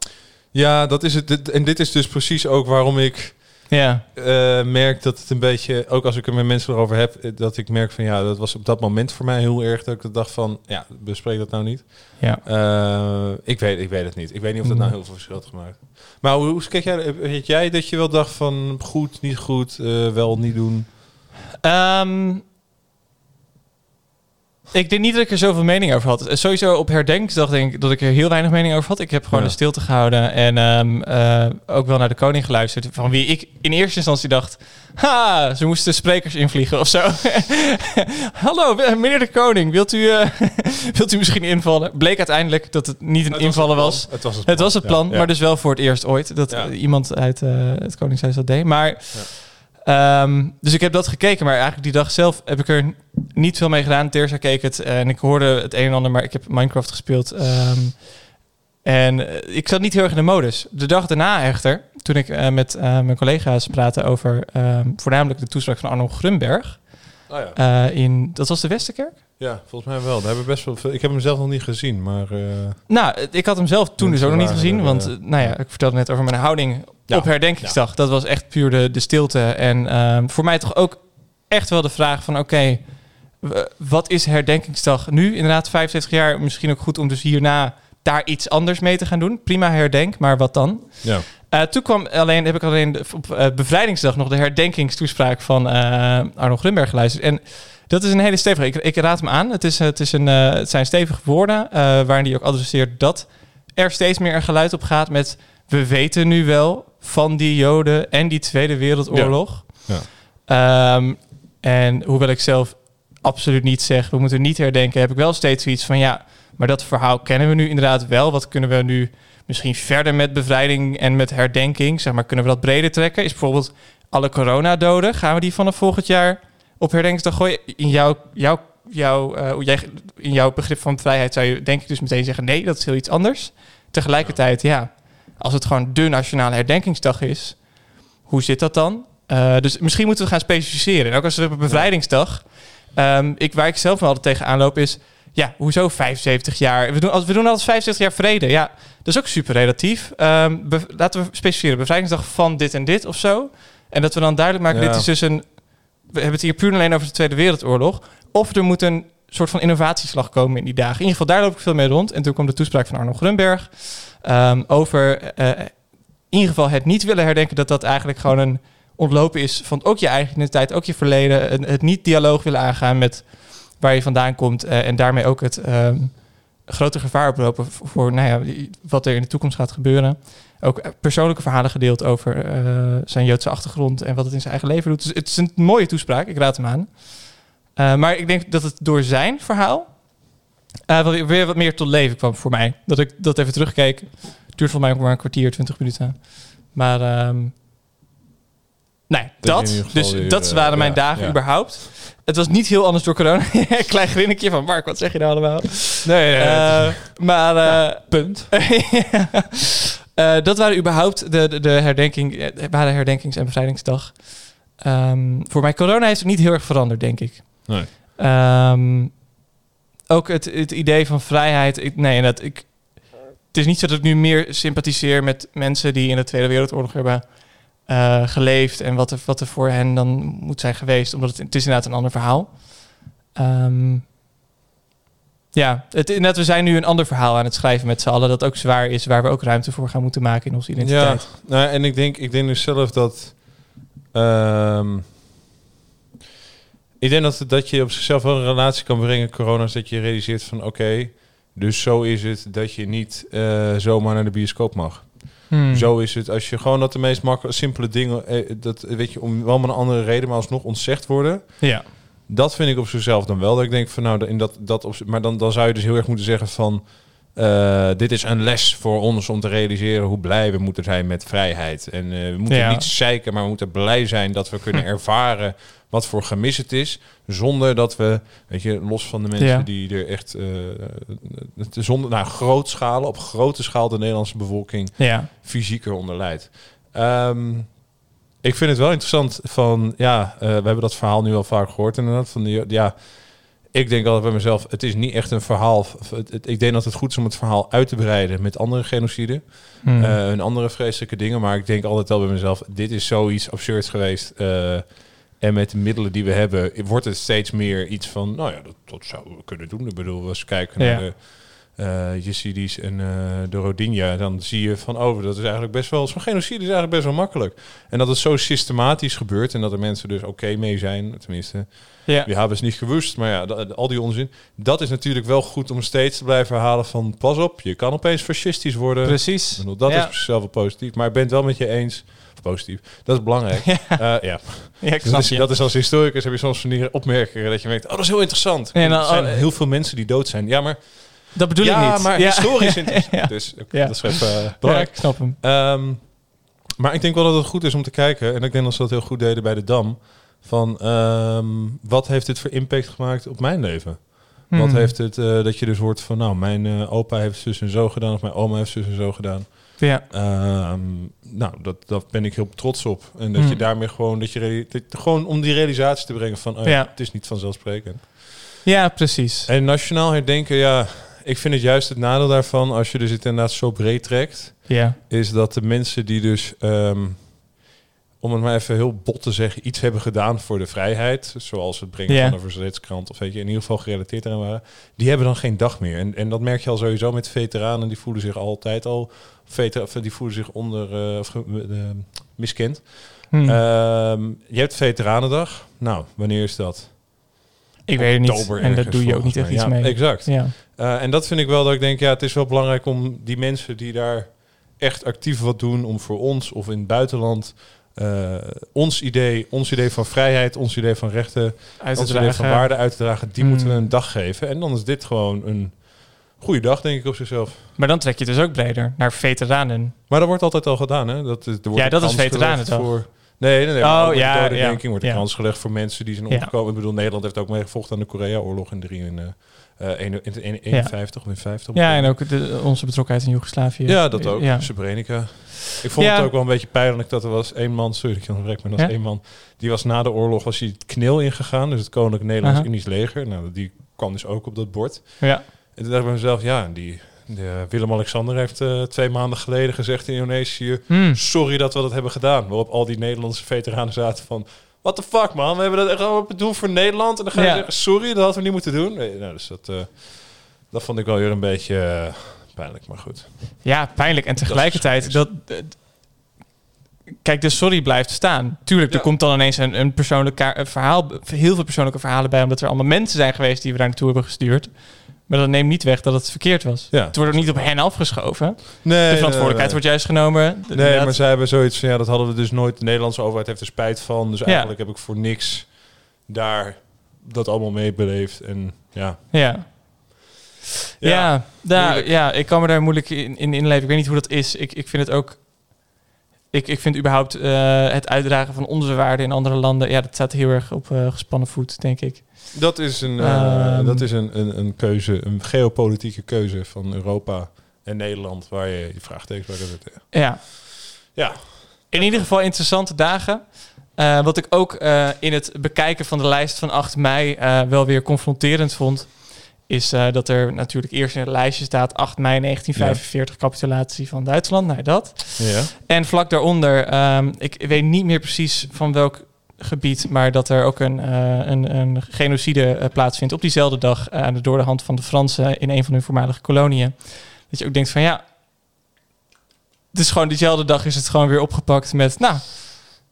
ja, dat is het. En dit is dus precies ook waarom ik Ja. eh, merk dat het een beetje. Ook als ik er met mensen erover heb. eh, Dat ik merk van ja, dat was op dat moment voor mij heel erg. Dat ik dacht van ja, bespreek dat nou niet. Ja. Eh, ik, weet, ik weet het niet. Ik weet niet of dat nou heel veel verschil had gemaakt. Maar hoe, hoe kijk jij, weet jij dat je wel dacht van goed, niet goed, wel, niet doen? Ehm, ik denk niet dat ik er zoveel mening over had. Sowieso op herdenkingsdag denk ik dat ik er heel weinig mening over had. Ik heb gewoon Ja. de stilte gehouden en ehm, eh, ook wel naar de koning geluisterd. Van wie ik in eerste instantie dacht... Ha, ze moesten sprekers invliegen of zo. Hallo, meneer de koning, wilt u, eh, wilt u misschien invallen? Bleek uiteindelijk dat het niet een Het was invallen het was. Het was het plan, was het ja, plan, ja. maar dus wel voor het eerst ooit dat Ja. iemand uit eh, het Koningshuis dat deed. Maar, ehm, dus ik heb dat gekeken, maar eigenlijk die dag zelf heb ik er niet veel mee gedaan. Teersa keek het en ik hoorde het een en ander, maar ik heb Minecraft gespeeld. ehm, en eh, ik zat niet heel erg in de modus. De dag daarna echter, toen ik eh, met eh, mijn collega's praatte over ehm, voornamelijk de toespraak van Arno Grunberg. Oh ja. eh, in, dat was de Westerkerk? Ja, volgens mij wel. Daar hebben we best wel veel. Ik heb hem zelf nog niet gezien, maar. eh, Nou, ik had hem zelf toen dus ook nog niet gezien. Want eh, eh, nou ja, ik vertelde net over mijn houding Ja. op herdenkingsdag. Dat was echt puur de, de stilte. En ehm, voor mij toch ook echt wel de vraag van... oké, wat is herdenkingsdag nu? Inderdaad, 75 jaar. Misschien ook goed om dus hierna daar iets anders mee te gaan doen. Prima herdenk, maar wat dan? ja. Eh, toen kwam alleen, heb ik alleen de- op eh, bevrijdingsdag nog de herdenkingstoespraak van eh Arno Grunberg geluisterd. En dat is een hele stevige. Ik, ik raad hem aan. Het, is, het, is een, het zijn stevige woorden waarin hij ook adresseert dat er steeds meer een geluid op gaat met we weten nu wel van die Joden en die Tweede Wereldoorlog. Ja. Ehm, en hoewel ik zelf absoluut niet zeg, we moeten niet herdenken, heb ik wel steeds zoiets van ja, maar dat verhaal kennen we nu inderdaad wel. Wat kunnen we nu misschien verder met bevrijding en met herdenking? Zeg maar, kunnen we dat breder trekken? Is bijvoorbeeld alle coronadoden, gaan we die vanaf volgend jaar op herdenkingsdag gooien? In jouw, jouw, jouw, eh, in jouw begrip van vrijheid zou je denk ik dus meteen zeggen nee, dat is heel iets anders. Tegelijkertijd, ja, als het gewoon de nationale herdenkingsdag is, hoe zit dat dan? Eh, dus misschien moeten we gaan specificeren. En ook als we op bevrijdingsdag, ehm, ik, waar ik zelf wel altijd tegen aanloop is, ja, hoezo 75 jaar? We doen, als- we doen altijd 75 jaar vrede. Ja, dat is ook super relatief. Be- laten we specificeren, bevrijdingsdag van dit en dit of zo. En dat we dan duidelijk maken, Ja. dit is dus een... We hebben het hier puur en alleen over de Tweede Wereldoorlog. Of er moet een soort van innovatieslag komen in die dagen. In ieder geval, daar loop ik veel mee rond. En toen kwam de toespraak van Arno Grunberg ehm, over eh, in ieder geval het niet willen herdenken dat dat eigenlijk gewoon een ontlopen is van ook je eigen identiteit, ook je verleden. En Het niet dialoog willen aangaan met waar je vandaan komt eh, en daarmee ook het ehm, grote gevaar oplopen voor, nou ja, wat er in de toekomst gaat gebeuren. Ook eh, persoonlijke verhalen gedeeld over eh, zijn Joodse achtergrond en wat het in zijn eigen leven doet. Dus het is een mooie toespraak, ik raad hem aan. Maar ik denk dat het door zijn verhaal wel weer, wat meer tot leven kwam voor mij. Dat ik dat even terugkeek. Het duurt voor mij ook maar een kwartier, twintig minuten. Maar ehm, Nee, Dat Dus dat waren mijn dagen ja. überhaupt. Het was niet heel anders door corona. Klein grinnikje van Mark, wat zeg je nou allemaal? Nee, nee, Eh, maar... eh, punt. Eh, dat waren überhaupt de, de, de herdenking, waren herdenkings- en bevrijdingsdag. Ehm, voor mij, corona heeft het niet heel erg veranderd, denk ik. Nee. Ehm, ook het, het idee van vrijheid. Ik, nee, dat ik. Het is niet zo dat ik nu meer sympathiseer met mensen die in de Tweede Wereldoorlog hebben eh, geleefd en wat er, wat er voor hen dan moet zijn geweest, omdat het, het is inderdaad een ander verhaal. Ehm, ja, het, inderdaad, we zijn nu een ander verhaal aan het schrijven met z'n allen, dat ook zwaar is, waar we ook ruimte voor gaan moeten maken in onze Ja, identiteit. nou, en ik denk, ik denk dus zelf dat. ehm, ik denk dat, dat je op zichzelf wel een relatie kan brengen, corona, is dat je realiseert van oké, dus zo is het dat je niet eh, zomaar naar de bioscoop mag. Hmm. Zo is het als je gewoon dat de meest makkelijke, simpele dingen, eh, dat weet je, om wel met een andere reden, maar alsnog ontzegd worden. Ja. Dat vind ik op zichzelf dan wel. Dat ik denk van nou, in dat, dat op, maar dan, dan zou je dus heel erg moeten zeggen van. eh, dit is een les voor ons om te realiseren hoe blij we moeten zijn met vrijheid. En eh, we moeten Ja. niet zeiken, maar we moeten blij zijn dat we kunnen ervaren wat voor gemis het is. Zonder dat we, weet je, los van de mensen Ja. die er echt het zonder, nou, grootschalen, op grote schaal de Nederlandse bevolking Ja. fysiek eronder leidt. Ehm, ik vind het wel interessant van, ja, eh, we hebben dat verhaal nu al vaak gehoord inderdaad. Van die, ja, ik denk altijd bij mezelf, het is niet echt een verhaal. Het, het- ik denk dat het goed is om het verhaal uit te breiden met andere genocide Hmm. eh, en andere vreselijke dingen. Maar ik denk altijd wel bij mezelf, dit is zoiets absurds geweest. En met de middelen die we hebben, wordt het steeds meer iets van, nou ja, dat, dat zouden we kunnen doen. Ik bedoel, als we kijken naar de eh Yazidis en eh, de Rodinja, dan zie je van, oh, dat is eigenlijk best wel, zo'n genocide is eigenlijk best wel makkelijk. En dat het zo systematisch gebeurt en dat er mensen dus oké mee zijn, tenminste, Ja. die hebben het niet gewust, maar ja, dat- al die onzin, dat is natuurlijk wel goed om steeds te blijven herhalen van, pas op, je kan opeens fascistisch worden. Precies. Bedoel, dat Ja. is zichzelf wel positief, maar ik ben het wel met je eens, positief, dat is belangrijk. Ja. Eh, ja. Ja, ik Dus snap dat, is, je. dat is als historicus heb je soms van die opmerkingen dat je denkt, oh, dat is heel interessant. Ja, nou, er zijn oh, heel veel mensen die dood zijn. Ja, maar Dat bedoel ja, ik niet. maar Ja. historisch interessant. Ja. Dus Ja. dat is even eh, Ja, belangrijk. ik snap hem. Ehm, maar ik denk wel dat het goed is om te kijken. En ik denk dat ze dat heel goed deden bij de Dam. Van ehm, wat heeft dit voor impact gemaakt op mijn leven? Wat Hmm. heeft het eh, dat je dus hoort van nou, mijn opa heeft zus en zo gedaan. Of mijn oma heeft zus en zo gedaan. Ja. Ehm, nou, dat, dat ben ik heel trots op. En dat Hmm. je daarmee gewoon, dat je dat- gewoon om die realisatie te brengen van, oh ja, Ja. het is niet vanzelfsprekend. Ja, precies. En nationaal herdenken, ja, ik vind het juist het nadeel daarvan, als je dus het inderdaad zo breed trekt, Ja. is dat de mensen die dus, ehm, om het maar even heel bot te zeggen, iets hebben gedaan voor de vrijheid, zoals het brengen Ja. van een verzetskrant of weet je, in ieder geval gerelateerd eraan waren, die hebben dan geen dag meer. En, en dat merk je al sowieso met veteranen, die voelen zich altijd al, veter, of die voelen zich onder, eh, of eh, miskend. Hmm. Ehm, je hebt Veteranendag. Nou, wanneer is dat? Ik weet het niet. En daar ergens, doe je ook niet echt iets Ja, mee. Exact. Ja. Eh, en dat vind ik wel dat ik denk, ja, het is wel belangrijk om die mensen die daar echt actief wat doen, om voor ons of in het buitenland eh, ons idee, ons idee van vrijheid, ons idee van rechten, ons idee van waarde uit te dragen, die moeten we Hmm. een dag geven. En dan is dit gewoon een goede dag, denk ik, op zichzelf. Maar dan trek je dus ook breder naar veteranen. Maar dat wordt altijd al gedaan, hè? Dat, is- er wordt Ja, dat is gelegd Veteranendag. Voor, nee, nee, nee. Oh, ja, de ja, wordt ja. kans gelegd voor mensen die zijn Ja. omgekomen. Ik bedoel, Nederland heeft ook meegevochten aan de Korea-oorlog in 3 en, eh, eh, in, in, in 51 of in 50. Ja, en ook de, onze betrokkenheid in Joegoslavië. Ja, dat ook. Ja. Srebrenica. Ik vond Ja. het ook wel een beetje pijnlijk dat er was één man, sorry ik je onderbreek, maar dat was Ja? één man, die was na de oorlog was hij het knil ingegaan, dus het Koninklijk Nederlands Aha. Indisch leger. Nou, die kwam dus ook op dat bord. Ja. En toen dacht ik bij mezelf, ja, die, de Willem-Alexander heeft eh, twee maanden geleden gezegd in Indonesië, Hmm. sorry dat we dat hebben gedaan. Waarop al die Nederlandse veteranen zaten van, what the fuck man, we hebben dat echt allemaal doen voor Nederland en dan ga je Ja. zeggen, sorry, dat hadden we niet moeten doen. Nee, nou, dus dat, eh, dat vond ik wel weer een beetje eh, pijnlijk, maar goed. Ja, pijnlijk. En tegelijkertijd, dat, dat- kijk, de sorry blijft staan. Tuurlijk, er Ja. komt dan ineens een, een persoonlijk verhaal, heel veel persoonlijke verhalen bij, omdat er allemaal mensen zijn geweest die we daar naartoe hebben gestuurd. Maar dat neemt niet weg dat het verkeerd was. Ja. Het wordt ook niet op hen afgeschoven. Nee, de verantwoordelijkheid nee. wordt juist genomen. Nee, Inderdaad. maar zij hebben zoiets van, ja, dat hadden we dus nooit. De Nederlandse overheid heeft er spijt van. Dus Ja. eigenlijk heb ik voor niks daar dat allemaal mee beleefd. En ja. Ja. Ja, ja, moeilijk. ja, ik kan me daar moeilijk in, in inleven. Ik weet niet hoe dat is. Ik, ik vind het ook... ik, ik vind überhaupt eh, het uitdragen van onze waarden in andere landen... Ja, dat staat heel erg op eh, gespannen voet, denk ik. Dat is, een, eh, Ehm, dat is een, een, een keuze, een geopolitieke keuze van Europa en Nederland, waar je je vraagtekens bij kunt zetten. Ja. Ja. In ieder geval interessante dagen. Wat ik ook in het bekijken van de lijst van 8 mei wel weer confronterend vond, is eh, dat er natuurlijk eerst in het lijstje staat 8 mei 1945 capitulatie van Duitsland. Nou, dat. Ja. En vlak daaronder, ehm, ik weet niet meer precies van welk gebied, maar dat er ook een, eh, een, een genocide eh, plaatsvindt op diezelfde dag eh, door de hand van de Fransen in een van hun voormalige koloniën. Dat je ook denkt van ja, het is gewoon diezelfde dag is het gewoon weer opgepakt met, nou,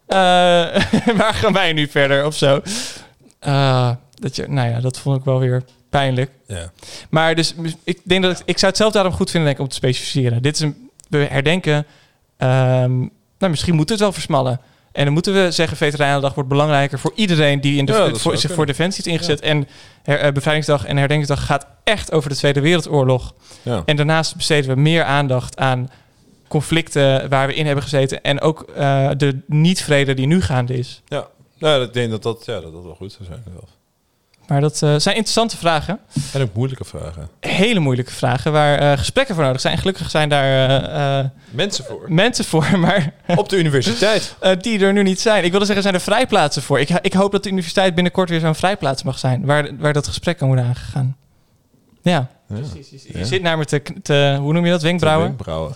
waar gaan wij nu verder of zo. Dat je, nou ja, dat vond ik wel weer pijnlijk. Ja. Maar dus ik denk dat ik, ik zou het zelf daarom goed vinden denk ik, om te specificeren. Dit is een we herdenken. ehm, nou, misschien moet het wel versmallen. En dan moeten we zeggen, Veteranendag wordt belangrijker voor iedereen die in de, Ja, voor, zich voor Defensie is ingezet. En her, eh, Bevrijdingsdag en Herdenkingsdag gaat echt over de Tweede Wereldoorlog. Ja. En daarnaast besteden we meer aandacht aan conflicten waar we in hebben gezeten. En ook eh, de niet-vrede die nu gaande is. Ja, nou, ik denk dat dat, ja, dat, dat wel goed zou zijn. zelf. Maar dat eh, zijn interessante vragen. En ook moeilijke vragen. Hele moeilijke vragen waar eh, gesprekken voor nodig zijn. Gelukkig zijn daar eh, eh, Mensen voor. mensen voor, maar Op de universiteit. eh, die er nu niet zijn. Ik wilde zeggen, zijn er vrijplaatsen voor. Ik, ik hoop dat de universiteit binnenkort weer zo'n vrijplaats mag zijn, waar, waar dat gesprek kan worden aangegaan. Ja, precies. Je Ja. zit naar me te, te, hoe noem je dat, wenkbrauwen? Wenkbrauwen.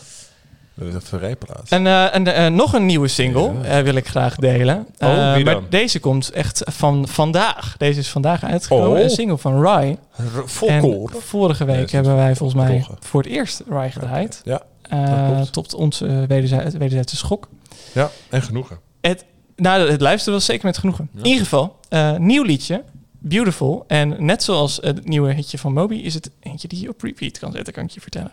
Dat is een verrijplaats. En, eh, en eh, nog een nieuwe single eh, wil ik graag delen. Oh, maar deze komt echt van vandaag. Deze is vandaag uitgekomen. Oh. Een single van Rai. Volkoor. Vorige week Ja, hebben wij volgens mij voor het eerst Rai gedraaid. Ja, dat klopt. tot onze uh, wederzij- wederzijdse schok. Ja, en genoegen. Het, nou, het luisteren was zeker met genoegen. In ieder geval, nieuw liedje. Beautiful. En net zoals het nieuwe hitje van Moby is het eentje die je op repeat kan zetten, kan ik je vertellen.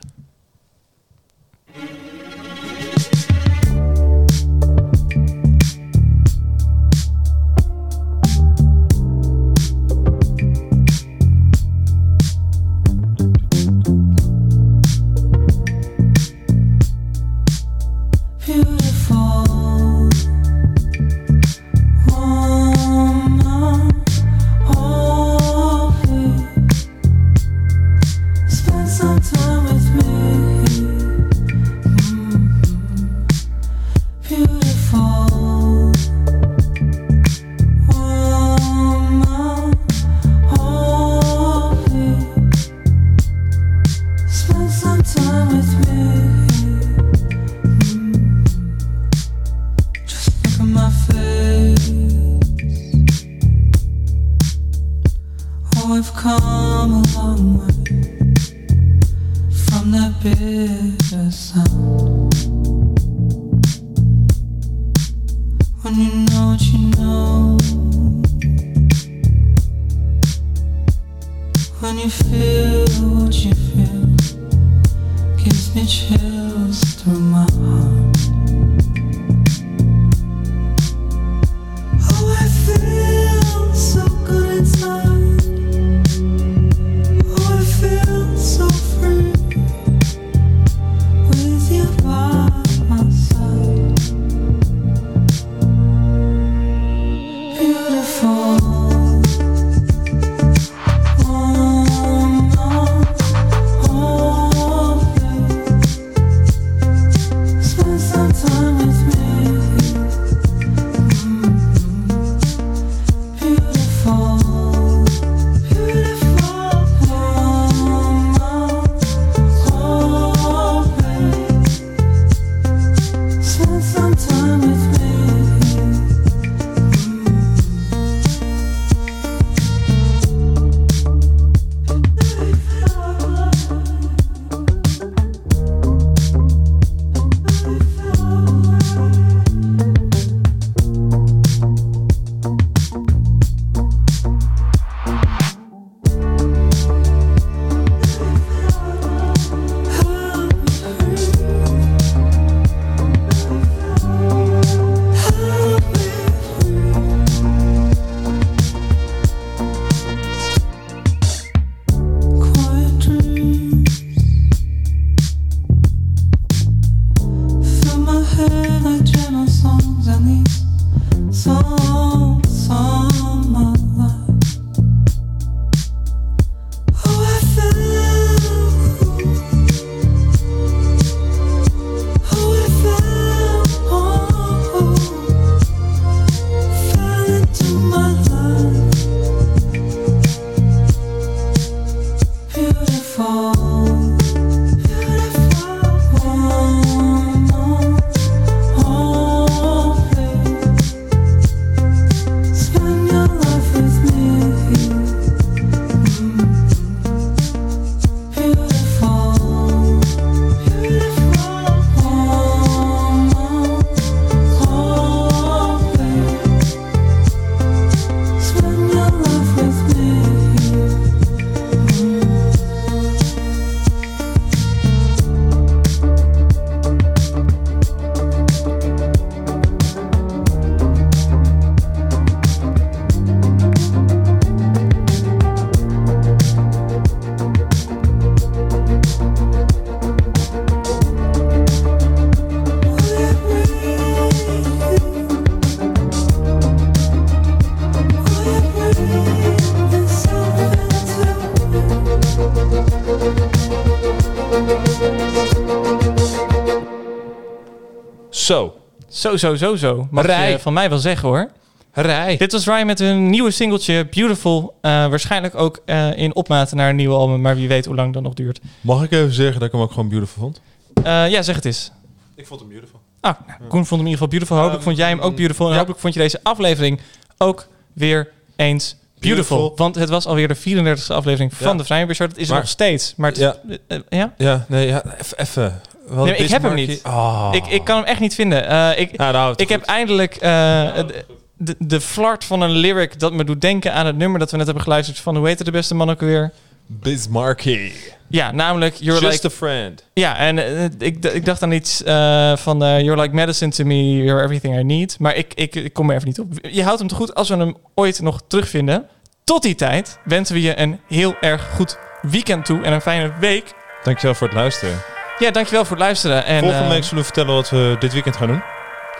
Zo, zo, zo, zo. Mag Rij. je van mij wel zeggen hoor. Rij. Dit was Ryan met een nieuwe singeltje, Beautiful. Eh, waarschijnlijk ook eh, in opmaat naar een nieuwe album, maar wie weet hoe lang dat nog duurt. Mag ik even zeggen dat ik hem ook gewoon beautiful vond? Eh, ja, zeg het eens. Ik vond hem beautiful. Ah, nou, Koen vond hem in ieder geval beautiful. Hopelijk vond jij hem ook beautiful. En hopelijk vond je deze aflevering ook weer eens beautiful. Beautiful. Want het was alweer de 34e aflevering van de Vrijheid Show. Dat is er Maar- nog steeds. Maar het is- Ja. ja? Ja, nee, ja, even. Wel Nee, ik heb hem niet. Oh. Ik, ik kan hem echt niet vinden. Eh, ik Ja, nou, ik heb eindelijk eh, de, de, de flart van een lyric dat me doet denken aan het nummer dat we net hebben geluisterd van hoe heette de beste man ook weer? Bismarcky. Ja, namelijk You're Just Like... a friend. Ja, en eh, ik, ik dacht aan iets eh, van You're like medicine to me, you're everything I need. Maar ik, ik, ik kom er even niet op. Je houdt hem te goed als we hem ooit nog terugvinden. Tot die tijd wensen we je een heel erg goed weekend toe en een fijne week. Dankjewel voor het luisteren. Ja, dankjewel voor het luisteren. En, Volgende eh, week zullen we vertellen wat we dit weekend gaan doen.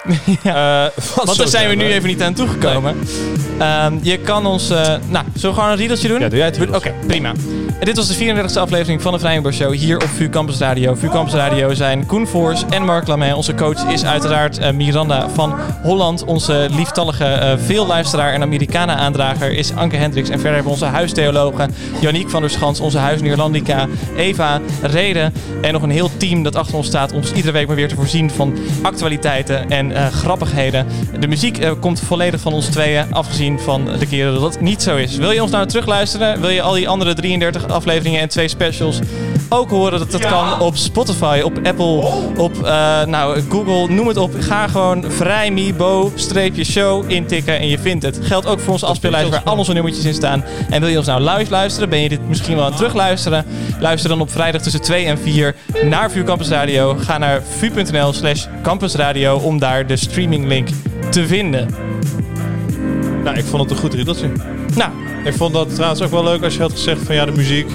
ja. Eh, Want daar zijn we nu even niet aan toegekomen. Ehm, je kan ons... eh, nou, zullen we gewoon een riedeltje doen? Ja, doe jij het Oké, prima. En dit was de 34e aflevering van de Vrijborg Show hier op VU Campus Radio. VU Campus Radio zijn Koen Voors en Mark Lamé. Onze coach is uiteraard eh, Miranda van Holland. Onze lieftallige eh veelluisteraar en Americana-aandrager is Anke Hendricks. En verder hebben we onze huistheologen Janiek van der Schans, onze huisneerlandica, Eva, Reden en nog een heel team dat achter ons staat om ons iedere week maar weer te voorzien van actualiteiten en grappigheden. De muziek eh, komt volledig van ons tweeën, afgezien van de keren dat dat niet zo is. Wil je ons nou terugluisteren? Wil je al die andere 33 afleveringen en twee specials ook horen? Dat dat kan op Spotify, op Apple, op eh, nou, Google, noem het op. Ga gewoon vrijmibo-show intikken en je vindt het. Geldt ook voor onze afspeellijst waar al onze nummertjes in staan. En wil je ons nou live luisteren? Ben je dit misschien wel aan het terugluisteren? Luister dan op vrijdag tussen 2 en 4 naar VU Campus Radio. Ga naar vu.nl slash campusradio om daar de streaminglink te vinden. Nou, ik vond het een goed riedeltje. Nou. Ik vond dat trouwens ook wel leuk als je had gezegd van ja, de muziek,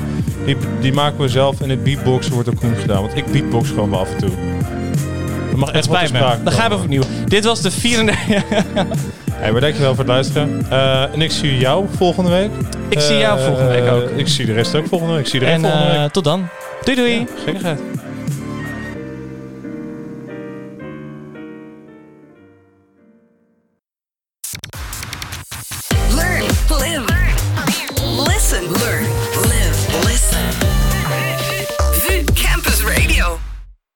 die, die maken we zelf en het beatboxen wordt ook goed gedaan. Want ik beatbox gewoon wel af en toe. Dat mag echt spijt me. Dan gaan we opnieuw. Dit was de 34... Hey, maar dankjewel voor het luisteren. Eh, en ik zie jou volgende week. Ik zie jou Eh, volgende week ook. Ik zie de rest ook volgende week. Ik zie de rest En volgende eh, week. tot dan. Doei doei. Gekkigheid.